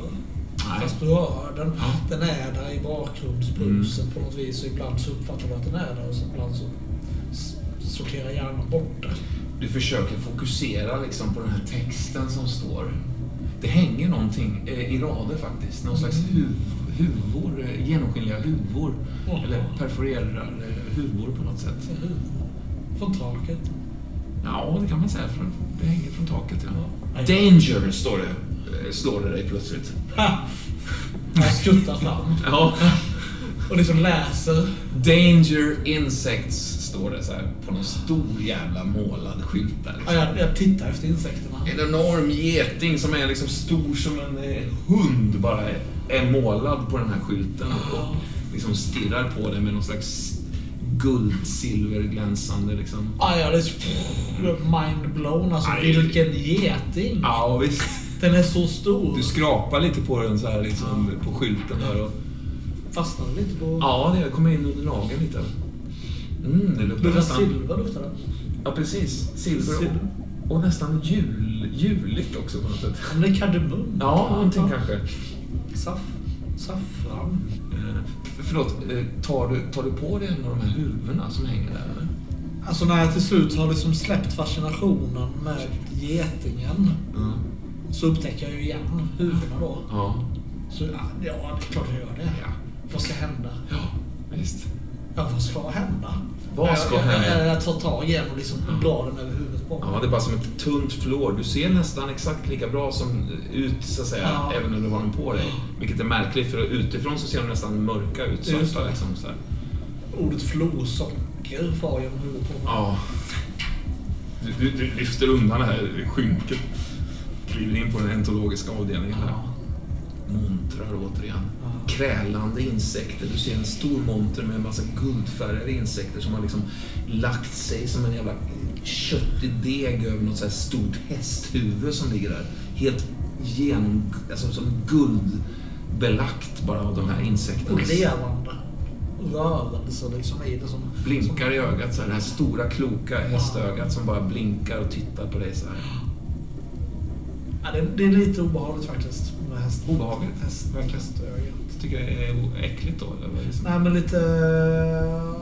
Nej. Fast du hör den. Ja. Den är där i bakgrundsbruset på något vis. Och ibland så uppfattar du att den är där och så ibland så sorterar hjärnan bort det. Du försöker fokusera liksom på den här texten som står. Det hänger någonting eh, i rader faktiskt. Någon slags huv, huvor, genomskinliga huvor. Jaha. Eller perforerar huvor på något sätt. Från taket. Ja, det kan man säga. Det hänger från taket, ja. Ja. Danger, står det. eh, Slår det dig plötsligt. Ha! Jag skuttar fram *laughs* Ja. och liksom läser. Danger Insects, står det så här på någon stor jävla målad skylt där. Ja, jag, jag tittar efter insekterna. En enorm geting som är liksom stor som en eh, hund bara är, är målad på den här skylten och liksom stirrar på dig med någon slags guld-silverglänsande liksom. Ja, ja, det är mind-blown. Alltså, Aj. vilken geting! Ja, visst. Den är så stor. Du skrapar lite på den så här liksom på skylten där och Fastnade lite på... Ja, det kommer in under nageln lite. Mm, det luktar nästan... silver luktar det. Ja, precis. Silver Silver. och, och nästan jul, juligt också på något sätt. Ja, men det är kardemum. Ja, någonting kanske. Saff, saffran. Eh, förlåt, eh, tar du, tar du på dig en av de här huvudena som hänger där eller? Alltså när jag till slut har liksom släppt fascinationen med getingen Mm. så upptäcker jag ju igen huvudena då. Ja. Så ja, det är klart jag gör det. Ja. Vad ska hända? Ja, visst. Ja, vad ska hända? Vad ska hända? Jag, tar tag i en och liksom drar den över huvudet på mig. Ja, det är bara som ett tunt flår. Du ser nästan exakt lika bra som ut, så att säga, Ja. även om du har den på dig. Vilket är märkligt, för utifrån så ser de nästan mörka ut. Det. liksom, så här. Ordet flosocker far genom huvudet på mig. Ja. Du, du, du lyfter undan det här skynket. Kliver in på den entologiska avdelningen där. Ja. Montrar återigen. Krälande insekter. Du ser en stor monter med en massa guldfärgade insekter som har liksom lagt sig som en jävla köttig deg över något så här stort hästhuvud som ligger där. Helt genom... Alltså som guldbelagt bara av de här Och insekterna. levande. Rörelse liksom i det som... Blinkar i ögat, så här, det här stora kloka hästögat som bara blinkar och tittar på dig så här. Ja, det, det är lite obehagligt faktiskt. Med häst, Obehagligt? Häst, hästögat. Tycker det är äckligt då? Eller vad är det som- Nej, men lite...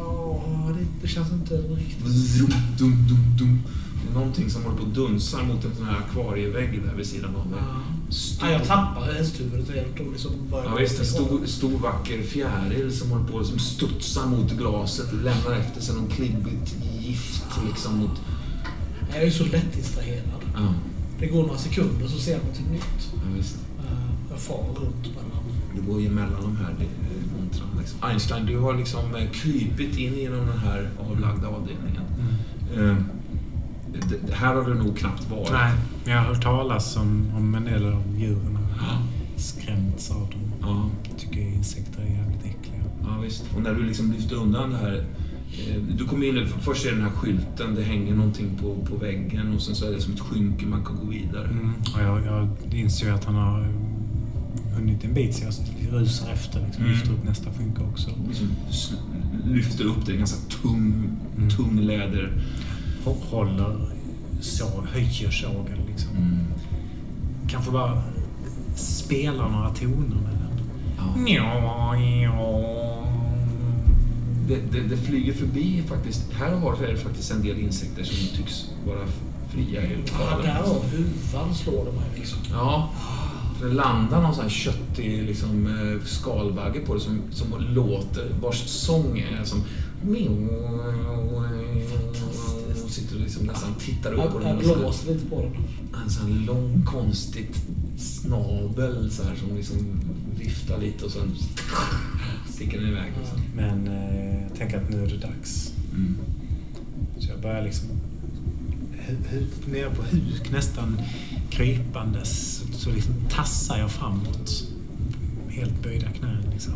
åh, det, det känns inte riktigt... Dum, dum, dum, dum. Det är någonting som håller på och dunsar mot en sån här akvarievägg där vid sidan av mig. Ja. Stor, Ja, jag tappar hästhuvudet helt och liksom börjar... ja, visst, en stor, stor vacker fjäril som håller på som studsar mot glaset, lämnar efter sig någon klibbigt gift liksom mot... Jag är ju så lätt distraherad. Ja, Det går några sekunder så ser jag någonting nytt. ja visst. Eh, Jag far runt mellan... Du går emellan de här montrarna. Liksom. Einstein, du har liksom eh, krypit in genom den här avlagda avdelningen. Eh, det, det, här har du nog knappt varit. Nej, men jag har hört talas om, om en del av djuren och skrämts av dem. Ja, Jag tycker insekter är jävligt äckliga. ja, visst. Och när du liksom lyfter undan det här. Eh, du kommer in, först är det den här skylten, det hänger någonting på, på väggen och sen så är det som ett skynke man kan gå vidare. Mm. Och jag, jag inser ju att han har mm, hunnit en bit så jag rusar efter. Liksom, Mm. Lyfter upp nästa skynke också. S- lyfter upp det, ganska tung, Mm. tung läder. Hå- Håller, så, höjer sågen liksom. Mm. Kanske bara spelar några toner med den. Ja. Det, det, det flyger förbi faktiskt. Här och var är det faktiskt en del insekter som tycks vara fria i Ja, lokalen. där av huvan slår det mig liksom. Ja. Det landar någon sån här köttig liksom, eh, skalbagge på det som, som låter, vars sång är som... Och sitter och liksom nästan tittar upp på den. jag och blåser lite på den. En sån här lång konstigt snabel så här, som liksom viftar lite och sen sticker den iväg. Liksom. Men eh, jag tänker att nu är det dags. Mm. Så jag börjar liksom ner på huk nästan krypandes. Så, liksom tassar jag framåt. Helt böjda knän liksom.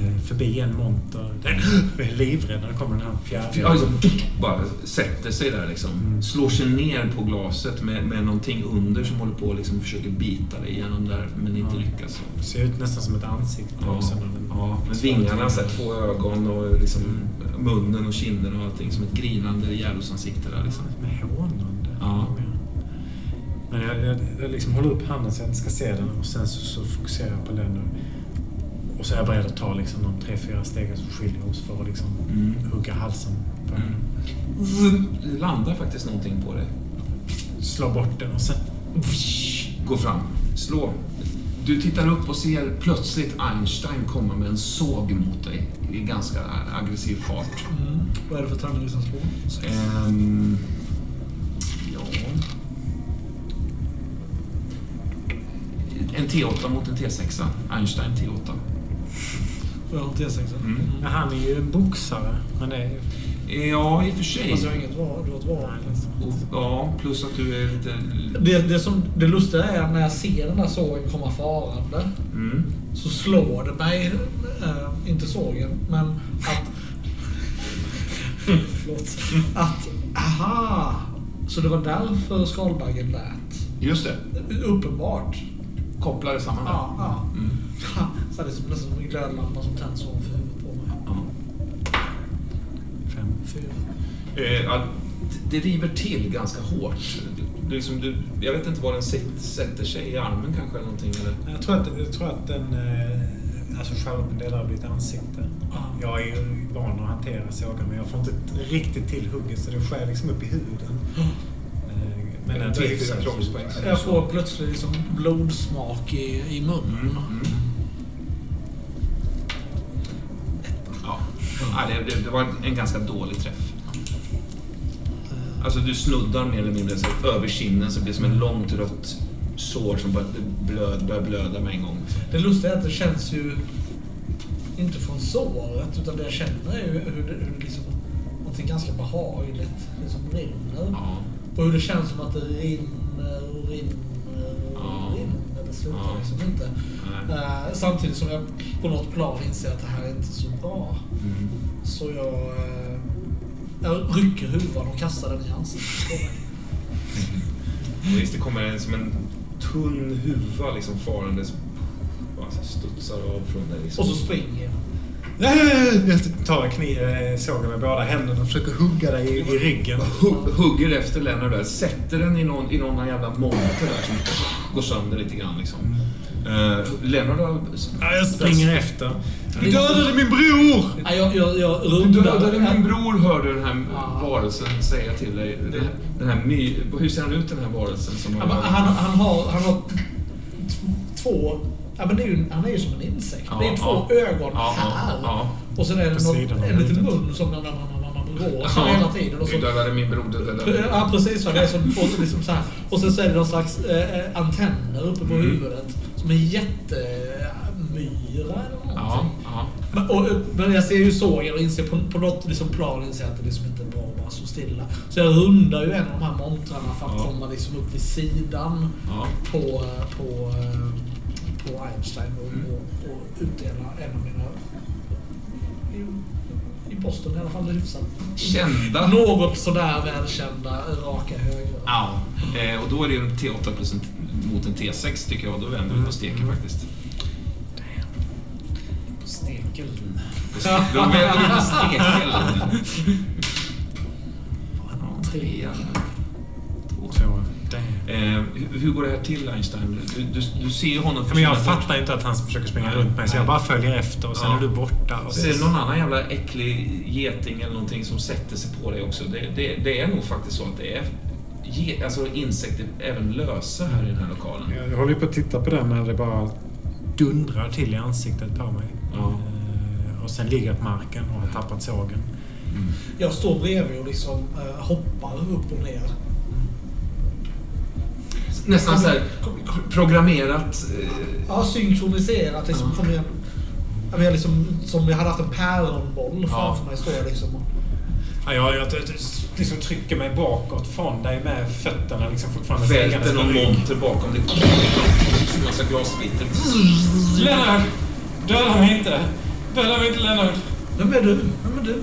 Eh, förbi en monter. Jag är *laughs* livrädd när det kommer den här fjärde. Ja, liksom, bara sätter sig där liksom. Mm. Slår sig ner på glaset med, med någonting under som håller på och liksom försöker bita dig igenom där men inte Ja. lyckas. Ser ut nästan som ett ansikte Ja, också. ja, med vingarna, så här, två ögon och liksom munnen och kinderna och allting. Som ett grinande djävulsansikte där liksom. Med hånande. Ja. Men jag, jag, jag liksom håller upp handen så jag inte ska se den och sen så, så fokuserar jag på den. Och, och så är jag beredd att ta liksom de tre, fyra stegen som skiljer oss för att liksom Mm. hugga halsen på Mm. den. Det landar faktiskt någonting på dig. Slå bort den och sen... Gå fram. Slå. Du tittar upp och ser plötsligt Einstein komma med en såg mot dig i ganska aggressiv fart. Mm. Vad är det för tärning som slår? Sex. Ehm, ja... En T8 mot en T6. Einstein T8. Jag har en T6. Mm. Men han är ju en boxare. Det är... Ja, i och för sig. Fast jag har inget val. Du har ett val. Och, ja, plus att du är lite... Det, det, som, det lustiga är när jag ser den där sågen komma farande Mm. så slår det mig, äh, inte sågen, men att... *laughs* förlåt. Att, aha! Så det var därför skalbaggen lät. Just det. Uppenbart. Kopplar det samman. Ja, ja. Mm. *laughs* Så det är som, nästan som en glödlampa som tänds ovanför huvudet på mig. Ja. Fem. Fyra. Eh, ja, det river till ganska hårt. Det liksom, du, jag vet inte var den sit- sätter sig, i armen kanske eller någonting. Eller? Jag tror att, jag tror att den eh, alltså skär upp en del av ditt ansikte. Jag är ju van att hantera sågar men jag får inte riktigt till hugget så det skär liksom upp i huden. *gasps* Men trivs fyra kroppspoäng. Jag får plötsligt liksom blodsmak i, i munnen. Ja. Ja, det, det, var en ganska dålig träff. Alltså du snuddar mer eller mindre så över kinden så det blir som ett långt rött sår som börjar blöda, börjar blöda med en gång. Det lustiga är att det känns ju inte från såret utan det jag känner är ju hur det, hur det liksom, någonting ganska behagligt liksom rinner. Ja. Och hur det känns som att det rinner och rinner och rinner. Det slutar liksom inte. Eh, samtidigt som jag på något plan inser att det här är inte så bra. Mm. Så jag, eh, jag rycker huvan och kastar den i ansiktet *laughs* visst, det kommer en, som en tunn huva liksom farandes. Bara så studsar av från dig. Liksom. Och så springer jag. Jag tar kniv, eh, sågen med båda händerna och försöker hugga dig i, i ryggen. Hu- hugger efter Lennart där, sätter den i någon, i någon jävla monter där som går sönder lite grann liksom. Uh, Lennart har... Ja, jag springer efter. Du dödade min bror! Ja, jag, jag, jag Du dödade min bror, hörde den här Ja. varelsen säga till dig. Den, den här my, hur ser han ut den här varelsen? Som Ja, men han, han har, han har två... Ja, men det är ju, han är ju som en insekt. Ja, det är två ja. ögon Ja, här. ja. Och sen är det På någon, en liten mun som den där rår så hela tiden. Och så, Du dödade min dödade... ja, precis. Så det är som, och, liksom så här. och sen så är det någon slags eh, antenner uppe på Mm. huvudet. Som är jättemyra eller någonting. ja. Men, och, men jag ser ju sågen och inser på, på något liksom plan inser jag att det liksom inte är bra att bara stå stilla. Så jag rundar ju en av de här montrarna för att Ja. komma liksom upp vid sidan ja. på, på, eh, på Einstein och, Mm. och, och utdela en av mina i, i Boston i alla fall hyfsat. Kända. Något sådär välkända raka höger. Ja, eh, och då är det ju en T8 plus en, mot en T6 tycker jag. Då vänder vi på steken faktiskt. På stekeln. Då vänder vi på steken. *laughs* Tre. Två. Eh, hur, hur går det här till Einstein? Du, du, du ser honom Men jag försvinna bort. fattar inte att han försöker springa Nej, runt mig så jag bara följer efter och sen Ja. är du borta. Och Så är det någon annan jävla äcklig geting eller någonting som sätter sig på dig också. Det, det, det är nog faktiskt så att det är ge, alltså insekter även lösa här i den här lokalen. Jag håller ju på att titta på den när det bara dundrar till i ansiktet på mig. Ja. Eh, Och sen ligger jag på marken och har tappat sågen. Jag står bredvid och liksom eh, hoppar upp och ner. Nästan så här programmerat. eh, Ja, synkroniserat. Liksom, kommer jag, jag liksom, som jag hade haft en päronboll framför mig. Står jag liksom Ja, jag, jag, jag liksom trycker mig bakåt från dig med fötterna liksom fortfarande Välter någon monter bakom dig. Massa glassplitter. Lennart! Döda mig inte! Döda mig inte Lennart! Vem är du? Vem är du?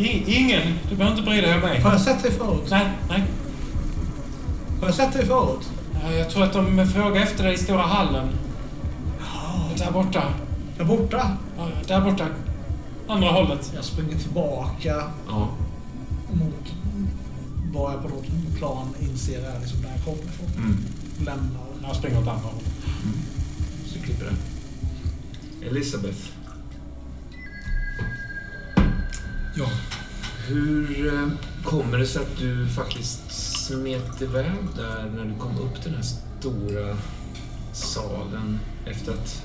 I, ingen! Du behöver inte bry dig om mig. Har jag sett dig förut? Nej, nej. Har jag sett dig förut? Ja, Jag tror att de frågar efter dig i stora hallen. Där borta. Där borta? Ja, Där borta. Andra hållet. Jag springer tillbaka Ja. mot vad jag på något plan inser är liksom där jag kommer ifrån. Mm. Lämnar. Jag springer åt andra hållet. Så klipper det. Elisabeth. Ja. Hur eh, kommer det sig att du faktiskt smet iväg där när du kom upp till den här stora salen efter att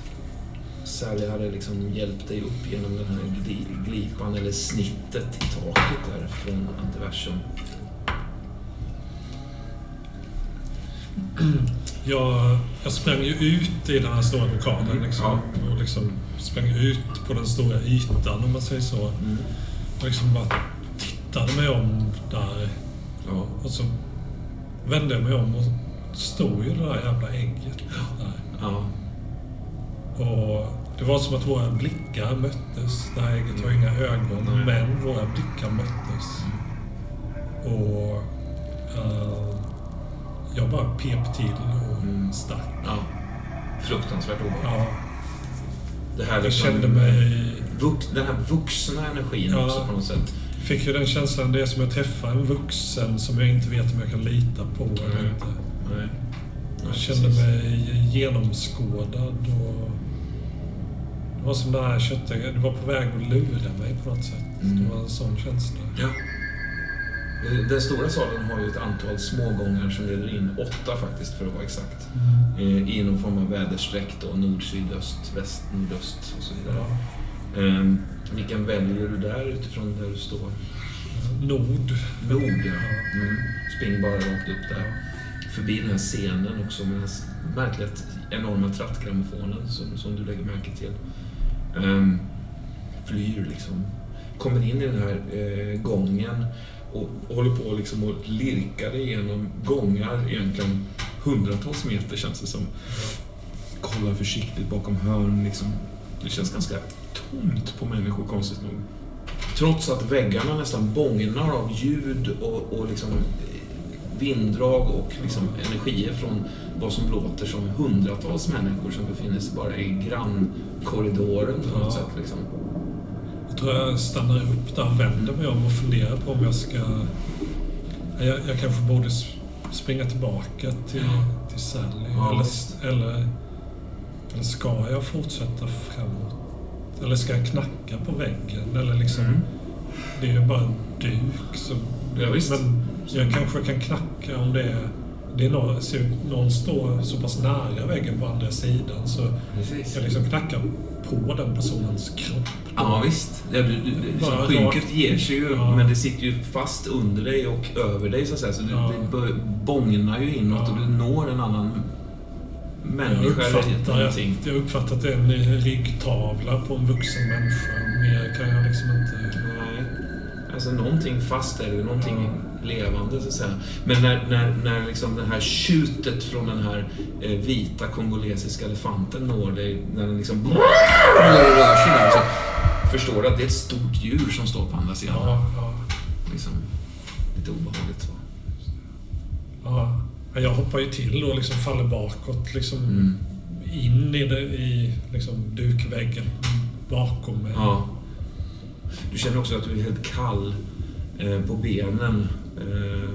Sally hade liksom hjälpt dig upp genom den här gli- glipan eller snittet i taket där från antiversum? Jag, jag sprang ju ut i den här stora lokalen liksom, Ja. och liksom sprang ut på den stora ytan om man säger så. Mm. Och liksom bara tittade mig om där. Ja. Och så vände jag mig om och stod ju det där jävla ägget där. Ja. Och det var som att våra blickar möttes. Det här ägget har inga ögon, Nej. men våra blickar möttes. Och eh, jag bara pep till och Mm. stack. ja. fruktansvärt obehagligt. Ja, Det här jag liksom, kände mig... Vux, den här vuxna energin Ja. också på något sätt. Fick ju den känslan, det är som att träffa en vuxen som jag inte vet om jag kan lita på eller Mm. inte. Nej. Jag kände mig genomskådad och... Det var som den här det var på väg att lura mig på något sätt. Mm. Det var en sån känsla. Ja. Eh, Den stora salen har ju ett antal smågångar som leder in, åtta faktiskt för att vara exakt, eh, i någon form av väderstreck då, nord, sydöst, väst, nordöst och så vidare. Ja. Vilken väljer du där utifrån där du står? Nord. Nord, ja. Mm. Springer bara rakt upp där. Förbi den här scenen också med den här märkligt enorma trattgrammofonen som, som du lägger märke till. Ehm, flyr liksom. Kommer in i den här eh, gången och håller på liksom och lirkar igenom gångar egentligen hundratals meter känns det som. Kollar försiktigt bakom hörn liksom. Det känns ganska tomt på människor konstigt nog. Trots att väggarna nästan bångnar av ljud och, och liksom eh, vinddrag och liksom energier från vad som låter som hundratals människor som befinner sig bara i grannkorridoren på något Ja. sätt. Liksom. Jag tror jag stannar upp där och vänder mig om och funderar på om jag ska... Jag, jag kanske borde springa tillbaka till, till Sally. Ja, eller, eller, eller ska jag fortsätta framåt? Eller ska jag knacka på väggen? Eller liksom, Mm. Det är ju bara en duk. Så, Ja. Men jag kanske kan knacka om det är... Det är någon, någon står så pass nära väggen på andra sidan så Precis. jag liksom knackar på den personens kropp. Ja, visst. Du, du, liksom, Bara skynket ger sig ju, Ja. men det sitter ju fast under dig och över dig så att säga. Så det, Ja. det bör- bångnar ju inåt Ja. och du når en annan människa eller uppfattar, någonting. jag uppfattar att det är en ryggtavla på en vuxen människa. Mer kan jag liksom inte... Nej. Alltså någonting fast är det, någonting levande så att säga. Men när, när, när liksom det här tjutet från den här eh, vita kongolesiska elefanten når dig, när den liksom rör sig där, så förstår du att det är ett stort djur som står på andra sidan. Ja, ja, Liksom, lite obehagligt så. ja. Jag hoppar ju till och liksom faller bakåt. Liksom Mm. In i, det, i liksom dukväggen bakom mig. Ja. Du känner också att du är helt kall eh, på benen. Eh,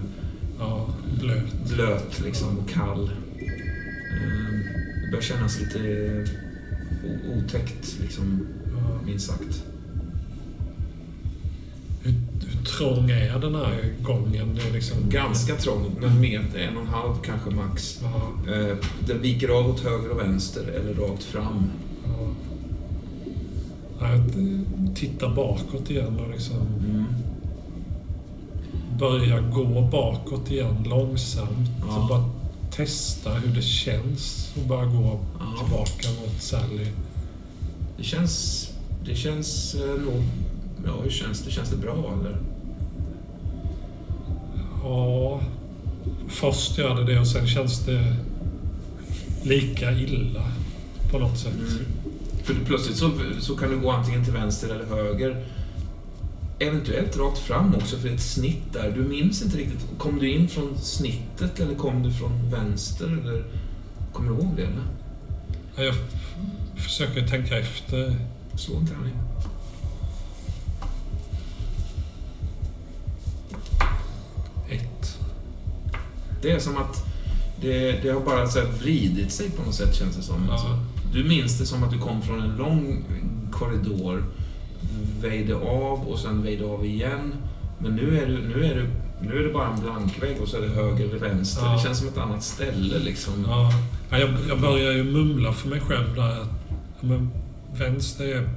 Ja, blöt. blöt liksom och kall. Eh, det börjar kännas lite otäckt, liksom, Ja. minst sagt. Trång är den här gången? Det är liksom... Ganska trångt, en meter, en och en halv kanske max. Ja, Eh, den viker av åt höger och vänster eller rakt fram. ja. Ja, Jag tittar bakåt igen och liksom Mm. börjar gå bakåt igen långsamt. Ja. Bara testa hur det känns att bara gå Ja. tillbaka mot Sally. Det känns, det känns eh, nog... Ja, hur känns det? Känns det bra eller? Ja, först gör det det och sen känns det lika illa på något sätt. Mm. För plötsligt så, så kan du gå antingen till vänster eller höger. Eventuellt rakt fram också för ett snitt där. Du minns inte riktigt. Kom du in från snittet eller kom du från vänster? Eller, kommer du ihåg det? Eller? Ja, Jag försöker tänka efter. Slå en tärning. Det är som att det, det har bara så vridit sig på något sätt känns det som. Ja. Alltså, du minns det som att du kom från en lång korridor, väjde av och sen väjde av igen. Men nu är, du, nu, är du, nu är det bara en blankvägg och så är det höger eller vänster. Ja. Det känns som ett annat ställe liksom. Ja. Ja, jag, jag börjar ju mumla för mig själv där att men vänster är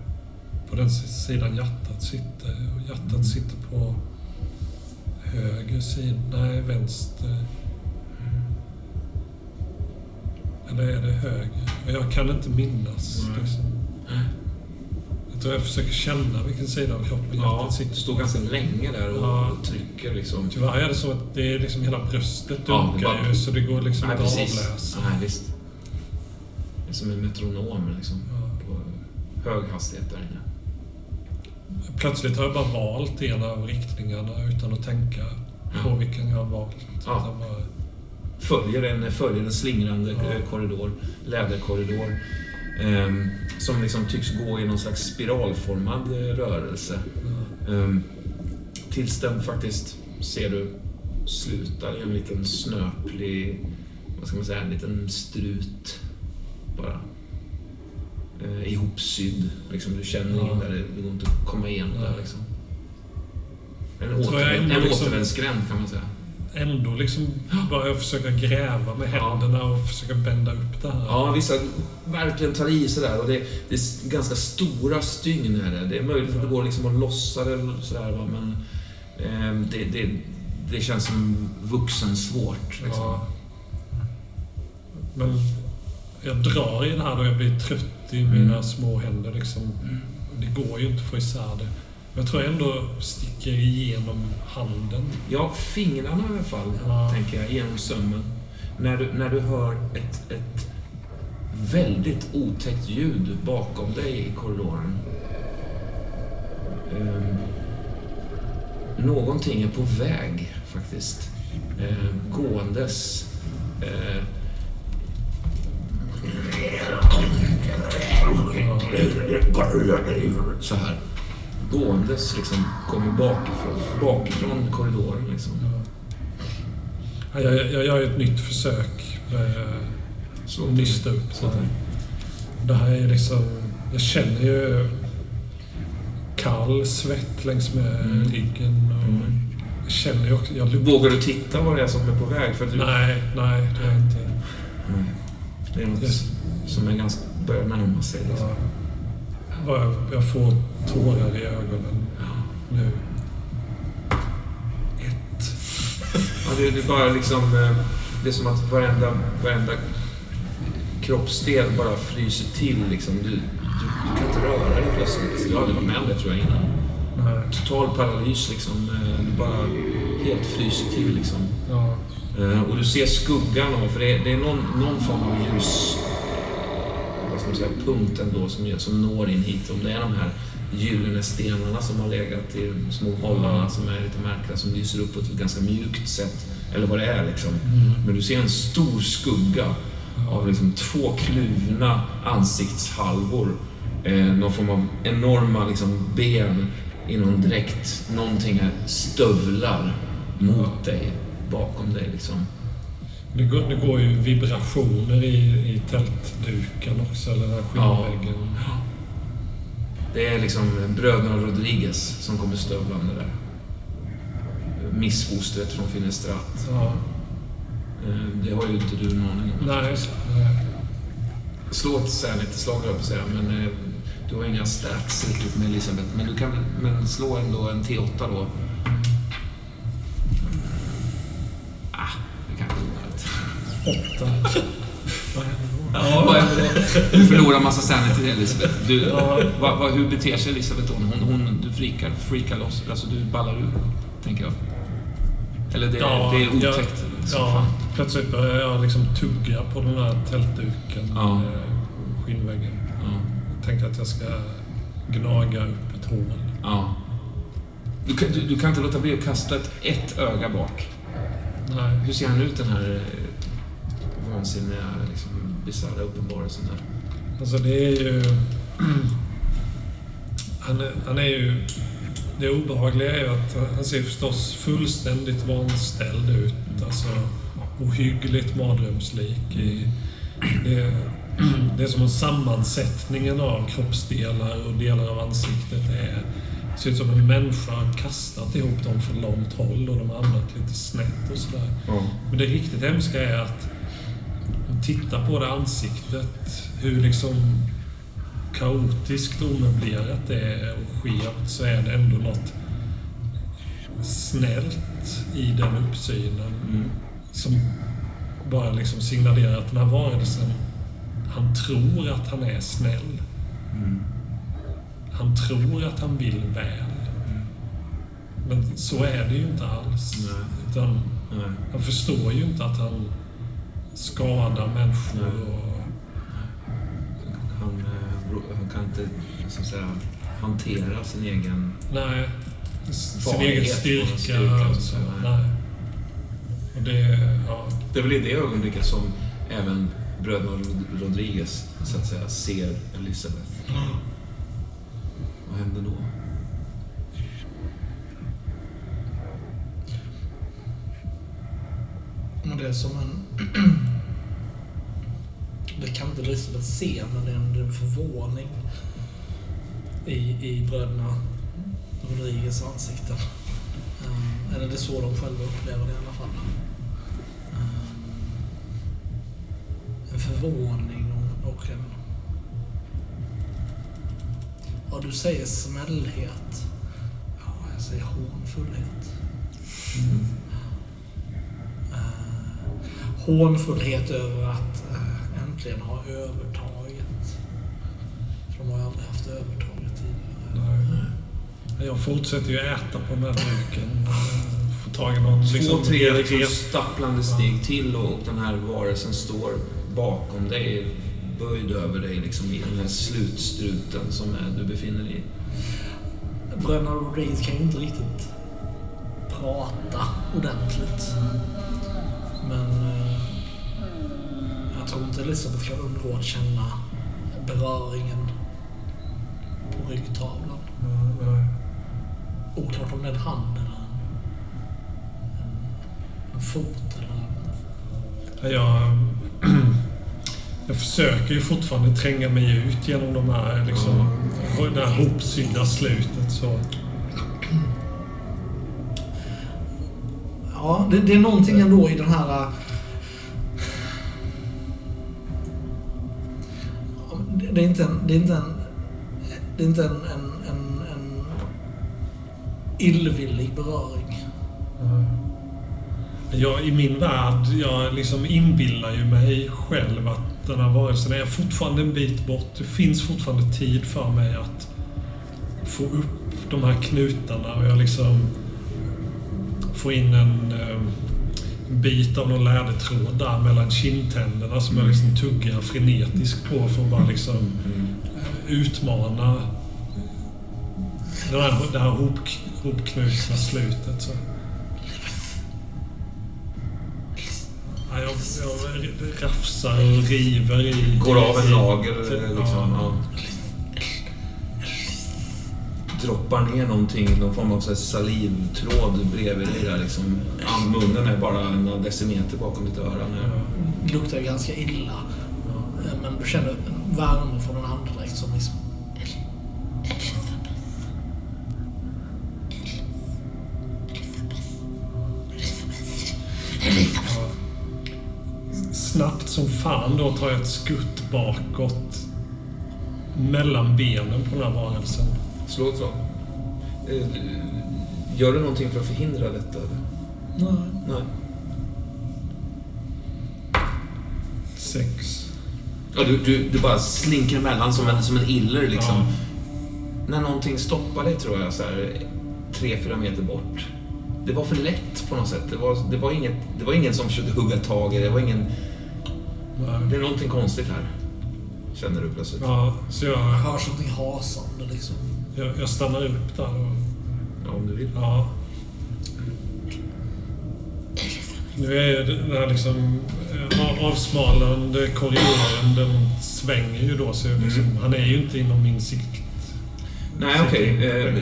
på den sidan hjärtat sitter och hjärtat sitter på höger sida. Nej, vänster. Eller är det höger? Jag kan inte minnas. Liksom. Jag tror jag försöker känna vilken sida av kroppen Ja, hjärtat sitter du står ganska länge där och, Ja. trycker liksom. Tyvärr är det så att det är liksom hela bröstet Ja, dunkar bara- ju så det går liksom inte att avläsa. Nej, visst. Det är som en metronom liksom. Ja. På hög hastighet där inne. Plötsligt har jag bara valt en av riktningarna utan att tänka på Ja. vilken jag har valt. Ja. Följer en, följer en slingrande eh, korridor, läderkorridor. ehm, som liksom tycks gå i någon slags spiralformad eh, rörelse. Ehm, tills den faktiskt, ser du, slutar i en liten snöplig, vad ska man säga, en liten strut. Bara. Eh, ihopsydd. Liksom, du känner Ja. in där, det går inte att komma igenom där liksom. En, ändå en liksom- återvändsgränd kan man säga. Ändå liksom börja försöka gräva med händerna och försöka bända upp det här. Ja, vissa verkligen tar i sådär och det, det är ganska stora stygn är det. Är möjligt att det går liksom att lossa det eller sådär va, men ehm, det, det, det känns som vuxensvårt. Liksom. Ja. Men jag drar i det här då jag blir trött i Mm. mina små händer. Liksom. Det går ju inte att få isär det. Jag tror jag ändå sticker igenom handen. Ja, fingrarna i alla fall, Ja. tänker jag, genom sömmen. När du, när du hör ett, ett väldigt otäckt ljud bakom dig i korridoren. Ehm, någonting är på väg, faktiskt. Ehm, gåendes. Ehm, så här. Gåendes liksom, kommer bakifrån, bakifrån korridoren liksom. Ja, Jag, jag, gör ett nytt försök med att nysta upp. Så. Det här är liksom... Jag känner ju kall svett längs med Mm. ryggen. Och Mm. Jag känner ju också... Jag luktar... Vågar du titta vad det är som är på väg? För du, Nej, nej, det är inte. Nej. Det är något Yes. som är ganska, börjar närma sig. Liksom. Ja. Jag får tårar i ögonen nu. Ett. Ja, det, det är bara liksom... eh, Det är som att varenda, varenda kroppsdel bara fryser till. Liksom. Du, du, du kan inte röra dig plötsligt. Jag har aldrig varit med om det tror jag innan. Nej. Total paralys liksom. eh, Du bara helt fryser till liksom. Ja. Eh, Och du ser skuggan av, för det är, det är någon, någon form av ljus vad ska man säga, punkt ändå som, som når in hit. Om det är de här gyllene stenarna som har legat i de små hållarna som är lite märkliga, som lyser upp på ett ganska mjukt sätt. Eller vad det är liksom. Men du ser en stor skugga av liksom två kluvna ansiktshalvor. Eh, någon form av enorma liksom, ben i någon dräkt. Någonting är stövlar mot dig, bakom dig liksom. Det, går, det går ju vibrationer i, i tältduken också, eller den här skinnväggen. Det är liksom bröderna Rodriguez som kommer stövlande där. Missfostret från Finistrat. Ja. Eh, det har ju inte du någon aning om. Nej. just det. Slå ett särligt slag höll jag på att säga, men eh, du har inga stats riktigt med Elisabeth. Men du kan men slå ändå en T8 då. Ah, det kanske är onödigt. 8. *laughs* Ja? Du förlorar massa sanity Elisabeth. Du, Ja. vad, vad, hur beter sig Elisabeth då? Hon, hon, du freakar, freakar loss. Alltså du ballar ur, tänker jag. Eller det, Ja, det är otäckt. Ja, som ja, plötsligt börjar jag liksom tugga på den här tältduken. Ja. med Skinnväggen. Ja. Tänker att jag ska gnaga upp ett hål. ja. Du, kan, du, du kan inte låta bli att kasta ett, ett öga bak. Nej. Hur ser han ut den här eh, vansinniga, liksom, bisarra uppenbarelsen där? Alltså det är ju... *clears throat* Han är, han är ju... Det obehagliga är ju att han ser förstås fullständigt vanställd ut. Alltså ohyggligt mardrömslik. I, det, det är som om sammansättningen av kroppsdelar och delar av ansiktet är ser ut som en människa har kastat ihop dem från långt håll och de har hamnat lite snett och sådär. Ja. Men det riktigt hemska är att titta på det ansiktet, hur liksom kaotiskt omöblerat det är och skevt så är det ändå något snällt i den uppsynen Mm. som bara liksom signalerar att den här varelsen, han tror att han är snäll. Mm. Han tror att han vill väl. Men så är det ju inte alls. Nej. Utan Nej. han förstår ju inte att han skadar människor. Och, Han, eh, han kan inte så att säga, hantera sin egen... nej, sin egen styrka. styrka och och så, så, nej. nej. Och det, ja, Det är väl i det ögonblicket som även bröderna Rodriguez så att säga ser Elizabeth. Vad händer då? Men det är som en... *clears throat* det kan inte Elisabeth se, men det är en, förvåning i, i bröderna Rodriguez ansikten. Eh, eller det är så de själva upplever det i alla fall. Eh, en förvåning och, en... Ja, du säger smällhet. Ja, jag säger hånfullhet. Mm hånfullhet över att eh, äntligen ha övertaget. För de har aldrig haft övertaget tidigare. nej. Jag fortsätter ju äta på den här duken. Får tag i någon liksom, Två, tre liksom stapplande steg till och den här varelsen står bakom dig, böjd över dig liksom i den här slutstruten som är, du befinner dig i. Bröderna Rodriguez kan ju inte riktigt prata ordentligt. Men eh, jag tror inte Elisabeth kan undgå att känna beröringen på ryggtavlan. Nej. Oklart om det är en hand eller en, en, fot eller. Jag, *clears throat* jag försöker ju fortfarande tränga mig ut genom de här, liksom, det här hopsydda slutet. Så. Ja, det, det är någonting ändå i den här... Eh, det- är inte en... Det är inte en, det är inte en, en, en, en illvillig beröring. Mm. Jag, I min värld, jag liksom inbillar ju mig själv att den här varelsen är fortfarande en bit bort. Det finns fortfarande tid för mig att få upp de här knutarna och jag liksom får in en eh, bit av någon lädertråd där mellan kindtänderna som jag liksom tuggar frenetiskt på för att bara liksom eh, utmana det här, det här hop, hopknutna slutet. Så. Ja, jag, jag rafsar och river i... Går av en Typ, eh, liksom. ja. Ja. Droppar ner någonting, någon form av så här salivtråd bredvid dig där liksom. Ja, munnen är bara några decimeter bakom ditt öra nu. Det luktar ganska illa. Eh, Men du känner en värme från en andedräkt som liksom... Snabbt som fan då tar jag ett skutt bakåt mellan benen på den här varelsen. Slå ett slag. Eh, Gör du någonting för att förhindra detta? Eller? Nej. Nej. Sex. Ja, du, du, du bara slinker emellan som en, som en iller liksom. Ja. När någonting stoppar dig tror jag så här tre, fyra meter bort. Det var för lätt på något sätt. Det var, det var, inget, det var ingen som försökte hugga tag i det. Var ingen... Nej. Det är någonting konstigt här. Känner du plötsligt. Ja, så Det jag, hörs någonting hasande liksom. Jag, jag stannar upp där och... Ja, om du vill. Ja. Nu är den här liksom eh, avsmalnande korridoren, den svänger ju då så liksom, Mm. han är ju inte inom min sikt. Nej, okej. Eh,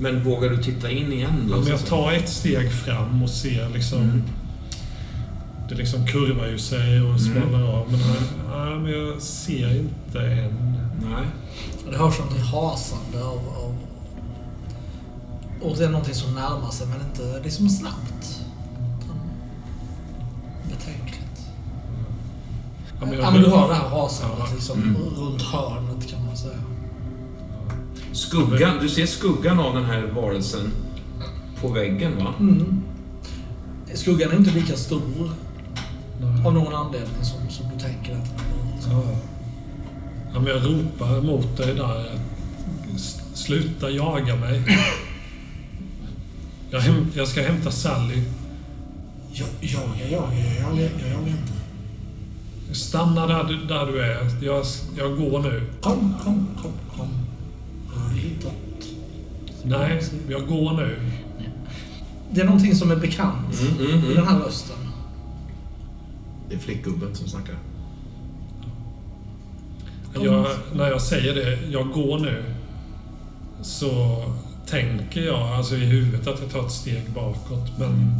men vågar du titta in igen då? Men jag tar ett steg fram och ser liksom... Mm. Det liksom kurvar ju sig och smalnar av. Men, ja, men jag ser inte än. Nej. Det hörs någonting hasande av... av och det är någonting som närmar sig men inte liksom snabbt. Utan Betänkligt. Ja, men Ja, men du hör det här hasandet Ja. liksom Mm. runt hörnet kan man säga. Skuggan, du ser skuggan av den här varelsen på väggen va? Mm. Skuggan är inte lika stor av någon anledning som, som du tänker att den är. Ja. Ja, men jag ropar mot dig där. Sluta jaga mig. Jag, häm, jag ska hämta Sally. Jag jagar, jagar, jag jagar, jag jagar inte. Stanna där, du- där du är. Jag, jag går nu. Kom, kom, kom, kom. Rör dig hitåt. Nej, jag går nu. Det är någonting som är bekant Mm, mm, i den mm. här rösten. Det är flickgubben som snackar. Jag, när jag säger det, jag går nu, så tänker jag alltså i huvudet att jag tar ett steg bakåt. Men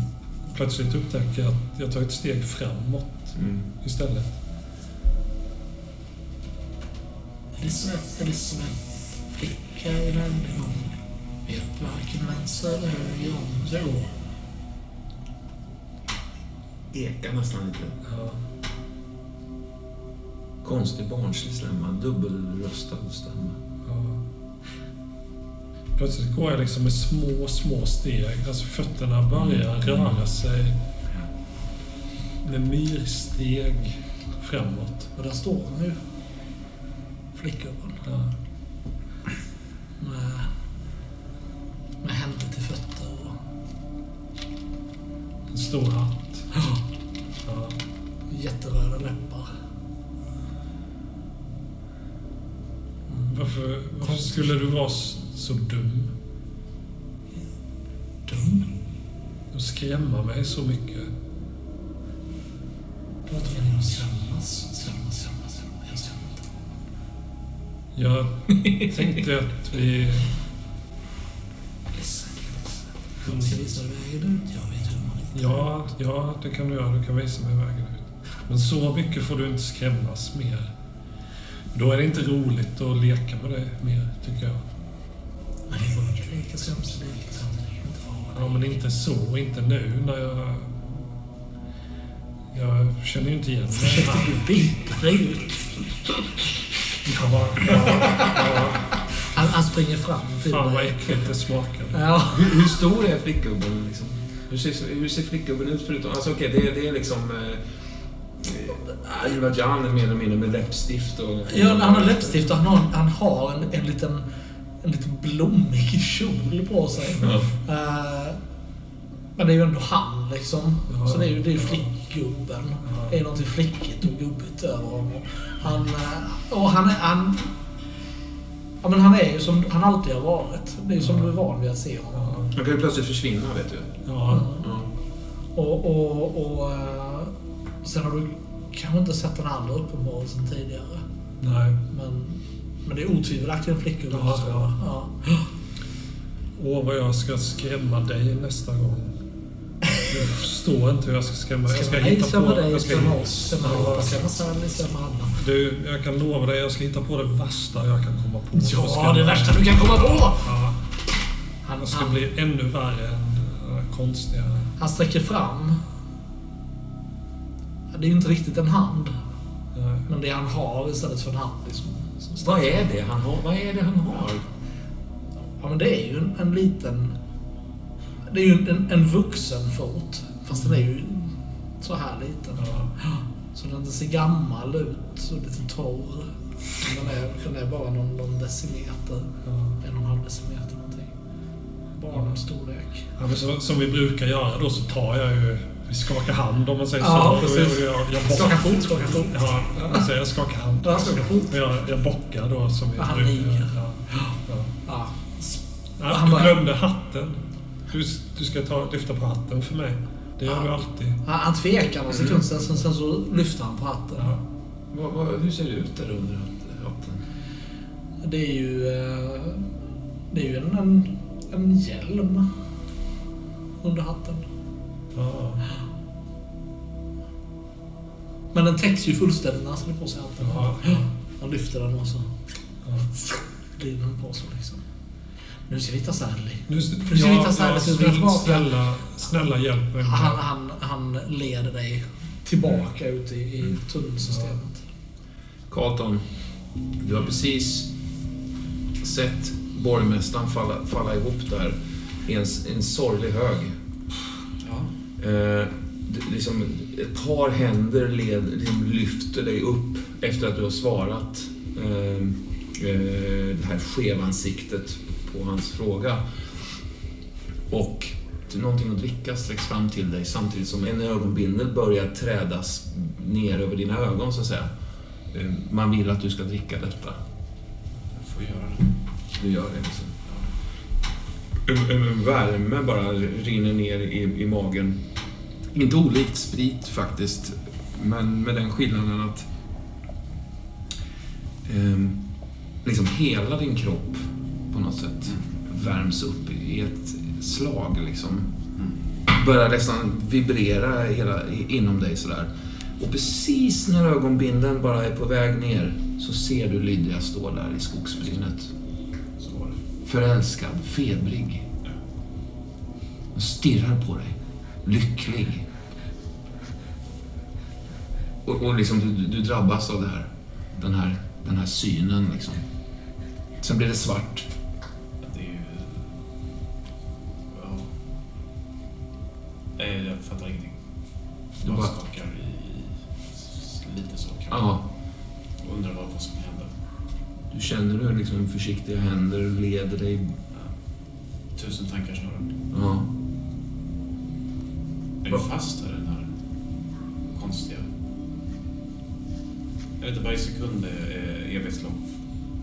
plötsligt upptäcker jag att jag tar ett steg framåt Mm. istället. Elisabeth, Elisabeth, flicka i ländegång. Vet varken vänster eller höger om det går. Ekar nästan lite. Ja. Konstig barnslig stämma. Dubbelröstad stämma. Ja. Plötsligt går jag liksom med små, små steg. Alltså fötterna börjar röra sig med myrsteg framåt. Och där står hon ju. Flickgubben. Ja. Med, med händer till fötter och En stor hatt. Ja. jätteröda läppar. Varför, varför skulle du vara så dum Dum. och skrämma mig så mycket? Låt mig att skrämmas, skrämmas, skrämmas. skrämmas. Jag skrämmer inte. Jag tänkte att vi... Ledsen, ledsen. Jag ska visa dig vägen ut. Jag vet hur man riktigt Ja, ja, det kan du göra. Du kan visa mig vägen ut. Men så mycket får du inte skrämmas mer. Då är det inte roligt att leka med dig mer, tycker jag. Det. Det Ja, men inte så. Inte nu när jag... Jag känner ju inte igen mig. Försökte du bita dig ut? Ja, ja, ja. Han, han springer fram till Fan vad äckligt det smakar. Ja. Hur, hur stor är flickgubben? Liksom? Hur, ser, hur ser flickgubben ut förutom... Alltså okej, det, är- det är liksom... Eh, Ylva Jan mer eller mindre med läppstift och... Ja, han har läppstift och han har, han har en, en liten en liten blommig *laughs* kjol på sig. Ja. Eh, men det är ju ändå han liksom. Ja. Så det är ju det är ju flickgubben. Ja. Det är någonting flickigt och gubbigt över honom. Han, eh, och han är... Han, ja, men han är ju som han alltid har varit. Det är ju som du är van vid att se honom. Han kan ju plötsligt försvinna, vet du. Ja, Ja. Och, och, och eh, sen har du kanske inte sett den andra uppenbarelsen tidigare. nej. Men, men det är otvivelaktigt en flickgubbe. Ja, ja. ja. Åh, vad jag ska skrämma dig nästa gång. Jag förstår inte hur jag ska skrämma dig. Jag ska hitta skrämma på... dig, Jag ska, skrämma oss, skrämma Sally, skrämma Anna. du, jag kan lova dig, jag ska hitta på det värsta jag kan komma på. Ja, det värsta du kan komma på! Ja, Han, jag ska han, bli ännu värre än äh, konstiga. han sträcker fram. Det är inte riktigt en hand, Nej. men det han har istället för en hand. Liksom, som Vad är det han har? Vad är det han har? Ja, men det är ju en, en liten... Det är ju en, en vuxen fot. Fast den är ju så här liten. Ja. Så den ser gammal ut och lite torr. Den är, den är bara någon, någon decimeter. Ja. En och en halv decimeter någonting. Barnstorlek. Ja, men så, som vi brukar göra då så tar jag ju... Vi skakar hand om man säger Ja, så. precis. Jag, jag, jag bock- Skaka fot, skaka fot. Ja, jag säger jag skakar hand. Ja, skaka fot. Jag, jag bockar då som vi Ja, han niger. Ja. Ja. Ja. Ja, Han du glömde hatten. Du, du ska ta, lyfta på hatten för mig. Det gör Ja. du alltid. Han, han tvekar någon sekund, sen, sen, sen så lyfter han på hatten. Ja. Vad, vad, hur ser det ut där under hatten? Det är ju... eh, Det är ju en, en, en hjälm under hatten. Ja. Men den täcks ju fullständigt när han sätter på sig hatten. Ja. Han lyfter den och så Ja. glider den på sig liksom. Nu ska vi hitta Sally. Nu, ska vi ta så här, ja, det ska vi snälla, tillbaka. snälla, snälla hjälp mig. Han, han, han leder dig tillbaka ut i, i tunnelsystemet. Carlton, du har precis sett borgmästaren falla, falla ihop där i en, en sorglig hög. Ja. Eh, liksom, ett par händer led, liksom lyfter dig upp efter att du har svarat eh, eh, det här skevansiktet på hans fråga. Och någonting att dricka sträcks fram till dig samtidigt som en ögonbindel börjar trädas ner över dina ögon så att säga. Eh, man vill att du ska dricka detta. Jag får göra det. Du gör det liksom. en, en värme bara rinner ner i, i magen. Inte olikt sprit faktiskt, men med den skillnaden att ehm, liksom hela din kropp på något sätt värms upp i ett slag. Liksom. Börjar nästan vibrera hela, inom dig sådär. Och precis när ögonbinden bara är på väg ner så ser du Lydia stå där i skogsbrynet. Förälskad, febrig. Hon stirrar på dig. Lycklig. Och, och liksom du, du drabbas av det här. Den här, den här synen liksom. Sen blir det svart. Det är ju... Ja. Nej, jag fattar ingenting. Du Jag bara- skakar i... lite så kanske. Ja, Och undrar vad, vad som händer. du känner hur liksom försiktiga händer leder dig. Tusen tankar snurrar. Ja. Är Va? du fast här den här konstiga... Jag vet inte, varje sekund är, är evighetslång.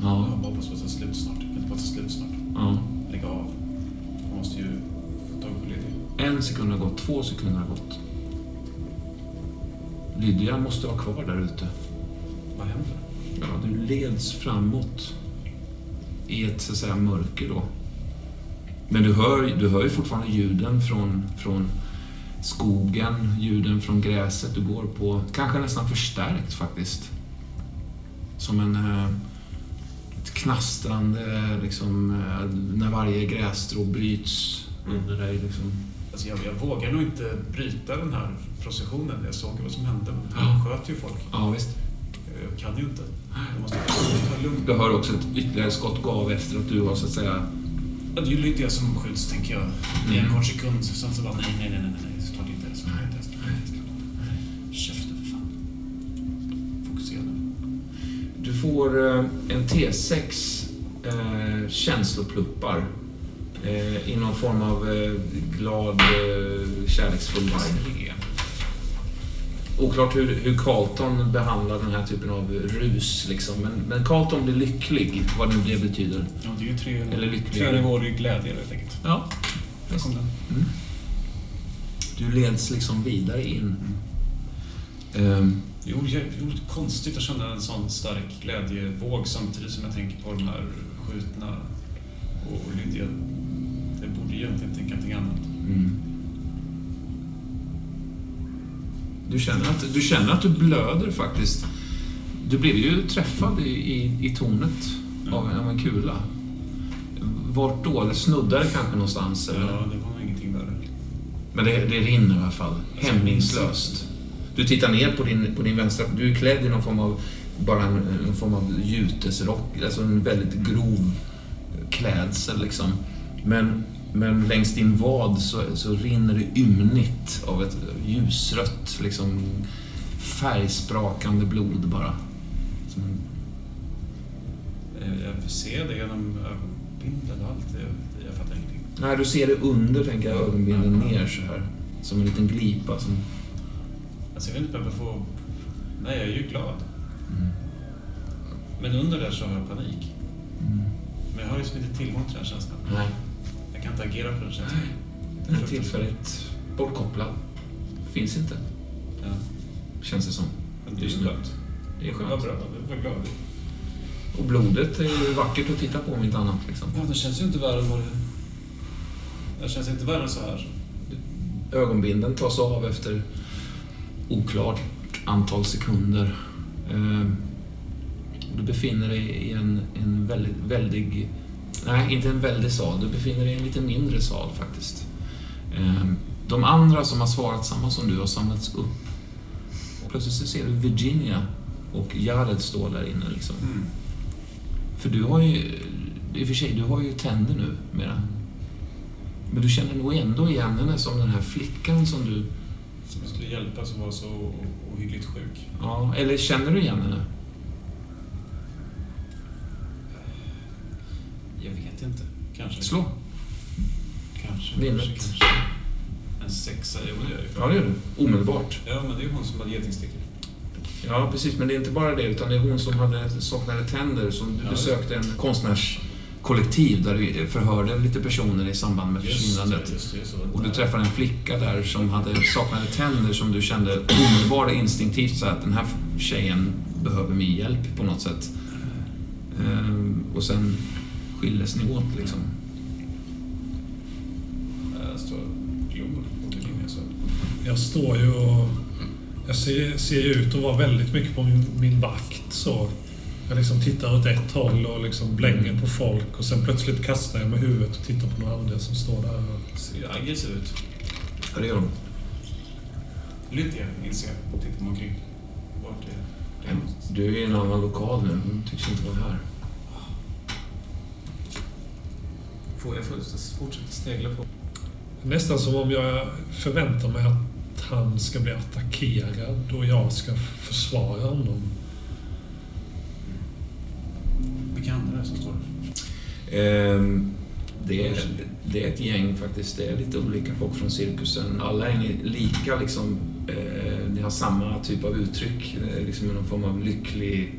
Jag Ja. hoppas på att det slut snart. Jag bara att slut snart. ja. Lägga av. Jag måste ju få tag på Lydia. En sekund har gått, två sekunder har gått. Lydia måste vara kvar där ute. Vad händer? Ja, du leds framåt i ett så att säga, mörker då. Men du hör, du hör ju fortfarande ljuden från, från skogen, ljuden från gräset du går på. Kanske nästan förstärkt faktiskt. Som en... eh, Ett knastrande, liksom, eh, när varje grässtrå bryts under dig. Liksom. Alltså jag, jag vågar nog inte bryta den här processionen. Jag såg vad som hände. Ja. De sköt ju folk. Ja, visst. Jag kan ju inte. Jag måste ta lugnt. Du hör också ett ytterligare skott gå av efter att du har så att säga... Ja, Det är ju Lydia som skjuts, tänker jag. I en Mm. kort sekund. Sen så bara, nej, nej, nej, nej, nej. Får eh, en T6 eh, känslopluppar eh, i någon form av eh, glad, eh, kärleksfull vibe. Oklart hur, hur Carlton behandlar den här typen av rus, liksom. men, men Carlton blir lycklig, vad nu det betyder. Ja, det är ju tre, Eller lyckligare. tre nivåer i glädje helt enkelt. Ja. Där kom den. Du leds liksom vidare in. Ehm, Jo, det är konstigt att känna en sån stark glädjevåg samtidigt som jag tänker på de här skjutna och Lydia. Jag borde egentligen tänka någonting annat. Mm. Du känner, att, du känner att du blöder faktiskt. Du blev ju träffad i, i, i tornet av en, av en kula. Vart då? Eller snuddar det kanske någonstans? Eller? Ja, det var ingenting värre. Men det, det rinner i alla fall. Hämningslöst. Du tittar ner på din, på din vänstra... Du är klädd i någon form av... Bara en, en form av jutesrock. Alltså en väldigt grov klädsel liksom. Men, men längs din vad så, så rinner det ymnigt av ett ljusrött, liksom färgsprakande blod bara. Som Jag ser det genom ögonbindeln och allt. Jag, jag fattar ingenting. Nej, du ser det under, tänker jag, ögonbindel ner så här. Som en liten glipa. Som... Alltså jag vet inte jag får... Nej, jag är ju glad. Mm. Men under där så har jag panik. Mm. Men jag har ju liksom inte tillgång till den känslan. Nej, Jag kan inte agera på den känslan. den är tillfälligt bortkopplad. Finns inte, Ja. känns det som. Men det är skönt. Det är Vad skönt. bra. Jag var glad. Och blodet är ju vackert att titta på om inte annat. Liksom. Ja, det känns ju inte värre än vad det... Det känns inte värre än så här. Ögonbinden tas av efter oklart antal sekunder. Ehm, Du befinner dig i en, en väldigt, väldig... Nej, inte en väldig sal. Du befinner dig i en lite mindre sal faktiskt. Ehm, De andra som har svarat samma som du har samlats upp. Och plötsligt så ser du Virginia och Jared står där inne. Liksom. För du har ju... I och för sig, du har ju tänder nu mera. Men du känner nog ändå igen henne som den här flickan som du... Som jag skulle hjälpa som var så ohyggligt sjuk. Ja, eller känner du igen henne? Jag vet inte. Kanske. Slå. Kanske. Kanske, kanske. En sexa, jo det gör det. Ja, det gör du. Omedelbart. Ja, men det är ju hon som hade getingstickor. Ja, precis. Men det är inte bara det, utan det är hon som hade saknade tänder som du Ja. besökte en konstnärs kollektiv där du förhörde lite personer i samband med försvinnandet. Och du träffade en flicka där som hade saknade tänder som du kände omedelbart instinktivt så att den här tjejen behöver min hjälp på något sätt. Ehm, och sen skildes ni åt liksom. Jag står ju och... Jag ser, ser ut att vara väldigt mycket på min, min vakt. Så. Jag liksom tittar åt ett håll och liksom blänger på folk och sen plötsligt kastar jag med huvudet och tittar på några andra som står där. Och... Ser aggressiv ut. Ja, det gör de. Lydia inser jag. Tittar mig omkring. Vart är det? Du är i en annan lokal nu. Hon tycks inte vara här. Får jag fortsätta snegla på? Nästan som om jag förväntar mig att han ska bli attackerad och jag ska försvara honom. Vilka andra är det som står där? Ehm, det, är, det är ett gäng faktiskt. Det är lite olika folk från cirkusen. Alla är lika liksom. Eh, ni har samma typ av uttryck. Eh, liksom någon form av lycklig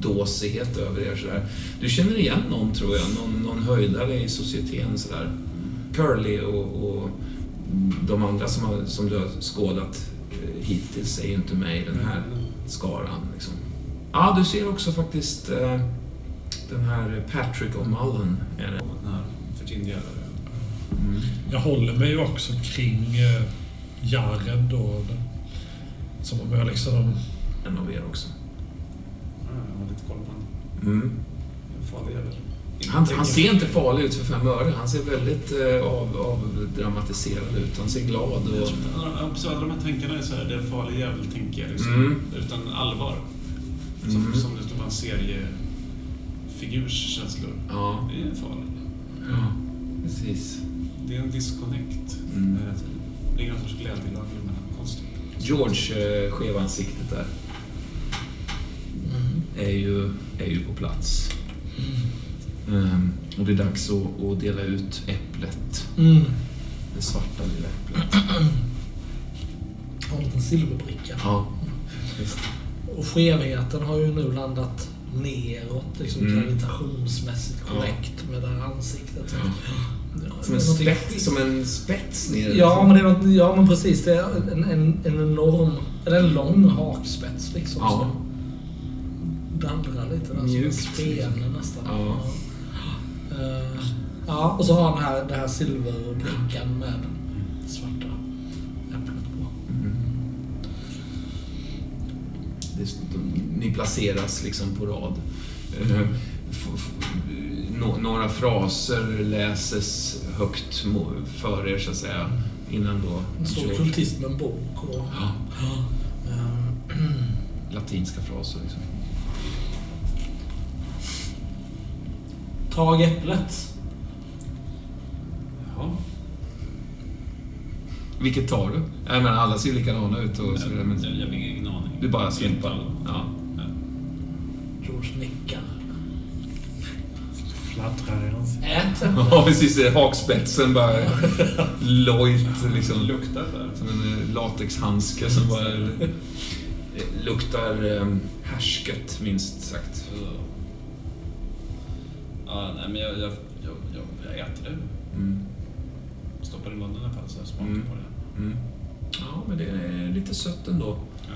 dåsighet över er. Sådär. Du känner igen någon tror jag. Någon, någon höjdare i societeten. Sådär. Curly och, och de andra som, har, som du har skådat eh, hittills är ju inte med i den här skaran. Liksom. Ja, du ser också faktiskt eh, den här Patrick O'Mullen. Är det. Den här Virginia... Mm. Jag håller mig ju också kring eh, Jared då. Som om jag liksom... En av er också. Ja, jag har lite koll på den. Mm. Farlig jävel. Han, han ser inte farlig ut för fem öre. Han ser väldigt eh, av, avdramatiserad ut. Han ser glad Jag och... tror inte de här tankarna är så här, det är en farlig jävel, tänker jag. Liksom, Mm. Utan allvar. Som, Mm. som bara en seriefigurs känslor. Ja, Det är farlig. ja, precis. Det är en disconnect. Mm. Det är någon sorts glädjelager mellan konstigt. George, eh, skevansiktet där, Mm. är ju, är ju på plats. Ehm, och det är dags att, att dela ut äpplet. Mm. Det svarta lilla äpplet. *clears throat* Har en liten silverbricka. Ja, visst. Och skevheten har ju nu landat neråt, liksom Mm. gravitationsmässigt korrekt med det här ansiktet. Ja. Ja, Som en, det spets, som en spets ner. Ja, men, det är något, ja, men precis. Det är en, en, en enorm, eller en lång hakspets liksom. Ja. Som dallrar lite där, som en Mjukt. spene nästan. Ja. Eh, ja, och så har han här, den här silverbrickan med ni placeras liksom på rad. Eh, några fraser läses högt för er, så att säga, innan då En stor kultist med en bok och... Ja, eh, latinska fraser. Liksom. Tag äpplet. Jaha. Vilket tar du? Jag menar, alla ser ju likadana ut och så vidare, men jag, jag har ingen aning. du bara alla. Ja. George nickar. Fladdrar i hans... Ät äpplet. Ja, precis. Hakspetsen bara lojt liksom. Luktar där. Som en eh, latexhandske som bara eh, luktar eh, härsket, minst sagt. Ja, nej, men jag, jag, jag, jag, jag äter det. Mm. Stoppar i munnen i alla fall så jag smakar Mm. på det. Mm. Ja, men det är lite sött ändå. Ja.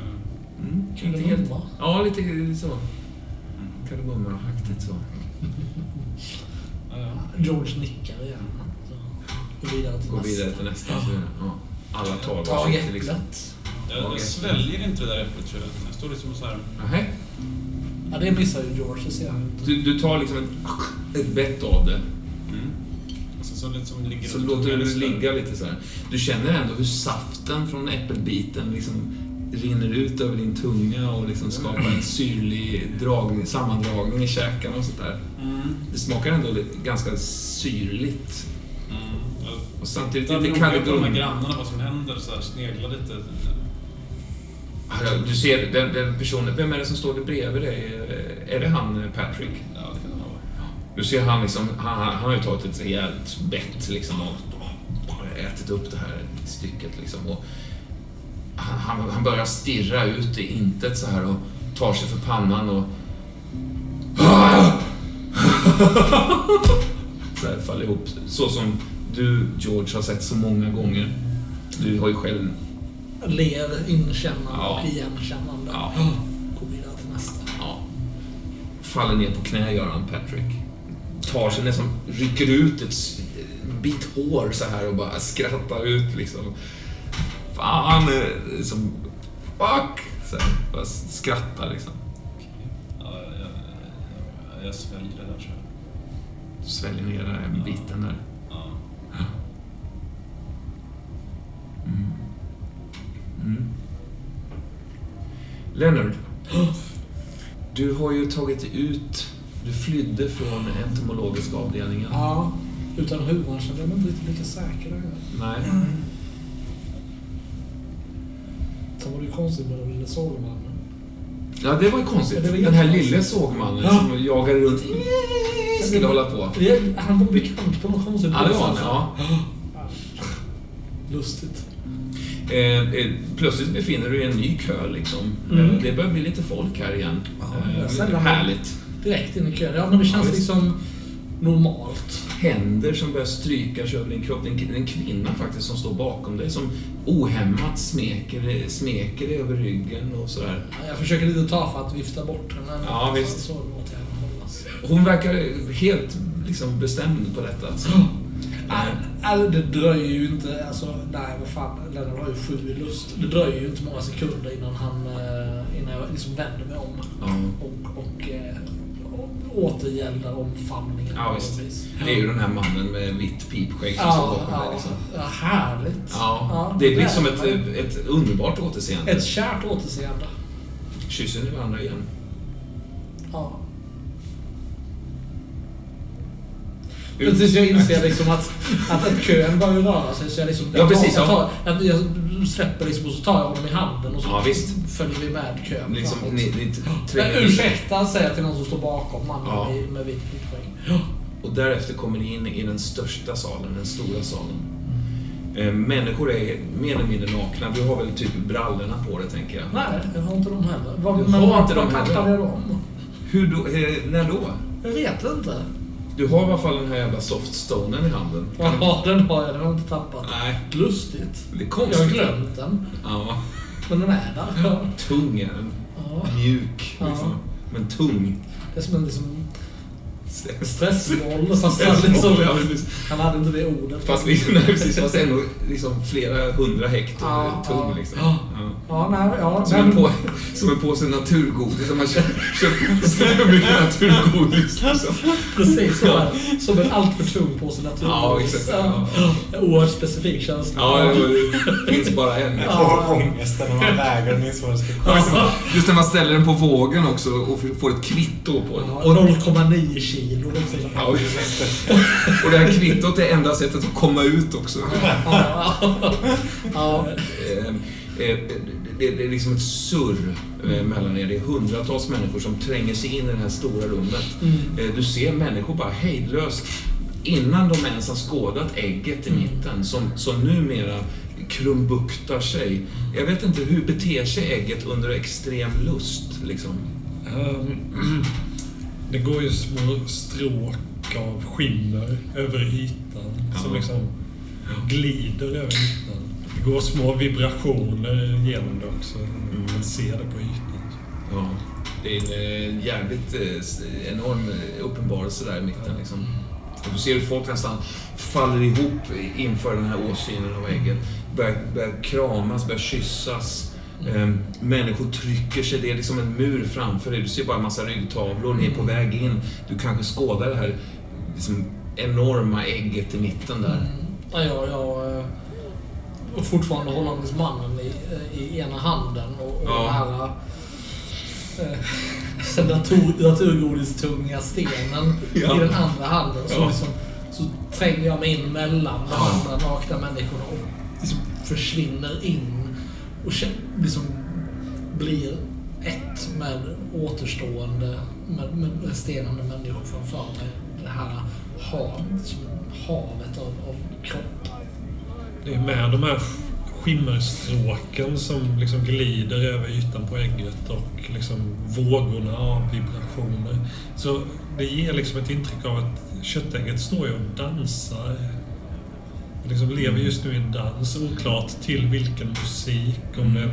Mm. Inte helt... Kardemumma. Ja, lite, lite så. Mm. Kardemummaaktigt så. George nickar igen. Så, Gå vidare till Gå nästa. vidare till nästa. Så, ja. Alla tar varsitt liksom. äpplet. Jag, jag sväljer inte det där äpplet tror jag. Jag står liksom så här. Nähä. Ja, det missar ju George, det ser jag inte. Du, du tar liksom ett, ett bett av det. Mm. Så liksom ligger Så låter du det sådär. ligga lite så här. Du känner ändå hur saften från äppelbiten liksom rinner ut över din tunga och liksom skapar en syrlig dragning, sammandragning i käkarna och sånt där. Mm. Det smakar ändå ganska syrligt. Mm. Jag Och samtidigt lite på de här grannarna, vad som händer. Så här, sneglar lite. Du ser den, den personen, vem är det som står bredvid dig? Är det han eh, Patrick? Ja, det kan det vara. Du ser han liksom, han, han har ju tagit ett rejält bett liksom och ätit upp det här stycket liksom. Och han, han, han börjar stirra ut i intet så här och tar sig för pannan och *laughs* så här faller ihop. Så som du, George, har sett så många gånger. Du har ju själv... Ler inkännande Ja. och igenkännande. Ja. Går vidare till nästa. Ja. Faller ner på knä, gör han, Patrick. Tar sig nästan, rycker ut ett bit hår så här och bara skrattar ut liksom. Fan, liksom... Fuck! Så här, bara skrattar liksom. Ja, jag, jag, jag, sväljer det där tror jag. Sväljer ner den här biten där. Ja. Mm. Leonard. *gasps* Du har ju tagit ut... Du flydde från entomologiska avdelningen. Ja, utan huvan kände jag mig inte lika säker. Nej. Sen var det ju konstigt med den lille sågmannen. Ja, det var ju konstigt. Var den här lille sågmannen Ja. som jagade runt. Skulle hålla på. Det- Han var bekant på något konstigt Ja, det var han. Ja. Lustigt. Eh, eh, plötsligt befinner du dig i en ny kö liksom. Mm. Eh, det börjar bli lite folk här igen. Ja, eh, härligt. Direkt in i kön. Ja, men det känns Ja, liksom normalt. Händer som börjar stryka sig över din kropp. Det är en, kvinna faktiskt som står bakom dig som ohämmat smeker, smeker dig över ryggen och sådär. Ja, Jag försöker lite ta för att vifta bort henne. Ja, visst. Så, så låter jag henne hållas. Hon verkar helt liksom, bestämd på detta. Så. Nej, Alltså, det dröjer ju inte, alltså, nej vad fan, Lennart har ju sju i lust. Det dröjer ju inte många sekunder innan han, eh, innan jag liksom vänder mig om Ja. och, och återgäldar omfamningen. Ja, visst. Det är ju den här mannen med vitt pipskägg som står Ja, bakom dig. ja, Liksom. ja, härligt. Ja, det blir är som ett, ett underbart återseende. Ett kärt återseende. Kysser ni varandra igen? Ja. Men tills jag inser liksom att, att, att kön börjar röra sig så jag liksom... Ja, jag tar- precis, Jag, ja. tar, jag, jag släpper liksom och så tar jag honom i handen och så Ja, följer vi med kön Liksom, framåt. ni, ni tränger ursäkta, säger jag till någon som står bakom mannen Ja. med, med vitt pippskägg. Och därefter kommer ni in i den största salen, den stora salen. Eh, människor är mer eller mindre nakna. Du har väl typ brallorna på dig, tänker jag. Nej, jag har inte dem heller. Vad, men har vad- inte dem vad heller? tappade jag dem? Hur då, eh, när då? Jag vet inte. Du har i alla fall den här jävla softstonen i handen. Ja, den har jag. Den har jag inte tappat. Nej, Lustigt. det är Jag konstigt. har glömt den. Ja, Men den är där. Ja. tung är den. Ja. Mjuk, Ja. liksom. Men tung. Det är som en liksom stressboll. Fast han, liksom, ja, han hade inte det ordet. Fast, liksom, nej, precis, fast ändå liksom flera hundra hektar Ja, tung. ja. Liksom. Ja. Ja. Ja, nej, ja. Som, en på, som en påse naturgodis. Om man köper så mycket naturgodis. Liksom. Precis så. Ja. Som en alltför tung påse naturgodis. Ja, exakt. Ja. Ja. Oerhört specifik känsla. Ja, det finns bara en. Och ångesten när man den är vad det ska kosta. Just när man ställer den på vågen också och får ett kvitto på den. Ja, 0,9 kilo. Liksom. Ja, och det här kvittot är enda sättet att komma ut också. Ja, eh, Det det är liksom ett surr eh, mellan er. Det är hundratals människor som tränger sig in i det här stora rummet. Mm. Eh, Du ser människor bara hejdlöst innan de ens har skådat ägget i mitten som, som numera krumbuktar sig. Jag vet inte, hur beter sig ägget under extrem lust? Liksom? Ehm, *clears throat* det går ju små stråk av skimmer över ytan som Ja. liksom glider över ytan. Det går små vibrationer genom det också. Man ser det på ytan. Ja. Det är en eh, jävligt eh, enorm uppenbarelse där i mitten. Liksom. Och du ser hur folk nästan faller ihop inför den här åsynen av ägget. Börjar, börjar kramas, börjar kyssas. Eh, människor trycker sig. Det är liksom en mur framför dig. Du ser bara en massa ryggtavlor. Ni är på väg in. Du kanske skådar det här liksom, enorma ägget i mitten där. Ja, jag, jag eh, och fortfarande hållandes mannen i, eh, i ena handen och, och Ja. den här eh, *laughs* natur, naturgodistunga stenen Ja. i den andra handen. Så, Ja. liksom, så tränger jag mig in mellan de Ja. andra nakna människorna och liksom försvinner in och liksom blir ett med återstående, med, med resterande människor framför mig. Det här hav, liksom, havet av, av kroppar. Det är med de här skimmerstråken som liksom glider över ytan på ägget och liksom vågorna av vibrationer. Så det ger liksom ett intryck av att köttägget står ju och dansar. Det liksom lever just nu i en dans, oklart till vilken musik. Om det är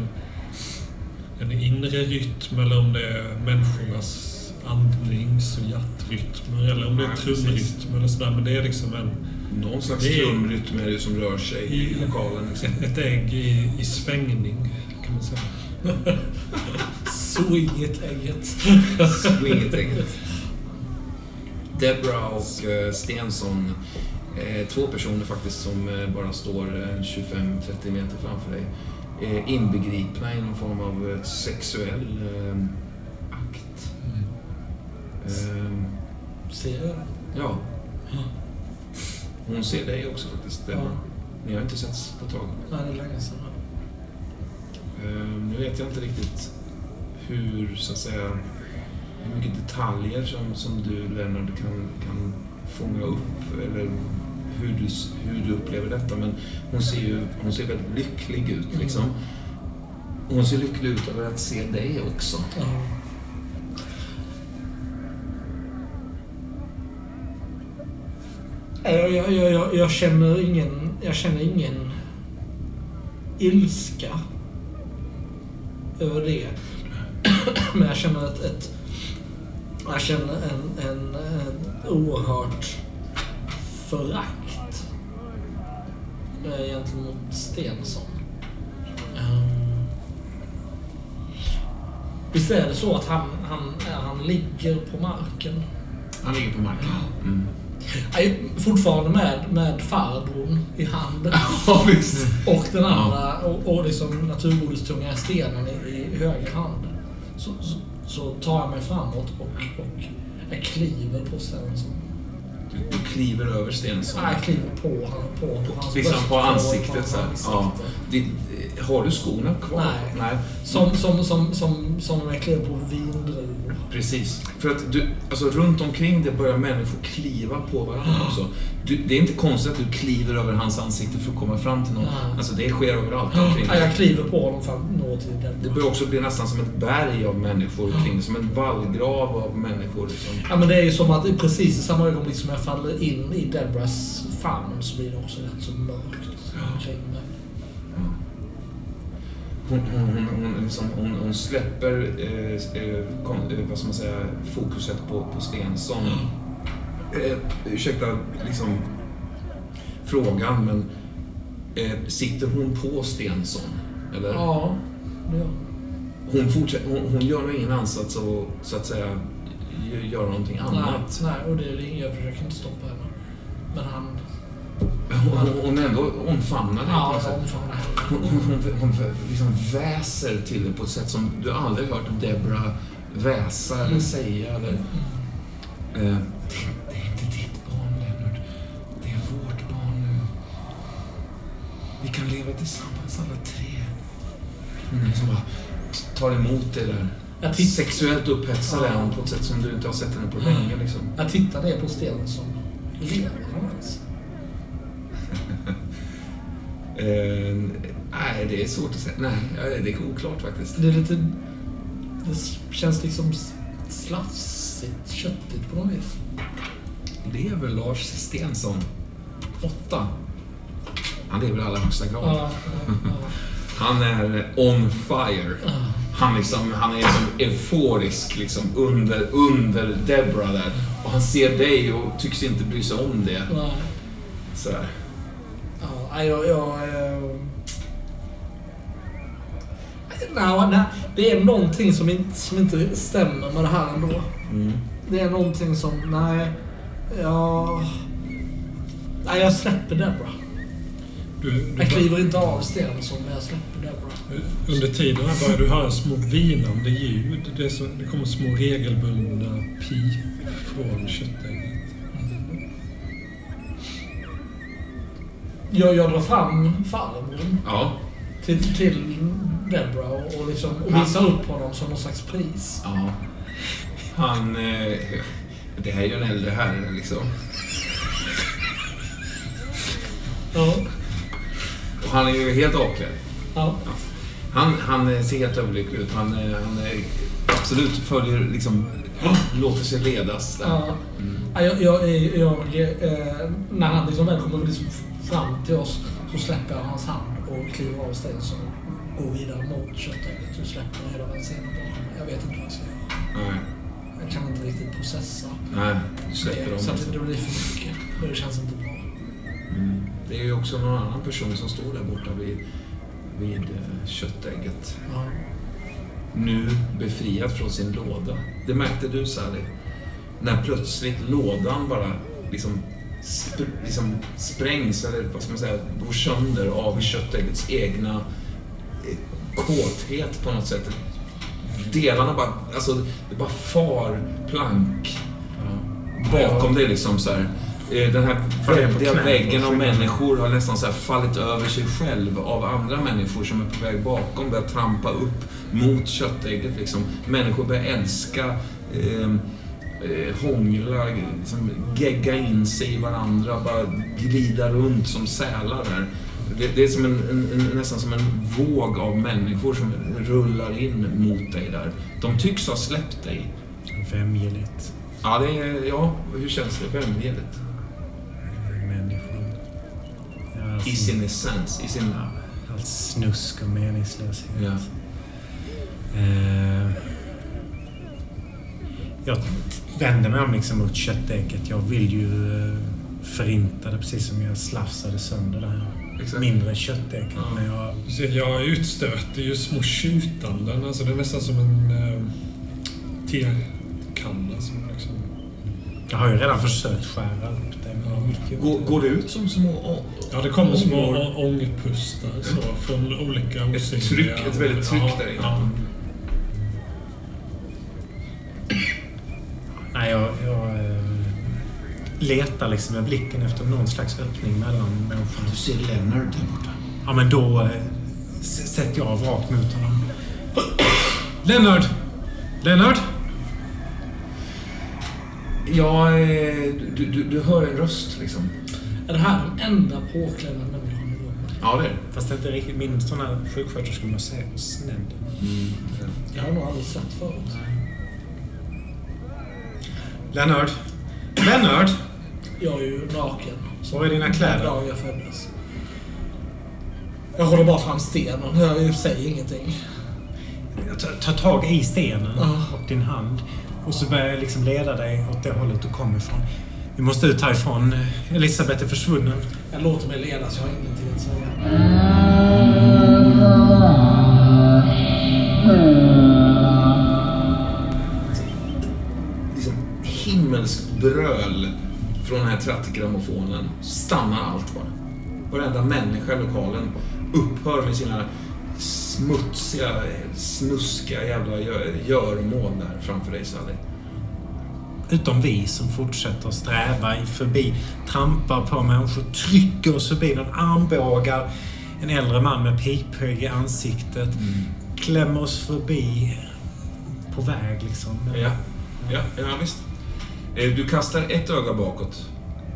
en, en inre rytm eller om det är människornas andnings och hjärtrytmer eller om det är trumrytm eller sådär. Men det är liksom en, Någon slags Det trumrytm är det som rör sig i lokalen. Liksom. ett, ett ägg i, i svängning, kan man säga. *laughs* Swingigt ägget. Swinget-ägget. Debra och eh, Stensson, eh, två personer faktiskt som eh, bara står eh, 25-30 meter framför dig. Eh, inbegripna i någon form av eh, sexuell akt. Eh, Ser jag? ja. Hon ser dig också faktiskt. Ja. Ni har inte setts på ett tag. Nej, det är länge sedan. Eh, Nu vet jag inte riktigt hur, så att säga, hur mycket detaljer som, som du, Leonard, kan, kan fånga upp eller hur du, hur du upplever detta. Men hon ser ju hon ser väldigt lycklig ut. Liksom. Hon ser lycklig ut över att se dig också. Ja. Jag, jag, jag, jag, jag, känner ingen, jag känner ingen ilska över det. *clears throat* Men jag känner ett, ett jag känner en, en, en oerhört förakt eh, gentemot Stensson. Ehm, Visst är det så att han, han, han ligger på marken? Han ligger på marken. Mm. Nej, Fortfarande med, med fardon i hand *laughs* Ja, och den andra och, och liksom naturgodistunga stenen i, i höger hand. Så, så, så tar jag mig framåt och, och jag kliver på Stensson. Du, du kliver över Stensson. Nej, jag kliver på, på, på hans Liksom på ansiktet så Ja. Det, har du skorna kvar? Nej. Nej. Som, som, som, som, som jag kliver på vindruvor. Precis. För att du, alltså runt omkring det börjar människor kliva på varandra också. Du, det är inte konstigt att du kliver över hans ansikte för att komma fram till någon. Nej. Alltså det sker överallt omkring Ja, dig. jag kliver på honom för att nå till den. Det börjar också bli nästan som ett berg av människor kring dig. Som en vallgrav av människor. Liksom. Ja, men det är ju som att precis i samma ögonblick som jag faller in i Debras famn så blir det också rätt så mörkt omkring mig. Hon, hon, hon, liksom, hon, hon släpper eh, eh, kon, eh, vad ska man säga, fokuset på, på Stensson. Eh, ursäkta liksom, frågan, men eh, sitter hon på Stensson? Eller? Ja, det gör Hon, fortsätter, hon, hon gör nog ingen ansats att, så att säga, gö- göra någonting Nej, annat. nej, och det är det jag försöker inte stoppa henne. Men han... Hon, ändå omfamnar dig på Ja, något sätt. Hon, hon, hon, liksom väser till det på ett sätt som du aldrig hört Debra väsa eller Mm. säga. Eller, eh, det, är inte ditt barn, Leonard. Det är vårt barn nu. Vi kan leva tillsammans alla tre. Hon liksom bara tar emot det där. Jag, titt, Sexuellt upphetsad är hon på ett sätt som du inte har sett henne på länge. Liksom. jag ner på Stensson. Lever han ens? Eh, nej, det är svårt att säga. Nej, det är oklart faktiskt. Det är lite... Det känns liksom slafsigt, köttigt på något vis. Lever Lars Stensson? Åtta. Han lever i allra högsta grad. Ja, ja, ja. *laughs* Han är on fire. Han, liksom, han är som euforisk liksom, under, under Debra där. Och han ser dig och tycks inte bry sig om det. Nej. Sådär. Jag... jag eh... nej, nej, det är någonting som inte, som inte stämmer med det här ändå. Mm. Det är någonting som... Nej. Jag... Nej, jag släpper Debra. Du, du, Jag kliver inte av Stensson, men jag släpper Debra. under tiden här börjar du höra små vinande ljud. Det, är så, det kommer små regelbundna pip från köttägget. Jag, jag drar fram farbrorn Ja. till, till Debra och, och, liksom, och visar upp honom som någon slags pris. ja. Han... Eh, det här är ju en äldre herre liksom. Ja. Han är ju helt avklädd. Ja. Han, han ser helt överlycklig ut. Han, eh, han är, absolut följer liksom... Låter sig ledas där. Ja. Ja, Jag, jag, jag, eh, när han liksom väl kommer liksom fram till oss så släpper jag hans hand och kliver av stegen så går vidare mot köttägget och släpper hela bakom mig. Jag vet inte vad jag ska göra. Nej, Jag kan inte riktigt processa nej, du släpper det, så att det blir för mycket. Och det känns inte bra. Mm. Det är ju också någon annan person som står där borta vid, vid eh, köttägget. Ja. Nu befriad från sin låda. Det märkte du Sally. När plötsligt lådan bara liksom, sp liksom sprängs, eller vad ska man säga, går sönder av köttäggets egna eh, kåthet på något sätt. Delarna bara, alltså det bara far plank bakom dig liksom så här. Eh, Den här väldiga väggen av skydden. människor har nästan så fallit över sig själv av andra människor som är på väg bakom, börjar trampa upp mot köttägget. Liksom. Människor börjar älska, eh, eh, hångla, liksom, gegga in sig i varandra, bara glida runt som sälar där. Det, det är som en, en, nästan som en våg av människor som rullar in mot dig där. De tycks ha släppt dig. Vämjeligt. Ja, det är, ja hur känns det? Vämjeligt? Människan. Ja, alltså, I sin essens, i sin... ja, allt snusk och meningslöshet. Ja. Eh, jag vänder mig om liksom mot köttägget. Jag vill ju eh, förinta det precis som jag slafsade sönder det här Exakt. mindre köttägget. Ja. Jag, Jag utstöter ju små tjutanden. Alltså det är nästan som en eh, tekanna som liksom... jag har ju redan försökt skära upp det. Men det gick ju Går, går det ut som små... Ja, det kommer små ångpustar så, från olika Ett osynliga... tryck, ett väldigt tryck ja, där inne. Ja. Nej, jag, jag eh, letar liksom med blicken efter någon slags öppning mellan människorna. Du ser Leonard där borta. Ja, men då eh, sätter jag av rakt mot honom. Lennart! Lennart! Ja, eh, du, du, du hör en röst liksom. Är det här den enda påklädda människan i rummet? Ja, det är det. Fast det är inte riktigt min sån här sjuksköterska man ser på snedden. Jag har nog aldrig sett förut. Lennart! Lennart! Jag är ju naken. Var är dina kläder? Den dag jag föddes. Jag håller bara fram stenen. Jag säger ingenting. Jag tar, tar tag i stenen Ja. och din hand. Och så börjar jag liksom leda dig åt det hållet du kommer ifrån. Vi måste ut härifrån. Elisabeth är försvunnen. Jag låter mig ledas. Jag har ingenting att säga. Himmelskt bröl från den här trattgrammofonen. Stannar allt bara. Varenda människa i lokalen upphör med sina smutsiga, snuskiga jävla gö- göromål där framför dig Sally. Utom vi som fortsätter sträva förbi, trampar på människor, trycker oss förbi, någon armbågar en äldre man med piphög i ansiktet, klämmer oss förbi på väg liksom. Ja, ja, ja visst. Eh, Du kastar ett öga bakåt,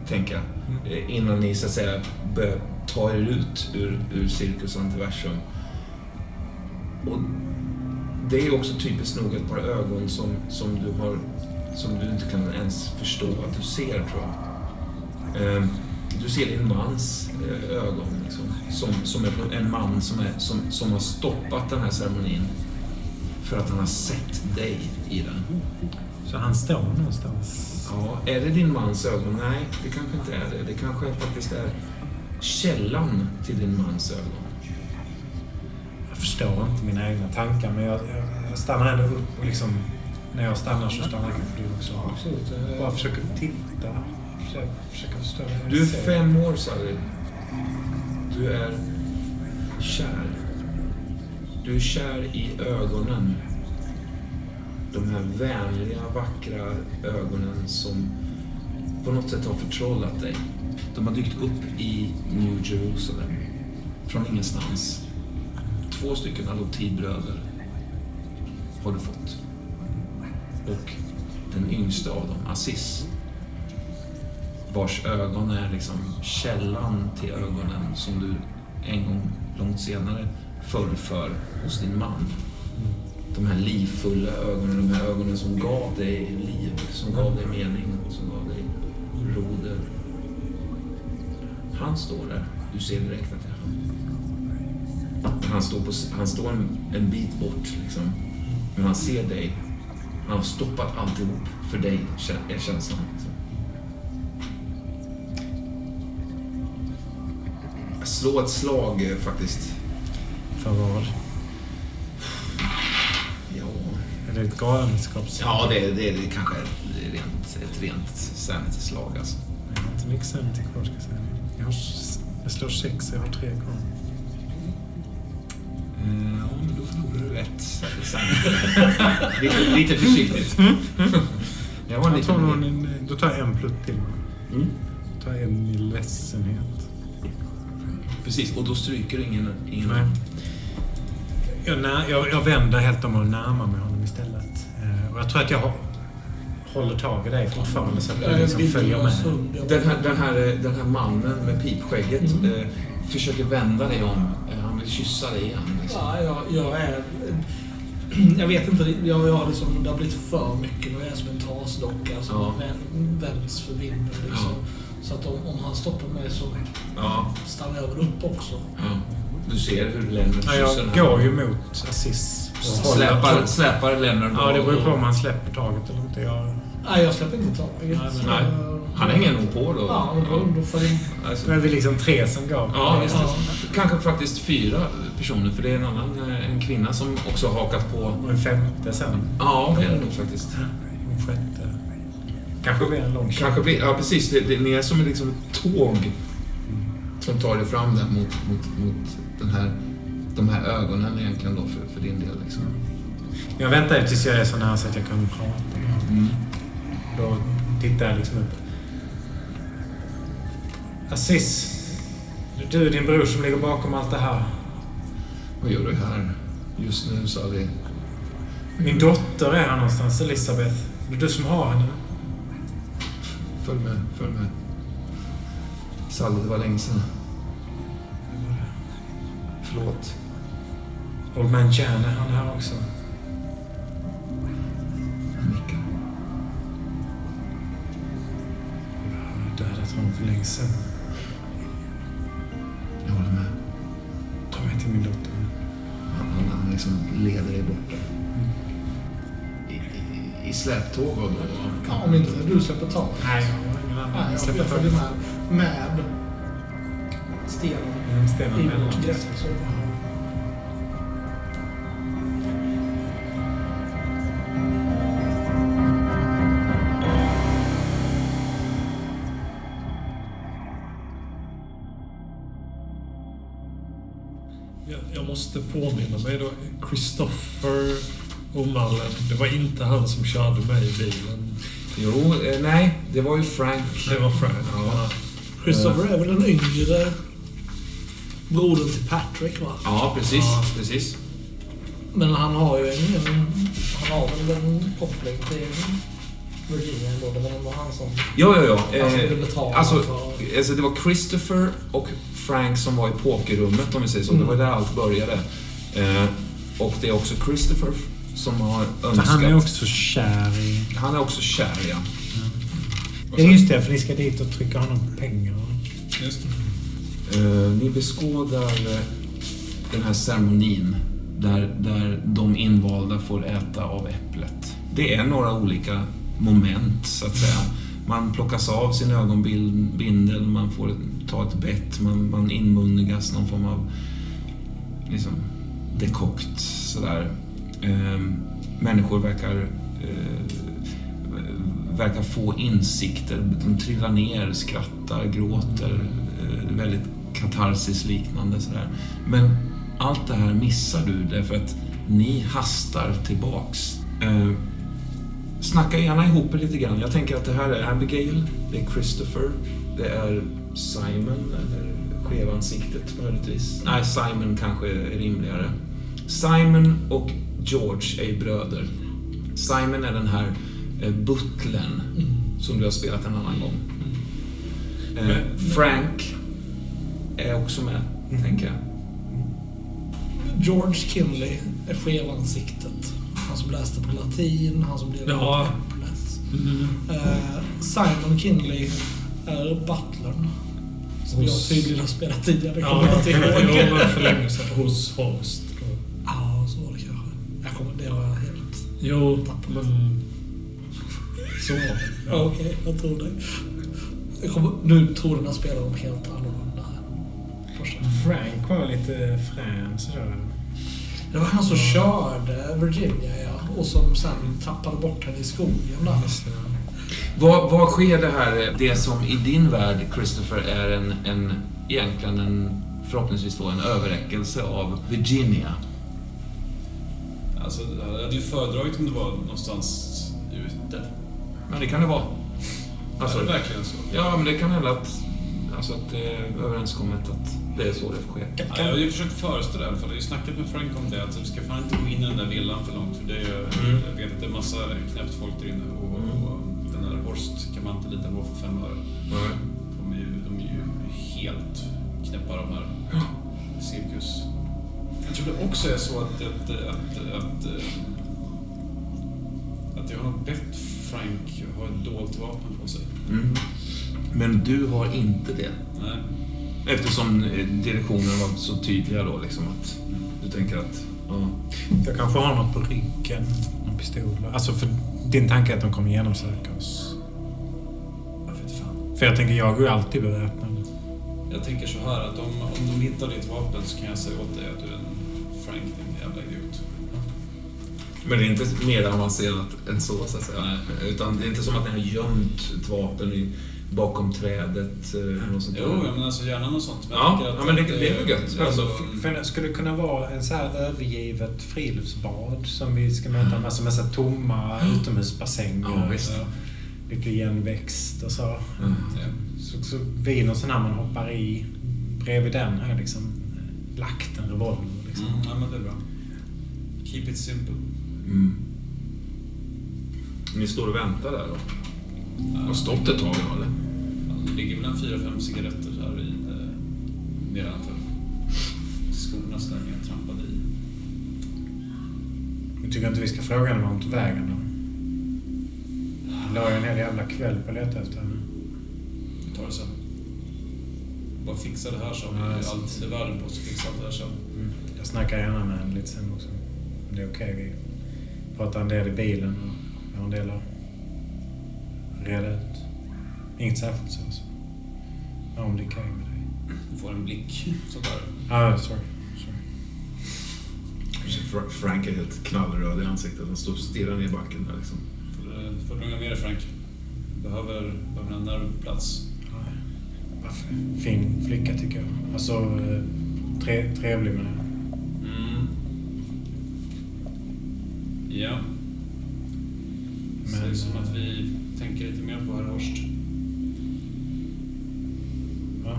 tänker jag, eh, innan ni så att säga börjar ta er ut ur, ur Cirkus Antiversum. Och det är också typiskt nog ett par ögon som, som du har som du inte kan ens förstå att du ser, tror jag. Eh, Du ser din mans eh, ögon, liksom, som, som är en man som, är, som, som har stoppat den här ceremonin för att han har sett dig i den. Så han står någonstans. Ja, är det din mans ögon? Nej, det kanske inte är det. Det kanske faktiskt är källan till din mans ögon. Jag förstår inte mina egna tankar men jag, jag, jag stannar ändå upp och liksom... När jag stannar så stannar kanske du också. Absolut. eh, Bara försöker titta. Försöker, försöker förstå Du är fem år, Sally. Du är kär. Du är kär i ögonen. De här vänliga, vackra ögonen som på något sätt har förtrollat dig. De har dykt upp i New Jerusalem. Från ingenstans. Två stycken adoptivbröder har du fått. Och den yngste av dem, Aziz, vars ögon är liksom källan till ögonen som du en gång långt senare föll för hos din man. De här livfulla ögonen, de här ögonen som gav dig liv, som gav dig mening, som gav dig roder. Han står där. Du ser direkt att det är han. Han står, på, han står en, en bit bort, liksom. men han ser dig. Han har stoppat alltihop för dig, är känslan. Liksom. Slå ett slag eh, faktiskt. För vad? Ja, Är det ett galenskaps... ja det, det, det kanske är ett rent, ett rent sanity-slag alltså. Jag har inte mycket sanity kvar ska jag säga. Jag, har, jag slår sex, jag har tre kvar. Eh, Ja, men då förlorar du ett *laughs* lite, lite försiktigt. Jag var Jag tar någon, då tar jag en plutt till. Mm. Då tar jag en i ledsenhet. Precis, och då stryker du ingen... ingen Nej. Jag, när, jag, jag vänder helt om och närmar mig honom istället. Och jag tror att jag har, håller tag i dig fortfarande så att du liksom följer med. Den här, den, här, eh, den här mannen med pipskägget eh, försöker vända dig om. Eh, han vill kyssa dig igen. Liksom. Ja, jag, jag är... *clears throat* Jag vet inte, jag, jag har liksom, det har blivit för mycket. Jag är som en trasdocka som Ja. vän- vänds för vinden. Liksom. Så att om, om han stoppar mig så Ja, stannar jag väl upp också. ja. Du ser hur Lennart Ja, kysser jag går ju mot håller- Släpar, släpar Lennart Ja, det beror på om han släpper taget eller inte. Jag, Nej, jag släpper inte taget. Nej, men Nej. Han hänger nog på då. Ja, men då, då får jag... Alltså, är vi liksom tre som går. Ja, visst. Kanske faktiskt fyra personer, för det är en annan eh, en kvinna som också har hakat på. Och en femte sen. Ja, det är det nog faktiskt. En sjätte. Kanske blir en lång Kanske blir, ja precis, det, det, ni är som liksom ett tåg som tar er fram där mot, mot, mot den här, de här ögonen egentligen då för, för din del. Liksom. Jag väntar ju tills jag är så nära så att jag kan prata. Mm. Då tittar jag liksom upp. Assis. Det är du och din bror som ligger bakom allt det här. Vad gör du här just nu, Sally? Min dotter är här någonstans, Elisabeth. Det är du som har henne. Följ med, följ med. Sally, det var länge sedan. Förlåt. Old man Jan är han här också. Nickar. Jag har dödat honom för länge sedan. Jag håller med. Ta mig till min dotter. Han, han, han liksom leder dig bort där. I, i, I släptåg och då? Ja, om inte du släpper taget. Nej, jag har ingen annan. Nej, jag, Släpper jag följer med. Med stenen Mm, Stenen i vårt. Jag, måste påminna mig då. Christopher O'Mullen, det var inte han som körde mig i bilen. Jo, eh, nej, det var ju Frank. Det var Frank. Ja. Christopher är väl den yngre brodern till Patrick, va? Ja, precis. Ja. precis. Men han har ju en, han har väl en koppling till Virginia ändå. Det var ändå han som... Ja, ja, ja. Han Eh, alltså, för... alltså, det var Christopher och Frank som var i pokerrummet, om vi säger så. Det var där allt började. Eh, och det är också Christopher som har önskat... han är också kär i... Han är också kär, ja. Ja, sen- just det. För ni ska dit och trycka honom pengar. Just det. Eh, ni beskådar eh, den här ceremonin där, där de invalda får äta av äpplet. Det är några olika moment, så att säga. Man plockas av sin ögonbindel, man får ta ett bett, man, man inmundigas någon form av liksom, dekokt. Sådär. Eh, människor verkar eh, verkar få insikter. De trillar ner, skrattar, gråter. Eh, väldigt katarsis liknande sådär. Men allt det här missar du därför att ni hastar tillbaks. Eh, snacka gärna ihop er lite grann. Jag tänker att det här är Abigail, det är Christopher, det är Simon, eller skevansiktet möjligtvis. Nej, Simon kanske är rimligare. Simon och George är bröder. Simon är den här eh, butlern som du har spelat en annan gång. Eh, Frank är också med. tänker jag. George Kinley är skevansiktet. Han som läste på latin, han som delade Ja. äpplet. Eh, Simon Kinley är butlern. Som jag Hos- tydligen har spelat tidigare, Ja, jag inte ihåg. det var för länge sedan. Hos Horst. då. Ja, så var det kanske. Jag kommer, det har jag helt... Jo, men... Så var. Ja. Okej, jag tror det. Jag kommer, nu tror den här spelar de helt annorlunda första. Frank var lite frän sådär. Det var han som körde Virginia, ja. Och som sen tappade bort henne i skogen där. Just det. Vad, vad sker det här, det som i din värld, Christopher, är en, en egentligen en, förhoppningsvis då en överräckelse av Virginia? Alltså, jag hade ju föredragit om det var någonstans ute. Men det kan det vara. Alltså, är det verkligen så? ja, men det kan hända att, alltså att det är överenskommet att det är så det får ske. Ja, jag har ju försökt föreställa det i alla fall. Jag har ju snackat med Frank om det. Att vi ska fan inte gå in i den där villan för långt. För det är, Mm. Jag vet att det är massa knäppt folk där inne. Och, och den där Horst kan man inte lita på för fem öre. De är ju, de är ju helt knäppa de här. Cirkus. Jag tror det också är så att, att, att, att, att jag har bett Frank ha ett dolt vapen på sig. Mm. Men du har inte det. Nej. Eftersom eh, direktionen var så tydliga då, liksom att du tänker att... Ja. Jag kanske har något på ryggen. Någon pistol. Alltså för din tanke är att de kommer genomsöka oss. Jag vet fan. För jag tänker, jag går ju alltid beväpnad. Jag tänker så här att om, om de hittar ditt vapen så kan jag säga åt dig att du är en Frank, din jävla idiot. Men det är inte mer avancerat än så, så att säga. Nej. Utan det är inte som att ni har gömt ett vapen i, bakom trädet. eh, eller något sånt där. Jo, ja, men alltså gärna något sånt. Men Ja, tänker ja, men det- det är väl eh, gött. Alltså, För det skulle kunna vara en så här övergivet friluftsbad som vi ska möta med alltså massa tomma utomhusbassänger. Ja, visst. och Lite igenväxt och så. Mm. ja. Så, så vi någon sån här man hoppar i. Bredvid den jag liksom lagt en revolver. Liksom. Mm, ja, men det är bra. Keep it simple. Mm. Ni står och väntar där då? Har stått ett tag nu eller? Det ligger en fyra, fem cigaretter här i, eh, nedanför skorna där jag trampade i. Jag tycker inte vi ska fråga henne hon tog vägen då. Jag la ju en hel jävla kväll på att leta efter henne. Vi tar det sen. Bara fixa det här har Ja, jag allt i världen på oss att fixa allt det här sen. Jag snackar gärna med henne lite sen också. Det är okej. Vi pratar en del i bilen och jag har en del att reda ut. Inget särskilt så. så. Ja, om det är okej med dig. Du får en blick sådär. Ah, sorry. sorry. Fra- Frank är helt knallröd i ansiktet. Han står och stirrar ner i backen där liksom. Får, du- lugna ner dig Frank. Behöver, behöver en nervplats. Ja, varför? Fin flicka tycker jag. Alltså, eh, tre, trevlig med det. Mm. Ja. Men, Säg som att vi tänker lite mer på herr Horst. Ja,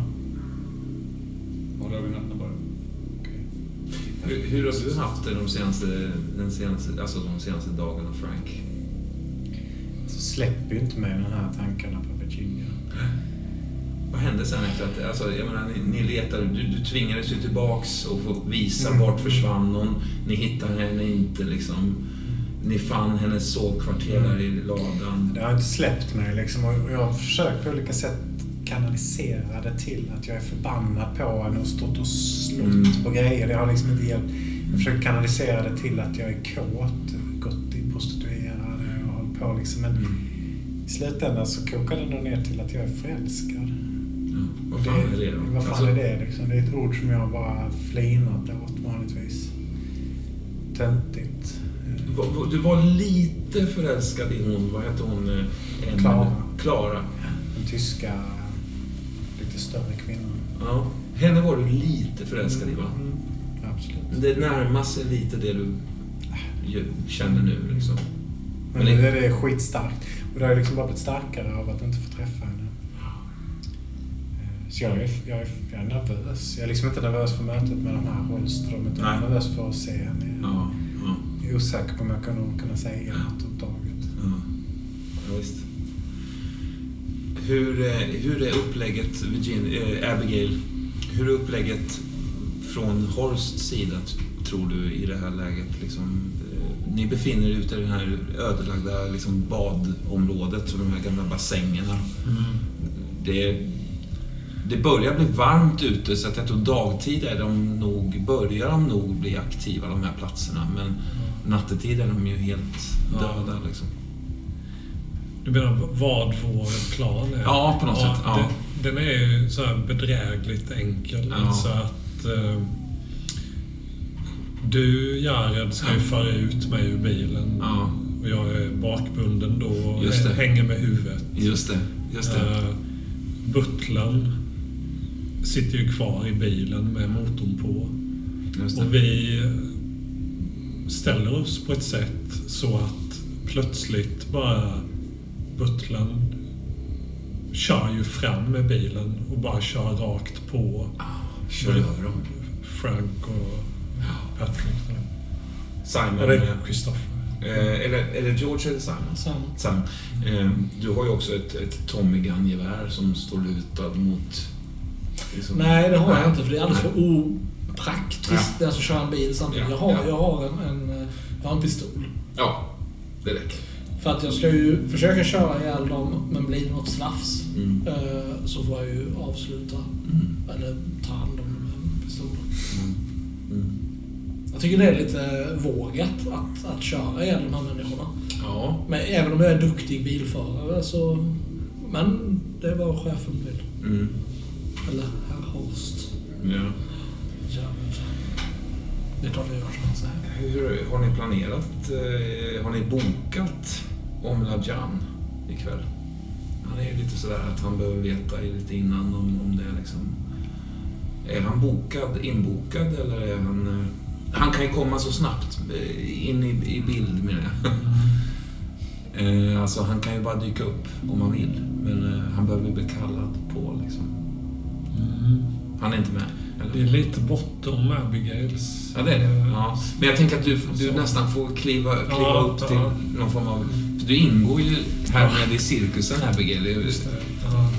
Håll ögonen öppna bara. okej. Hur, hur har du haft det de senaste, den senaste, alltså de senaste dagarna, Frank? Så släpper ju inte mig den här tankarna på Virginia. Vad hände sen efter att, alltså, jag menar, ni, ni letade, du, du tvingades ju tillbaks och få visa Mm. vart försvann hon. Ni hittade henne inte liksom. Ni fann hennes sovkvarter där i ladan. Det har inte släppt mig liksom och jag har försökt på olika sätt kanalisera det till att jag är förbannad på henne och stått och slått Mm. på grejer. Det har liksom inte hjälpt. Jag försöker kanalisera det till att jag är kåt, gått i prostituerade och hållit på liksom. Men i slutändan så kokar det nog ner till att jag är förälskad. Ja, vad fan är det då? Vad fan Alltså, är det liksom? Det är ett ord som jag bara flinat åt vanligtvis. Töntigt. Eh, Du var lite förälskad i hon, vad hette hon? eh? Klara. Klara. Den tyska, lite större kvinnan. Ja. Henne var du lite förälskad i va? Mm, absolut. Det närmar sig lite det du känner nu liksom. Men det, det- är skitstarkt. Och det har liksom bara blivit starkare av att inte få träffa henne. Eh, Så jag är, jag, är, jag är nervös. Jag är liksom inte nervös för mötet med de här Holström, utan jag är nervös för att se henne. Ja, är osäker på om jag kan kunna säga något överhuvudtaget. ja. ja visst. Hur, hur är upplägget, Virginia, eh, Abigail? Hur är upplägget från Horsts sida tror du i det här läget? Liksom, eh, ni befinner er ute i det här ödelagda liksom, badområdet och de här gamla bassängerna. Det, det börjar bli varmt ute så att jag tror dagtid är de nog, börjar de nog bli aktiva de här platserna. Men nattetid är de ju helt Ja. döda. Liksom. Du menar vad vår plan är? Ja, på något sätt, ja. Den, den är ju så här bedrägligt enkel. Ja. Så att eh, du, Jared, ska ju föra ut mig ur bilen. Ja, Och jag är bakbunden då och hänger med huvudet. just det. Just det. Eh, butlern sitter ju kvar i bilen med motorn på. Just det. Och vi ställer oss på ett sätt så att plötsligt bara butlern kör ju fram med bilen och bara kör rakt på Kör över dem. Frank och Patrick. Simon. Eller Christopher. Eh, eller, eller George eller Simon? Sam. Simon. Eh, du har ju också ett, ett Tommy Gun-gevär som står lutad mot... liksom- Nej, det har jag inte för det är alldeles för opraktiskt Ja. alltså, köra en bil samtidigt. Ja, Jag har, ja. jag har en, en, eh, jag har en pistol. Ja, det räcker. För att jag ska ju försöka köra ihjäl dem, men blir det något slafs Mm. eh, så får jag ju avsluta. Mm. Eller ta hand om dem med pistolen. Mm. Mm. Jag tycker det är lite vågat att, att köra ihjäl de här människorna. Ja. Men även om jag är duktig bilförare så... Men det är vad chefen vill. Mm. Eller herr Horst. ja. Det är klart gör säger. Hur har ni planerat? Eh, har ni bokat om Lajan ikväll? Han är ju lite sådär att han behöver veta lite innan om, om det liksom... Är han bokad, inbokad eller är han... eh, Han kan ju komma så snabbt eh, in i, i bild menar jag. *laughs* Alltså han kan ju bara dyka upp om han vill. Men han behöver bli kallad på liksom. Han är inte med? Det är lite bortom Abigails. Ja, det är det. eh, Ja. Men jag tänker att du, du Så. nästan får kliva, kliva Ja, upp till ja. någon form av... För du ingår ju här med i cirkusen Abigail. Är Just det.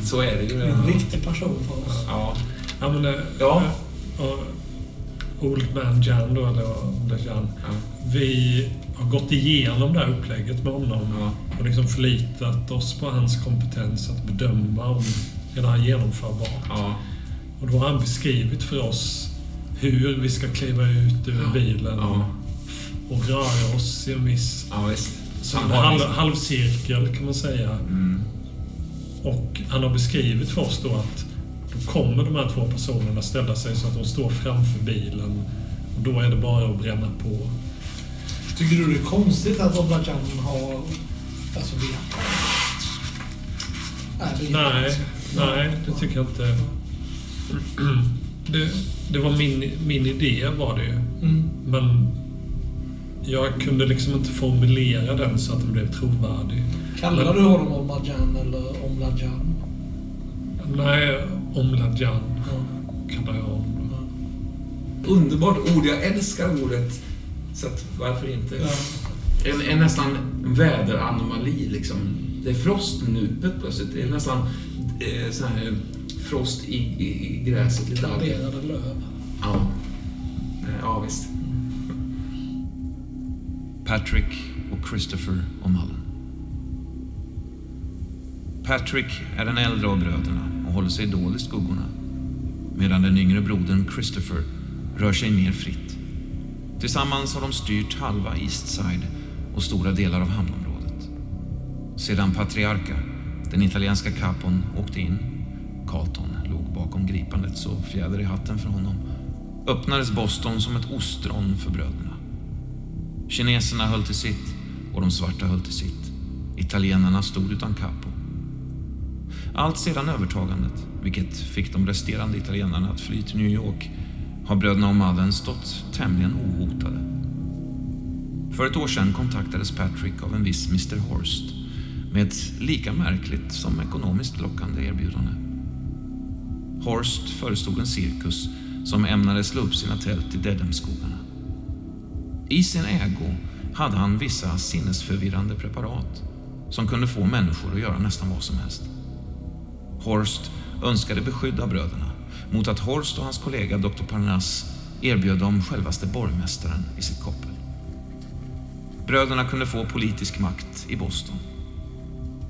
Så är det ju. En viktig person för oss. Ja. Ja, men det, Ja. och Old Man Jan då, eller det är Jan. Ja. Vi har gått igenom det här upplägget med honom och liksom förlitat oss på hans kompetens att bedöma om är det här genomförbart. Och då har han beskrivit för oss hur vi ska kliva ut ur Ja. bilen Ja. och röra oss i en viss Ja, så Han en har halv, liksom- halvcirkel kan man säga. Mm. Och han har beskrivit för oss då att då kommer de här två personerna ställa sig så att de står framför bilen. Och då är det bara att bränna på. Tycker du det är konstigt att Oblajan har... Alltså vet? Är det Nej, nej, det tycker jag inte. Det, det var min, min idé var det ju. Mm. Men jag kunde liksom inte formulera den så att den blev trovärdig. Kallar du honom Oblajan eller Omlajan? Nej, Omladjan Ja. kallar jag honom. Underbart ord. Jag älskar ordet. Så att, varför inte? Ja. En, en nästan väderanomali liksom. Det är frostnupet plötsligt. Det är nästan eh, sån här frost i, i, i gräset. Kraterade löv. Ja. Eh, Ja, visst. Patrick och Christopher och Mullen. Patrick är den äldre av bröderna och håller sig dold i skuggorna. Medan den yngre brodern Christopher rör sig mer fritt. Tillsammans har de styrt halva East Side och stora delar av hamnområdet. Sedan Patriarca, den italienska capon, åkte in, Carlton låg bakom gripandet så fjäder i hatten för honom, öppnades Boston som ett ostron för bröderna. Kineserna höll till sitt och de svarta höll till sitt. Italienarna stod utan capo. Allt sedan övertagandet, vilket fick de resterande italienarna att fly till New York, har bröderna O'Mullen stått tämligen ohotade. För ett år sedan kontaktades Patrick av en viss Mr Horst med ett lika märkligt som ekonomiskt lockande erbjudande. Horst förestod en cirkus som ämnade slå upp sina tält i Dedham-skogarna. I sin ägo hade han vissa sinnesförvirrande preparat som kunde få människor att göra nästan vad som helst. Horst önskade beskydda bröderna mot att Horst och hans kollega Dr. Parnas erbjöd dem självaste borgmästaren i sitt koppel. Bröderna kunde få politisk makt i Boston.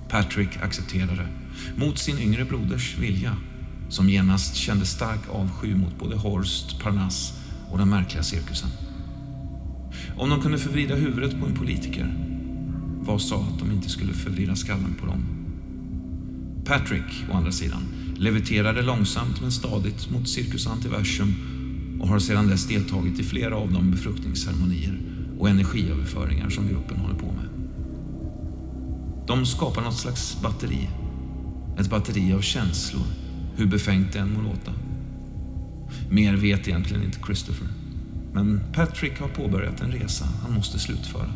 Patrick accepterade, mot sin yngre broders vilja, som genast kände stark avsky mot både Horst, Parnass och den märkliga cirkusen. Om de kunde förvrida huvudet på en politiker, vad sa att de inte skulle förvrida skallen på dem? Patrick, å andra sidan, leviterade långsamt men stadigt mot cirkus Antiversum och har sedan dess deltagit i flera av de befruktningsceremonier och energiöverföringar som gruppen håller på med. De skapar något slags batteri. Ett batteri av känslor, hur befängt det än må låta. Mer vet egentligen inte Christopher. Men Patrick har påbörjat en resa han måste slutföra.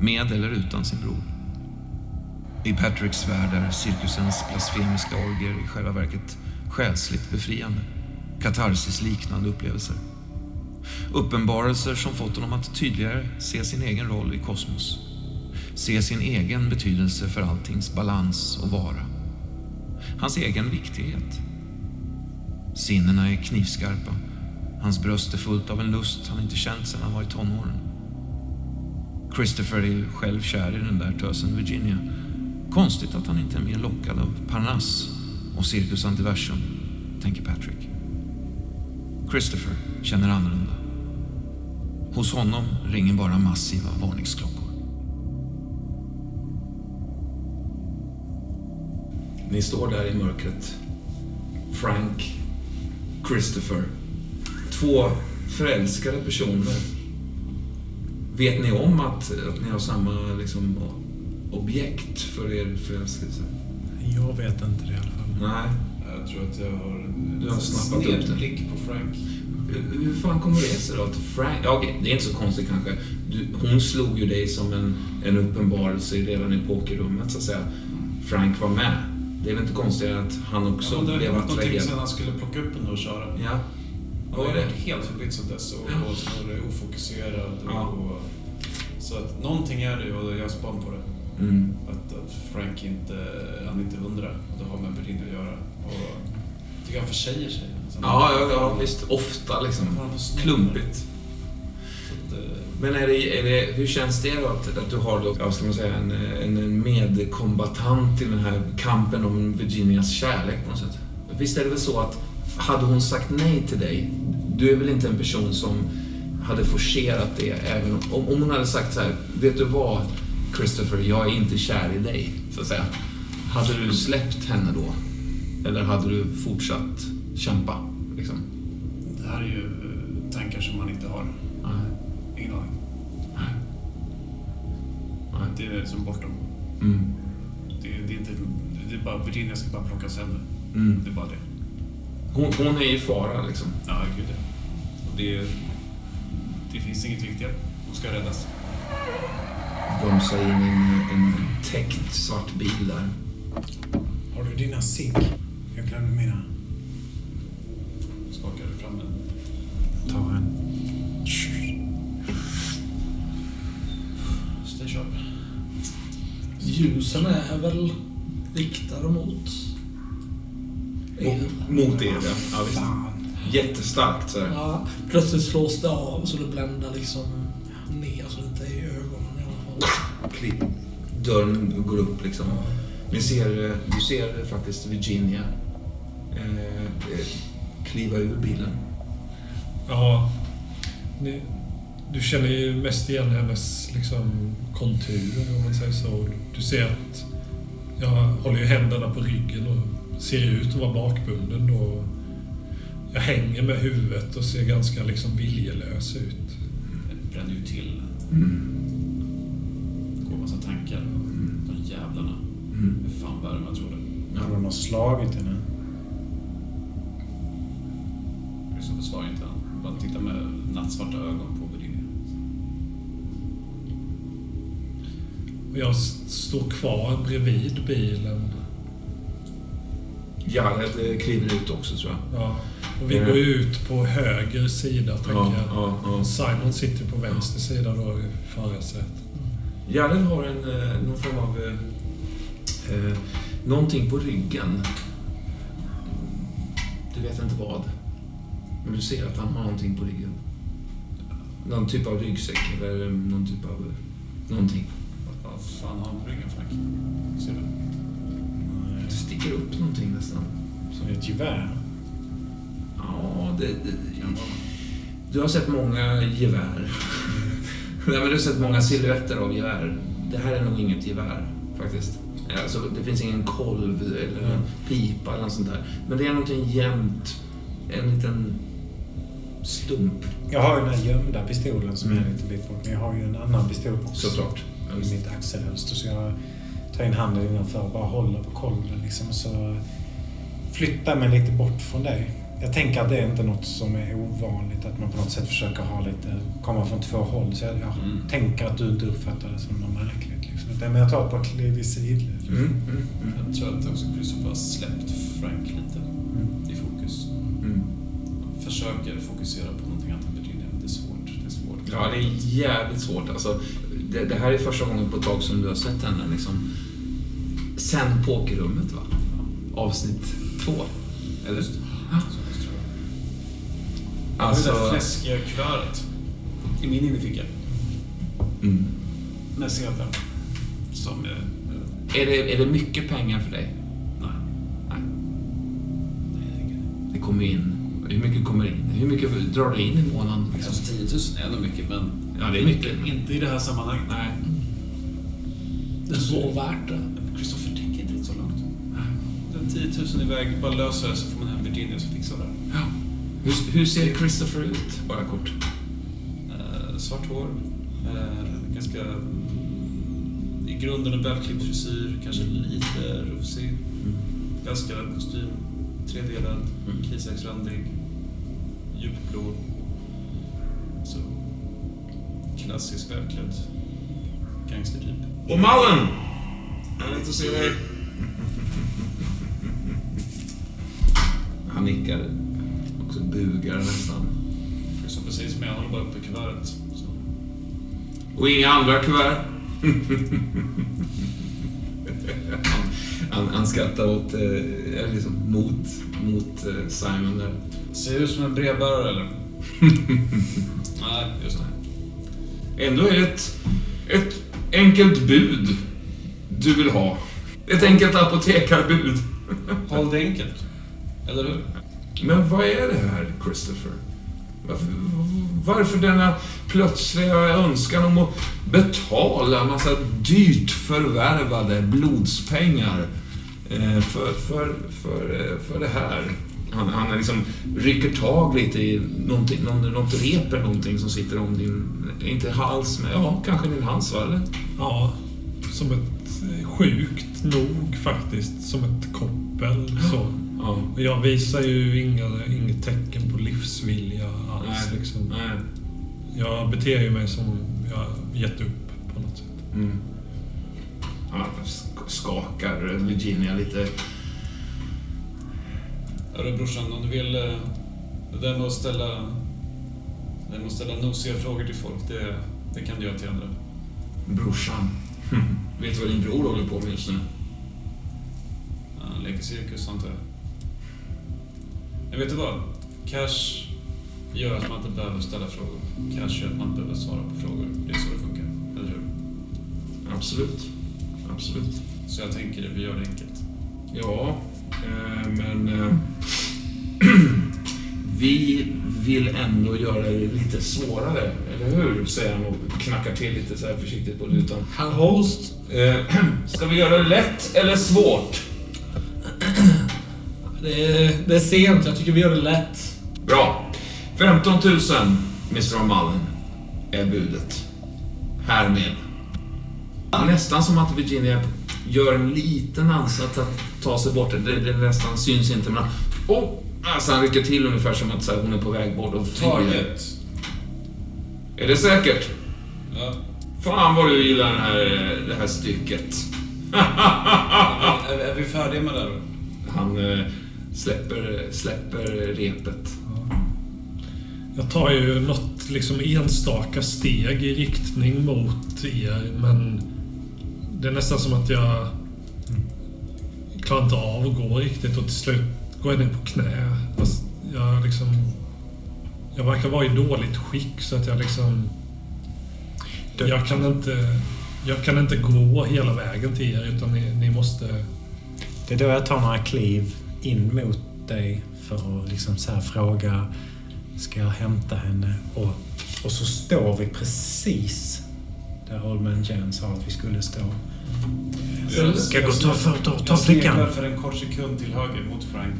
Med eller utan sin bror. I Patricks värld är cirkusens blasfemiska orger i själva verket själsligt befriande. Katarsis-liknande upplevelser. Uppenbarelser som fått honom att tydligare se sin egen roll i kosmos. Se sin egen betydelse för alltings balans och vara. Hans egen viktighet. Sinnena är knivskarpa. Hans bröst är fullt av en lust han inte känt sedan han var i tonåren. Christopher är själv kär i den där tösen Virginia. Konstigt att han inte är mer lockad av Parnass och Cirkus Antiversum, tänker Patrick. Christopher känner annorlunda. Hos honom ringer bara massiva varningsklockor. Ni står där i mörkret. Frank, Christopher. Två förälskade personer. Vet ni om att, att ni har samma liksom, objekt för er förälskelse? Jag vet inte det i alla fall. Nej. Jag tror att jag har Du har snappat upp det. snedblick på Frank. Hur, hur fan kommer det sig då att Frank... Ja, okej, det är inte så konstigt kanske. Du, hon slog ju dig som en, en uppenbarelse redan i pokerrummet, så att säga. Frank var med. Det är väl inte konstigt att han också Ja, det har blev hänt attraherad? sen han skulle plocka upp den och köra. Ja. Han har varit helt förbytt sedan dess och, snarare ofokuserad. Ja. Och, så att någonting är det och jag har span på det. Mm. Att, att Frank inte, han är inte hundra det har med Berlin att göra. Och jag tycker han försäger sig. Ja, ja, ja, visst. Ofta liksom. Klumpigt. Så att, eh, Men är det, är det, hur känns det då att, att du har då, ja, ska man säga, en, en medkombatant i den här kampen om Virginias kärlek på något sätt? Visst är det väl så att hade hon sagt nej till dig, du är väl inte en person som hade forcerat det även om, om hon hade sagt så här, vet du vad Christopher, jag är inte kär i dig, så att säga. Hade du släppt henne då? Eller hade du fortsatt kämpa? Liksom? det här är ju eh, tankar som man inte har. Nej. Ingen aning. Nej. Nej. Det är som bortom. Mm. Det, det är inte... Det är bara, Virginia ska bara plockas hem nu. Mm. Det är bara det. Hon, hon är i fara liksom. Ja, gud ja. Och det, det finns inget viktigare. Hon ska räddas. bromsar in i en, en täckt svart bil där. Har du dina cigg? Jag glömde mina. Skakar fram en. Ta en. Ljusen är väl riktade mot er. Mot er, ja. ja visst. Jättestarkt så här. Ja, plötsligt slås det av så det bländar liksom ner så det inte är i ögonen i alla fall. Klipp. Dörren går upp liksom. Ni ser, eh, du ser faktiskt Virginia eh, eh, kliva ur bilen. Ja, ni, du känner ju mest igen hennes liksom, konturer om man säger så. Du ser att jag håller ju händerna på ryggen och ser ut att vara bakbunden. Och jag hänger med huvudet och ser ganska liksom viljelös ut. Det bränner ju till. Mm. Det går en massa tankar. De jävlarna. Mm. Det är fan värre än jag trodde. Har någon slagit henne? Christopher svarar inte. Han bara tittar med nattsvarta ögon jag står kvar bredvid bilen. Jared eh, kliver ut också tror jag. Ja, och vi går ju ut på höger sida, tänker Ja, jag. ja, ja. Simon sitter på vänster sida då i förarsätet. Jared har en, eh, någon form av... Eh, eh, någonting på ryggen. Du vet inte vad. Men du ser att han har någonting på ryggen. Någon typ av ryggsäck eller någon typ av... Någonting. Fan har han på ryggen Frank? Ser du? Det sticker upp någonting nästan. Som ett gevär. Ja, det... det du har sett många gevär. *laughs* Nej, men du har sett många silhuetter av gevär. Det här är nog inget gevär, faktiskt. Alltså, det finns ingen kolv eller en pipa eller något sånt där. Men det är någonting jämnt. En liten stump, Jag har ju den här gömda pistolen som Mm. är lite bit bort. Men jag har ju en annan pistol också. såklart. I mitt axelhölster. Så jag tar in handen innanför och bara håller på kolven liksom. Så flyttar mig lite bort från dig. Jag tänker att det är inte något som är ovanligt. Att man på något sätt försöker ha lite, komma från två håll. Så jag, jag Mm. tänker att du inte uppfattar det som något märkligt. Liksom. Men jag tar ett par kliv i sidled. Liksom. Mm, mm, mm, Jag tror att också Christopher har släppt Frank lite i fokus. mm. Försöker fokusera på någonting annat än Virginia, men det är svårt. Det är svårt. Ja, det är jävligt svårt. Alltså, det, det här är första gången på ett tag som du har sett henne. Liksom. Sen pokerrummet, va? Avsnitt två. Eller? Just det. Så måste det Alltså... där fläskiga kuvertet i min innerficka Mm. med sedlar. Som... eh, Är, det, är det mycket pengar för dig? nej. Nej. Det kommer in. Hur mycket kommer in? Hur mycket drar du in i månaden? Liksom? Alltså 10 000 är nog mycket, men... Ja, det är mycket. Inte, inte i det här sammanhanget. Nej. Det är så värt det. Kristoffer tänker inte så långt. Den 10 000 iväg, bara löser det så får man hem Virginia som fixar det. Ja. Hur, hur ser Christopher ut? Bara kort. Eh, svart hår. Eh, ganska... mm, I grunden en välklippt frisyr. Kanske lite rufsig. Välskallad kostym. Tredelad. Mm. Kiseksrandig. Djupblå. Så... Klassisk välklädd gangstertyp. Och Mallen! Härligt att se dig. Han nickar. Också bugar nästan. Kristoffer säger som jag håller bara uppe kuvertet. Så. Och inga andra kuvert. han, han, han skrattar åt, eh, eller liksom mot, mot eh, Simon där. Ser ut som en brevbärare eller? *laughs* Nej, just det. Ändå är det ett, ett enkelt bud du vill ha. Ett enkelt apotekarbud. *laughs* Håll det enkelt. Eller hur? Men vad är det här, Christopher? Varför, varför denna plötsliga önskan om att betala massa dyrt förvärvade blodspengar eh, för, för, för, eh, för det här? Han, han liksom rycker tag lite i någonting, någon, något rep eller någonting som sitter om din, inte hals, men ja, kanske din hals, va? Eller? Ja, som ett sjukt nog faktiskt. Som ett koppel. Så. Ja. Och jag visar ju inga, inget tecken på livsvilja alls. Nej. Liksom. Nej. Jag beter ju mig som jag gett upp på något sätt. Mm. Ja, sk- skakar Virginia lite. Hörru brorsan, om du vill... eh, Det där med att ställa... Det där med att ställa nosiga frågor till folk, det, det kan du göra till andra. Brorsan. *laughs* Vet du vad din bror håller på med just nu? Han leker cirkus, antar jag. Men vet du vad? Cash gör att man inte behöver ställa frågor. Cash gör att man inte behöver svara på frågor. Det är så det funkar, eller hur? Absolut. Absolut. Så jag tänker, vi gör det enkelt. Ja, men... Eh, *clears throat* vi vill ändå göra det lite svårare, eller hur? Säger han och knackar till lite så här försiktigt på rutan. Herr Holst, Eh, *clears throat* ska vi göra det lätt eller svårt? *clears throat* det är, det är sent. Jag tycker vi gör det lätt. Bra. 15 000, Mr. O'Mullen, är budet. Härmed. Nästan som att Virginia gör en liten ansats att ta sig bort. Det, det nästan syns inte, men... Oh, alltså han rycker till ungefär som att så här, hon är på väg bort och. Target! Är det säkert? Ja. Fan vad du gillar den här, det här stycket. *laughs* Är, är vi färdiga med det då? Han eh, släpper, släpper repet. Jag tar ju något liksom enstaka steg i riktning mot er, men det är nästan som att jag klarar inte av att gå riktigt och till slut går jag ner på knä. Fast jag liksom... Jag verkar vara i dåligt skick så att jag liksom... Jag kan inte... Jag kan inte gå hela vägen till er utan ni, ni måste... Det är då jag tar några kliv in mot dig för att liksom så fråga Ska jag hämta henne? Och, och så står vi precis där Old Man Jan sa att vi skulle stå. Ska jag gå och ta, för, ta, ta Jag flickan? för en kort sekund till höger mot Frank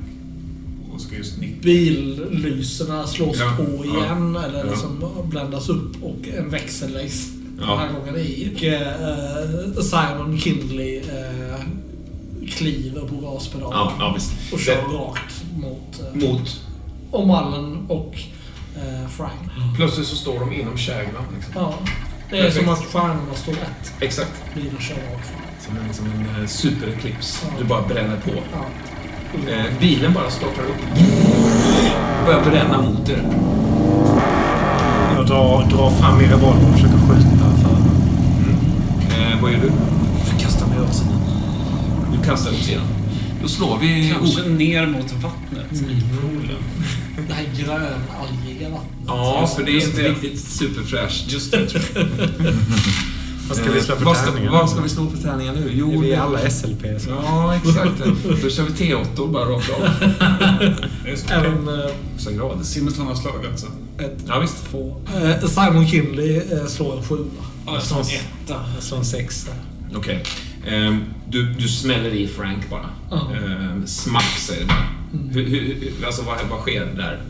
och ska just nicka. Billysena slås Ja, på ja, igen eller ja. liksom bländas upp och en växel läggs den Ja. här gången i. Och eh, Simon Kindley eh, kliver på gaspedalen Ja, ja och kör rakt mot eh, Mot... Omallen och eh, Frank. Plötsligt så står de inom käglan. Liksom. Ja, det är Perfekt. som att stjärnorna står rätt. Exakt. Bilen kör rakt fram. Som en, liksom en eh, supereklips. Du bara bränner på. Ja. Eh, bilen bara startar upp. Börjar bränna mot er. Jag drar, drar fram min revolver och försöker skjuta för Eh, vad gör du? Kasta mig åt sidan. Du kastar åt sidan. Då slår vi... Kanske ner mot vattnet Mm. i poolen. Det här grönalgiga vattnet. Ja, för det är inte riktigt superfräscht. Just det. *laughs* Vad ska vi slå för tärningar? vad ska vi slå för tärningar nu? Jo, Vi är alla SLP. Så. Ja, exakt. Då kör vi T8 bara rakt av. *laughs* Även eh, Så grad. Simultana slag alltså. ett, Ja, visst. två. Eh, Simon Kindley eh, slår en sjua. Ja, jag slår en etta. Jag slår en sexa. Okej. Ehm, du, du smäller i Frank bara. Ja. Ehm, smack säger det bara. Hur, hur, hur- alltså vad, vad sker där?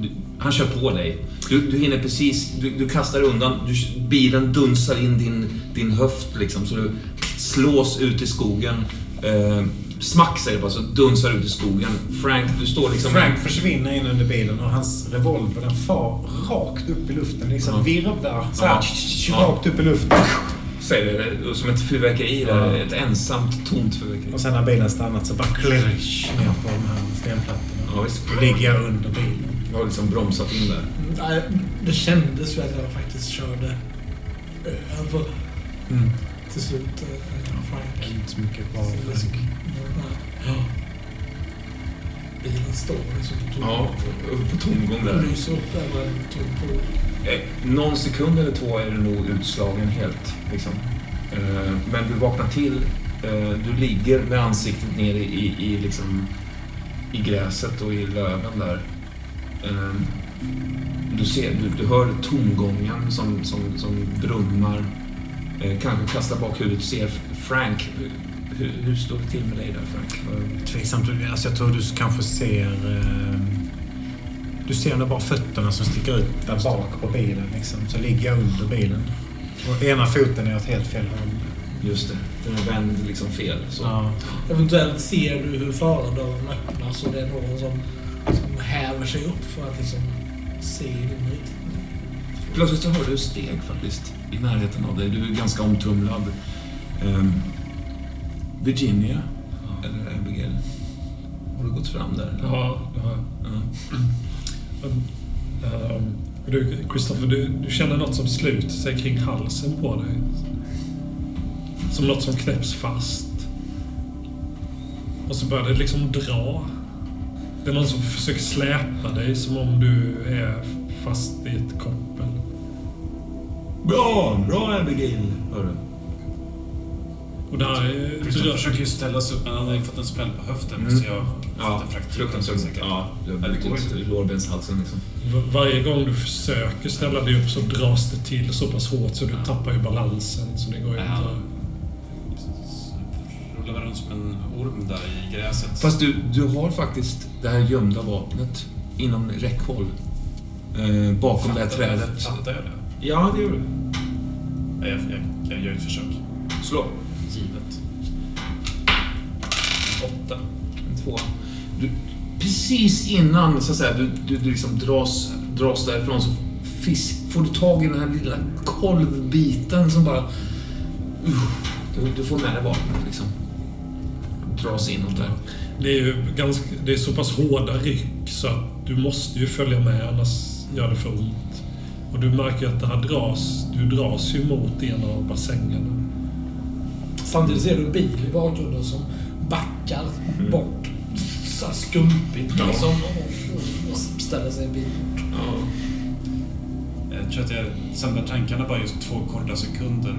Du, han kör på dig. Du, du hinner precis, du, du kastar undan, du, bilen dunsar in din, din höft liksom, så du slås ut i skogen. Ehm, smack säger det bara, så dunsar ut i skogen. Frank, du står liksom... Frank försvinner in under bilen och hans revolver den far rakt upp i luften. Liksom Ja. virvlar så här, Ja. Ja. rakt upp i luften. Säger det, som ett fyrverkeri, där, Ja. ett ensamt, tomt fyrverkeri. Och sen när bilen stannat så bara klirsch ner på de här stenplattorna. Ja, visst. Då ligger jag under bilen. Jag har liksom bromsat in där. Nej, det kändes ju att jag faktiskt körde över Mm. till slut. eh, Frank. Inte så mycket Frank. Nej. Bilen står liksom på tom. Ja, upp på tomgång där. Lyser upp över en tom pool. Eh, någon sekund eller två är du nog utslagen helt. Liksom. Eh, men du vaknar till. Eh, du ligger med ansiktet nere i, i, liksom, i gräset och i löven där. Ehm, du, ser, du, du hör tomgången som, som, som brummar. Kanske kastar bak huvudet och ser Frank. Hur, hur, står det till med dig där Frank? Tveksamt. Alltså jag tror du kanske ser... Ehm, du ser nog bara fötterna som sticker ut där bak på bilen. Liksom. Så ligger jag under bilen. Och ena foten är åt helt fel håll. Just det, den är vänd liksom fel. Så. Ja. Eventuellt ser du hur förardörren öppnas och det är någon som, som häver sig upp för att liksom se i din riktning. Plötsligt så hör du steg faktiskt i närheten av dig. Du är ganska omtumlad. Ehm, Virginia, eller Abigail. Har du gått fram där? Ja, ja. Ja. Um, du, Christopher, du, du känner något som sluter sig kring halsen på dig. Som något som knäpps fast. Och så börjar det liksom dra. Det är någon som försöker släpa dig som om du är fast i ett koppel. Bra, bra Abigail, hör du. Och där är... Christopher försöker ju ställa sig upp, men han har ju fått en smäll på höften. Mm. Så jag har Ja, fått en fraktur. fruktansvärt. säkert. Ja, du har Ja, det går brutit lårbenshalsen liksom. Varje gång du försöker ställa dig upp så dras det till så pass hårt så du tappar ju balansen. Så det går ju Ja. inte... Rullar runt som en orm där i gräset. Fast du, du har faktiskt det här gömda vapnet inom räckhåll. Eh, bakom det här Fattar trädet. Fattar jag det? Ja, det gör du. Ja, Jag, jag, jag gör ett försök. Slå. Åtta. En tvåa. Du, precis innan så att säga, du, du, du liksom dras, dras därifrån så fisk, får du tag i den här lilla kolvbiten som bara... Uh, du, du får med dig vapnet liksom. Dras inåt där. Det är ju ganska, det är så pass hårda ryck så att du måste ju följa med annars gör det för ont. Och du märker att det här dras, du dras ju mot en av bassängerna. Samtidigt ser du en bil i bakgrunden som backar bort. Så skumpigt liksom. Och, ställer sig vid Ja. Jag tror att jag samlar tankarna bara just två korta sekunder,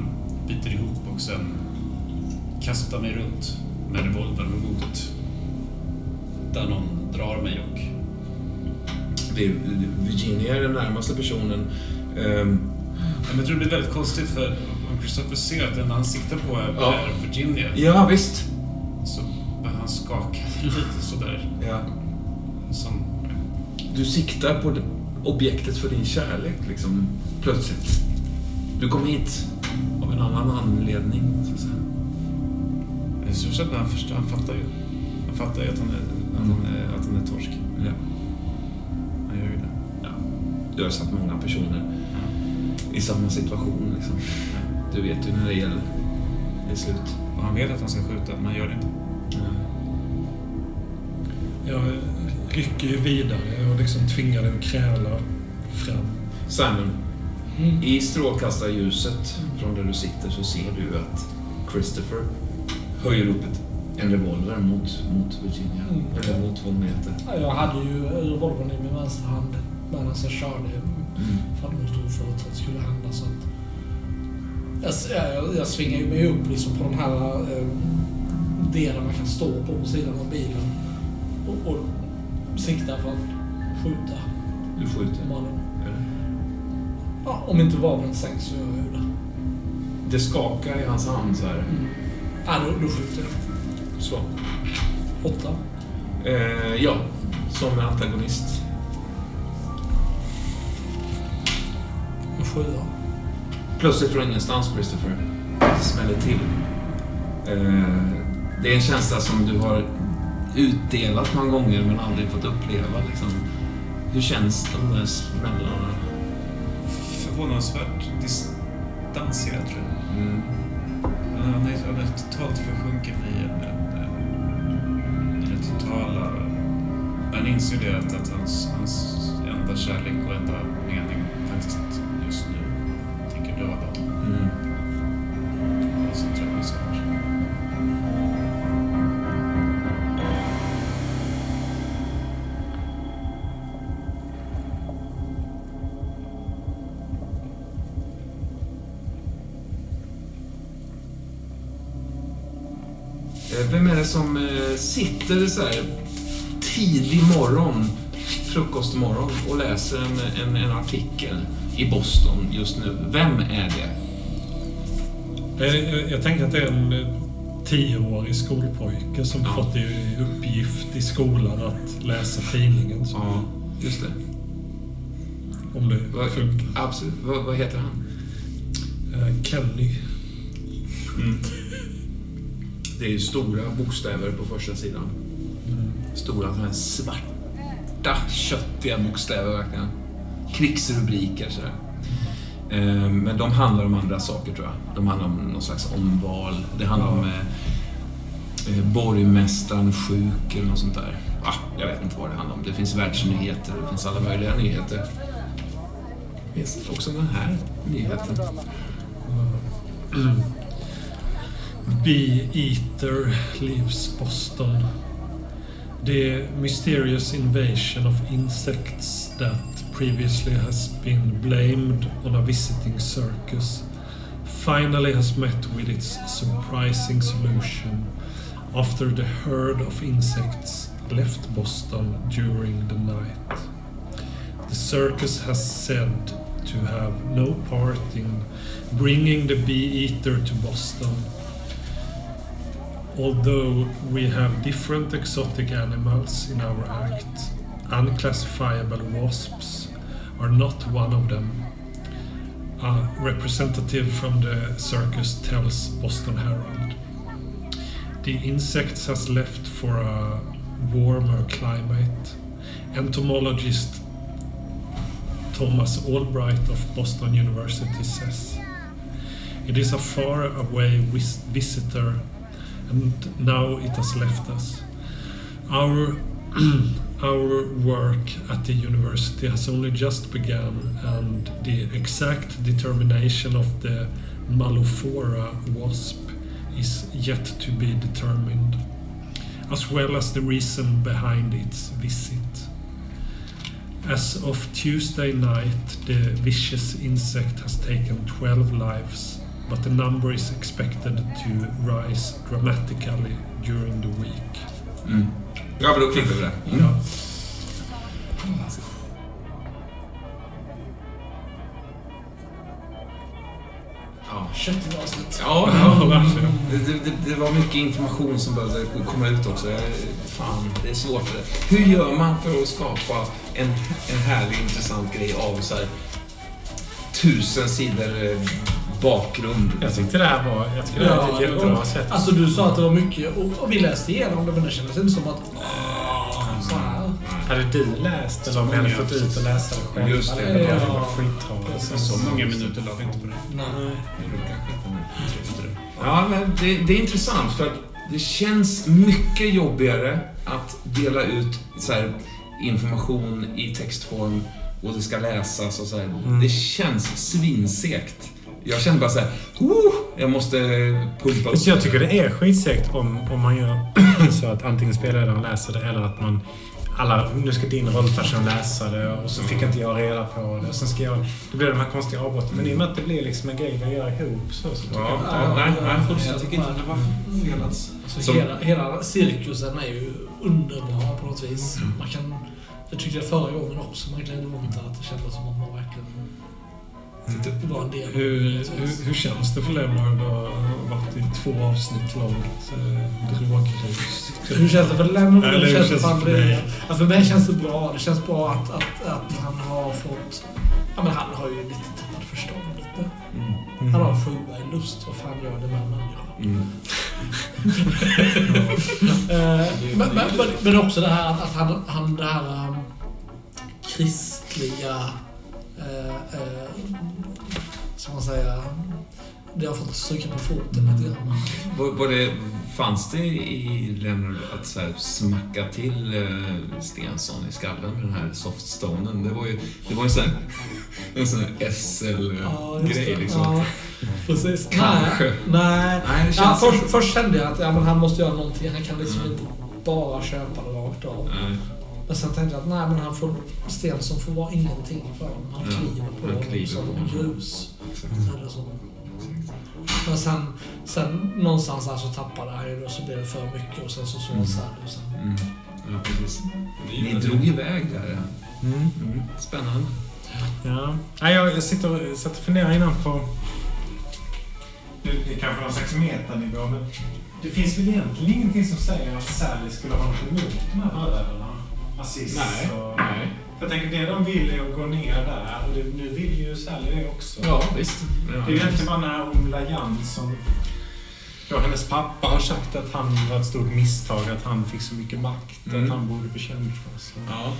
biter ihop och sen kastar mig runt med revolvern mot där någon drar mig och Det är, Virginia är den närmaste personen. Men jag tror det blir väldigt konstigt för om Christopher ser att den han siktar på är, Ja. är Virginia ja, visst. Han skaka lite sådär. Ja. Som, Du siktar på objektet för din kärlek, liksom, plötsligt. Du kom hit av en annan anledning, så att säga. jag tror att han, förstår, han fattar ju. Han fattar ju att han är, att han är, att han är torsk. Ja. Han gör ju det. Ja. Du har satt många personer i samma situation, liksom. Du vet ju när det gäller. Det är slut. Och han vet att han ska skjuta, men han gör det inte. Jag rycker ju vidare och liksom tvingar den kräla fram. Simon, Mm. i strålkastarljuset från där du sitter så ser du att Christopher höjer upp ett, en revolver mot, mot Virginia. Mm. Eller mot vad hon heter. Ja, Jag hade ju revolvern i min vänstra hand medan jag körde för att något oförutsett skulle hända. Så att jag, jag, jag svingar ju mig upp liksom på den här eh, delen man kan stå på på sidan av bilen och, och siktar för att skjuta Du skjuter. mannen. Eller? Ja, om inte vapnet sänks så gör jag det. Det skakar i hans hand så här. Ja, då, då skjuter jag. Så. Åtta. Eh, ja, som antagonist. En sjua. Plötsligt från ingenstans, Christopher, smäller till. Eh, det är en känsla som du har utdelat många gånger men aldrig fått uppleva. Liksom. Hur känns de där smällarna? Förvånansvärt distanserad tror jag. Mm. Han är, är totalt försjunken i en, en, en, totala... Han inser det att, att hans, hans enda kärlek och enda mening sitter så här tidig morgon, frukostmorgon och läser en, en, en artikel i Boston just nu? Vem är det? Jag, jag, jag tänker att det är en eh, tioårig skolpojke som Ja. fått i uppgift i skolan att läsa tidningen. Så, Ja, just det. Om det Vad- funkar. Absolut. Vad, vad heter han? Eh, Kenny. Det är ju stora bokstäver på första sidan. Stora sådana här svarta, köttiga bokstäver verkligen. Krigsrubriker sådär. Eh, men de handlar om andra saker tror jag. De handlar om någon slags omval. Det handlar om eh, eh, borgmästaren sjuk eller något sånt där. Ah, jag vet inte vad det handlar om. Det finns världsnyheter, det finns alla möjliga nyheter. Det finns också den här nyheten. Mm. Bee Eater leaves Boston. The mysterious invasion of insects that previously has been blamed on a visiting circus finally has met with its surprising solution after the herd of insects left Boston during the night. The circus has said to have no part in bringing the bee eater to Boston. Although we have different exotic animals in our act, unclassifiable wasps are not one of them. A representative from the circus tells Boston Herald. The insects has left for a warmer climate. Entomologist Thomas Albright of Boston University says. It is a far away vis- visitor, and now it has left us. Our *clears throat* our work at the university has only just begun, and the exact determination of the Mallophora wasp is yet to be determined, as well as the reason behind its visit. As of Tuesday night, the vicious insect has taken 12 lives, but the number is expected to rise dramatically during the week. Mm. Ja, men då klickar vi det. Mm. Ja. Ja. Köttigt avsnitt. Ja, Ja. Det, det, det var mycket information som behövde komma ut också. Jag- Fan, det är svårt. Det. Hur gör man för att skapa en, en härlig, intressant grej av så här tusen sidor eh, bakgrund? Jag tyckte det här var, jag tycker det här var ett jättebra sätt. Alltså du sa att det var mycket och, och vi läste igenom det men det kändes inte som att... Så här. Hade du läst eller om vi hade fått ut och läsa det själva? Just det. Det var Ja. skittråkigt. Så många minuter la vi inte på det. Nej. Ja, men det, det är intressant för att det känns mycket jobbigare att dela ut så här, information i textform och det ska läsas och så här. Det känns svinsekt. Jag känner bara så här, oh, jag måste pumpa upp. Så jag tycker det är skitsegt om, om man gör *clears throat* så att antingen spelledaren läser det eller att man alla, nu ska din rollperson läsa det och så fick inte jag reda på det. Och sen ska jag, det blir de här konstiga avbrotten. Men i och med att det blir liksom en grej vi gör ihop så, så tycker Ja, jag ja, nej, nej. Jag tycker inte det var fel alls. Alltså, Som- hela, hela cirkusen är ju underbar på något vis. Man kan, jag tyckte det förra gången också, man glömde runt att det kändes som att man verkligen var en del. Hur, hur, hur känns det för Leonard att ha varit i två avsnitt långt eh? Hur känns det för Lennon? Eller Hur känns det för dig? Ja, för mig känns det bra. Det känns bra att, att, att han har fått... Ja, men han har ju lite tappat förståndet. Mm. Han har en sjua i lust. Vad fan gör det med en människa? Mm. *laughs* Eh, men, men, men, men också det här att, att han, han det här um, kristliga... Uh, uh, ska man säga... Det har fått stryka på foten lite grann. Var, var det, fanns det i Leonard att så här, smacka till eh, Stensson i skallen med den här softstonen? Det var ju, det var här, en sån här Ja, just SL-grej det. liksom. Ja, precis. Kanske. Nej. Nej. Nej, Ja, först, först kände jag att ja, men han måste göra någonting. Han kan liksom inte bara köpa det rakt av. Nej, Men sen tänkte jag att nej, men han får, Stensson får vara ingenting för honom. Han Ja, kliver på honom som grus. Eller som, men sen, sen någonstans där så tappade han ju det och så blev det för mycket och sen så såg han här. Och sen, Mm. Ja, precis. Ni drog iväg där. ja. Mm. Mm. Spännande. Ja. Nej, jag, jag sitter och satt och funderar innan på... Det, det är kanske någon slags metanivå, men det finns väl egentligen ingenting som säger att Sally skulle ha något emot de här bröderna? Aziz Nej. och... Nej. För jag tänker, det de vill är att gå ner där och det, nu vill ju Sally det också. Ja, visst. Ja, Det är ju egentligen bara när Omla Jansson, då hennes pappa har sagt att han var ett stort misstag, att han fick så mycket makt, Mm. att han borde bekämpas. Ja.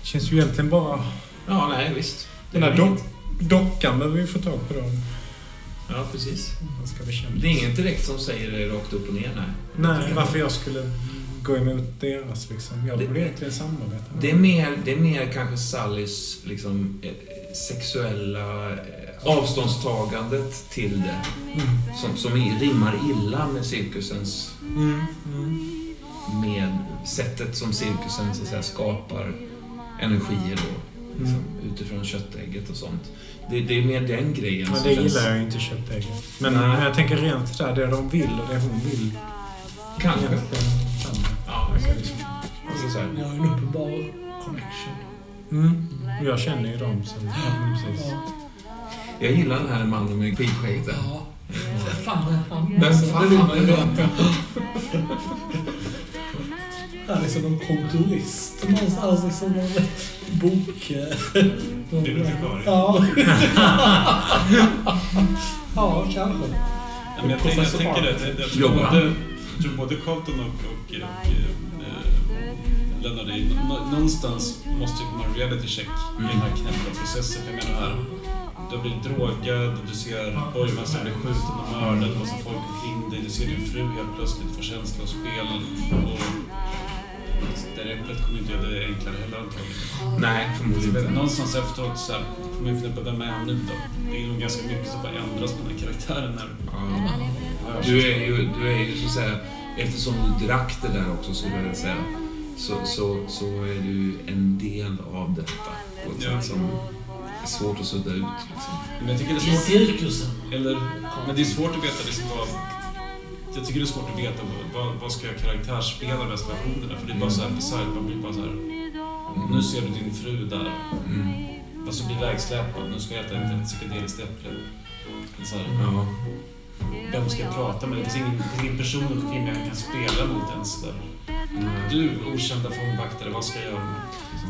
Det känns ju egentligen bara... ja, nej, visst. Den där dock, dockan behöver vi få tag på då. Ja, precis. Han ska bekämpas. Det är inget direkt som säger det rakt upp och ner, nej. Nej, varför jag skulle gå emot deras liksom. Jag Det- borde egentligen samarbeta med Det är mer, det är mer kanske Sallys liksom, eh, sexuella eh, avståndstagandet till det. Mm. Som, som rimmar illa med cirkusens, Mm. Mm. med sättet som cirkusen så att säga, skapar energier då. Liksom, Utifrån köttägget och sånt. Det, det är mer den grejen Men som det känns... gillar jag inte köttägget. Men, Nej. men jag tänker rent där, det de vill och det hon vill. Kanske. Egentligen. Ja, exakt. Alltså, så här. ni har en uppenbar connection. Mm. Och Jag känner ju dem sen. Ja, precis. Ja. Jag gillar den här mannen med skitskägget. där. Ja. Fan är han? Vem Alltså, fan det är veta. *laughs* Han är som någon kontorist någonstans. Liksom någon bok... eh, någon- Bibliotekarie. Ja. *laughs* ja, kanske. Ja, men jag, tänker, jag tänker det. Jag, jag, tror Jobbar han? både, jag tror både Carlton och, och, och eh, Lennart är nå- någonstans måste en reality check i den här knäppa processen. För jag menar här, du blir drogad, du ser borgmästaren bli skjuten och mördad, så folk omkring dig, du ser din fru helt plötsligt få känsla och det repet kommer inte göra det enklare heller antagligen. Nej, förmodligen inte. någonstans efteråt så här, får man ju fundera på vem är han nu då? Det är nog ganska mycket som ändras på den här karaktären när Ja. Du är ju, du är ju så att säga, eftersom du drack det där också så vill jag säga, så, så, så är du en del av detta på ett Ja. sätt som är svårt att sudda ut. Liksom. Men jag tycker det är I svårt... cirkusen. Eller, men det är svårt att veta liksom vad... Jag tycker det är svårt att veta vad, vad, ska jag karaktärsspela de här situationerna? För det är bara så här bisarrt. Man blir bara så här... Nu ser du din fru där. Mm. Du blir vägsläpad. Nu ska jag äta ett, psykedeliskt äpple. Så här, Ja. vem ska jag prata med? Det finns ingen, ingen person omkring mig jag kan spela mot ens. Där. Du, okända fångvaktare, vad ska jag göra?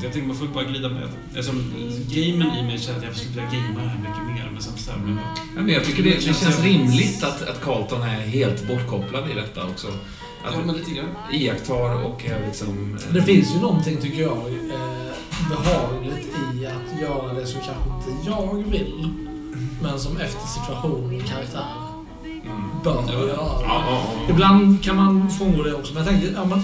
Jag tänker man får bara glida med. Alltså, gamen i mig känner att jag skulle vilja gamea det här mycket mer. Men så här, men bara, Ja, men jag tycker det, det känns rimligt att, att Carlton är helt bortkopplad i detta också. Att ja, men lite grann. iakttar och är liksom... eh, Det finns ju någonting, tycker jag, eh, behagligt i att göra det som kanske inte jag vill, men som efter situationen och karaktär bör Ja. göra. Ja, ja, ja. Ibland kan man frångå det också, men jag tänker, ja men,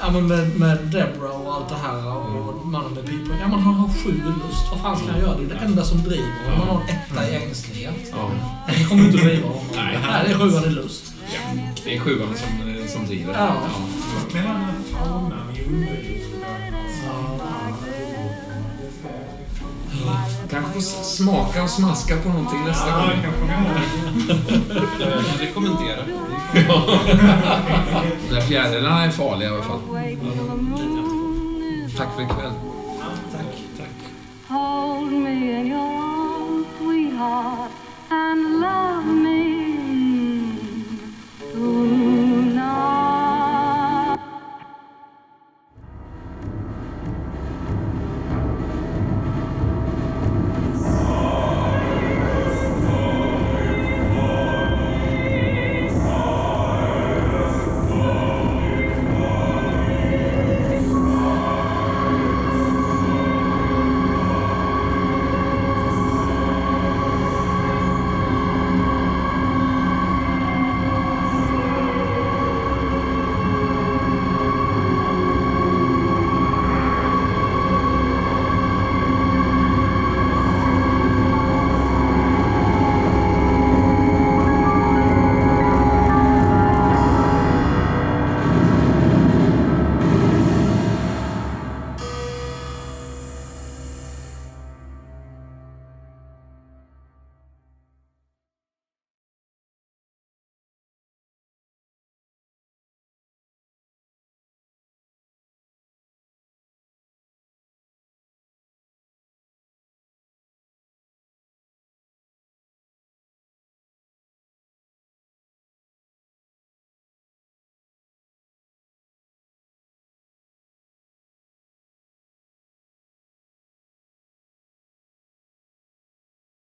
ja, men med, med Deborah och allt det här och mannen med pipan. Ja, man har sju lust. Vad fan ska han göra? Det är det enda som driver honom. Man har en etta i ängslighet. ja. Det kommer inte att driva honom. Nej. Nej, det är sjuan i lust. Det är sjuan som, eh, som driver. Ja. Mellan den här faunan i underjorden kanske får smaka och smaska på någonting nästa gång. Jag kan rekommendera. De där fjärilarna är farliga i alla fall. Tack för ikväll. Tack. Tack.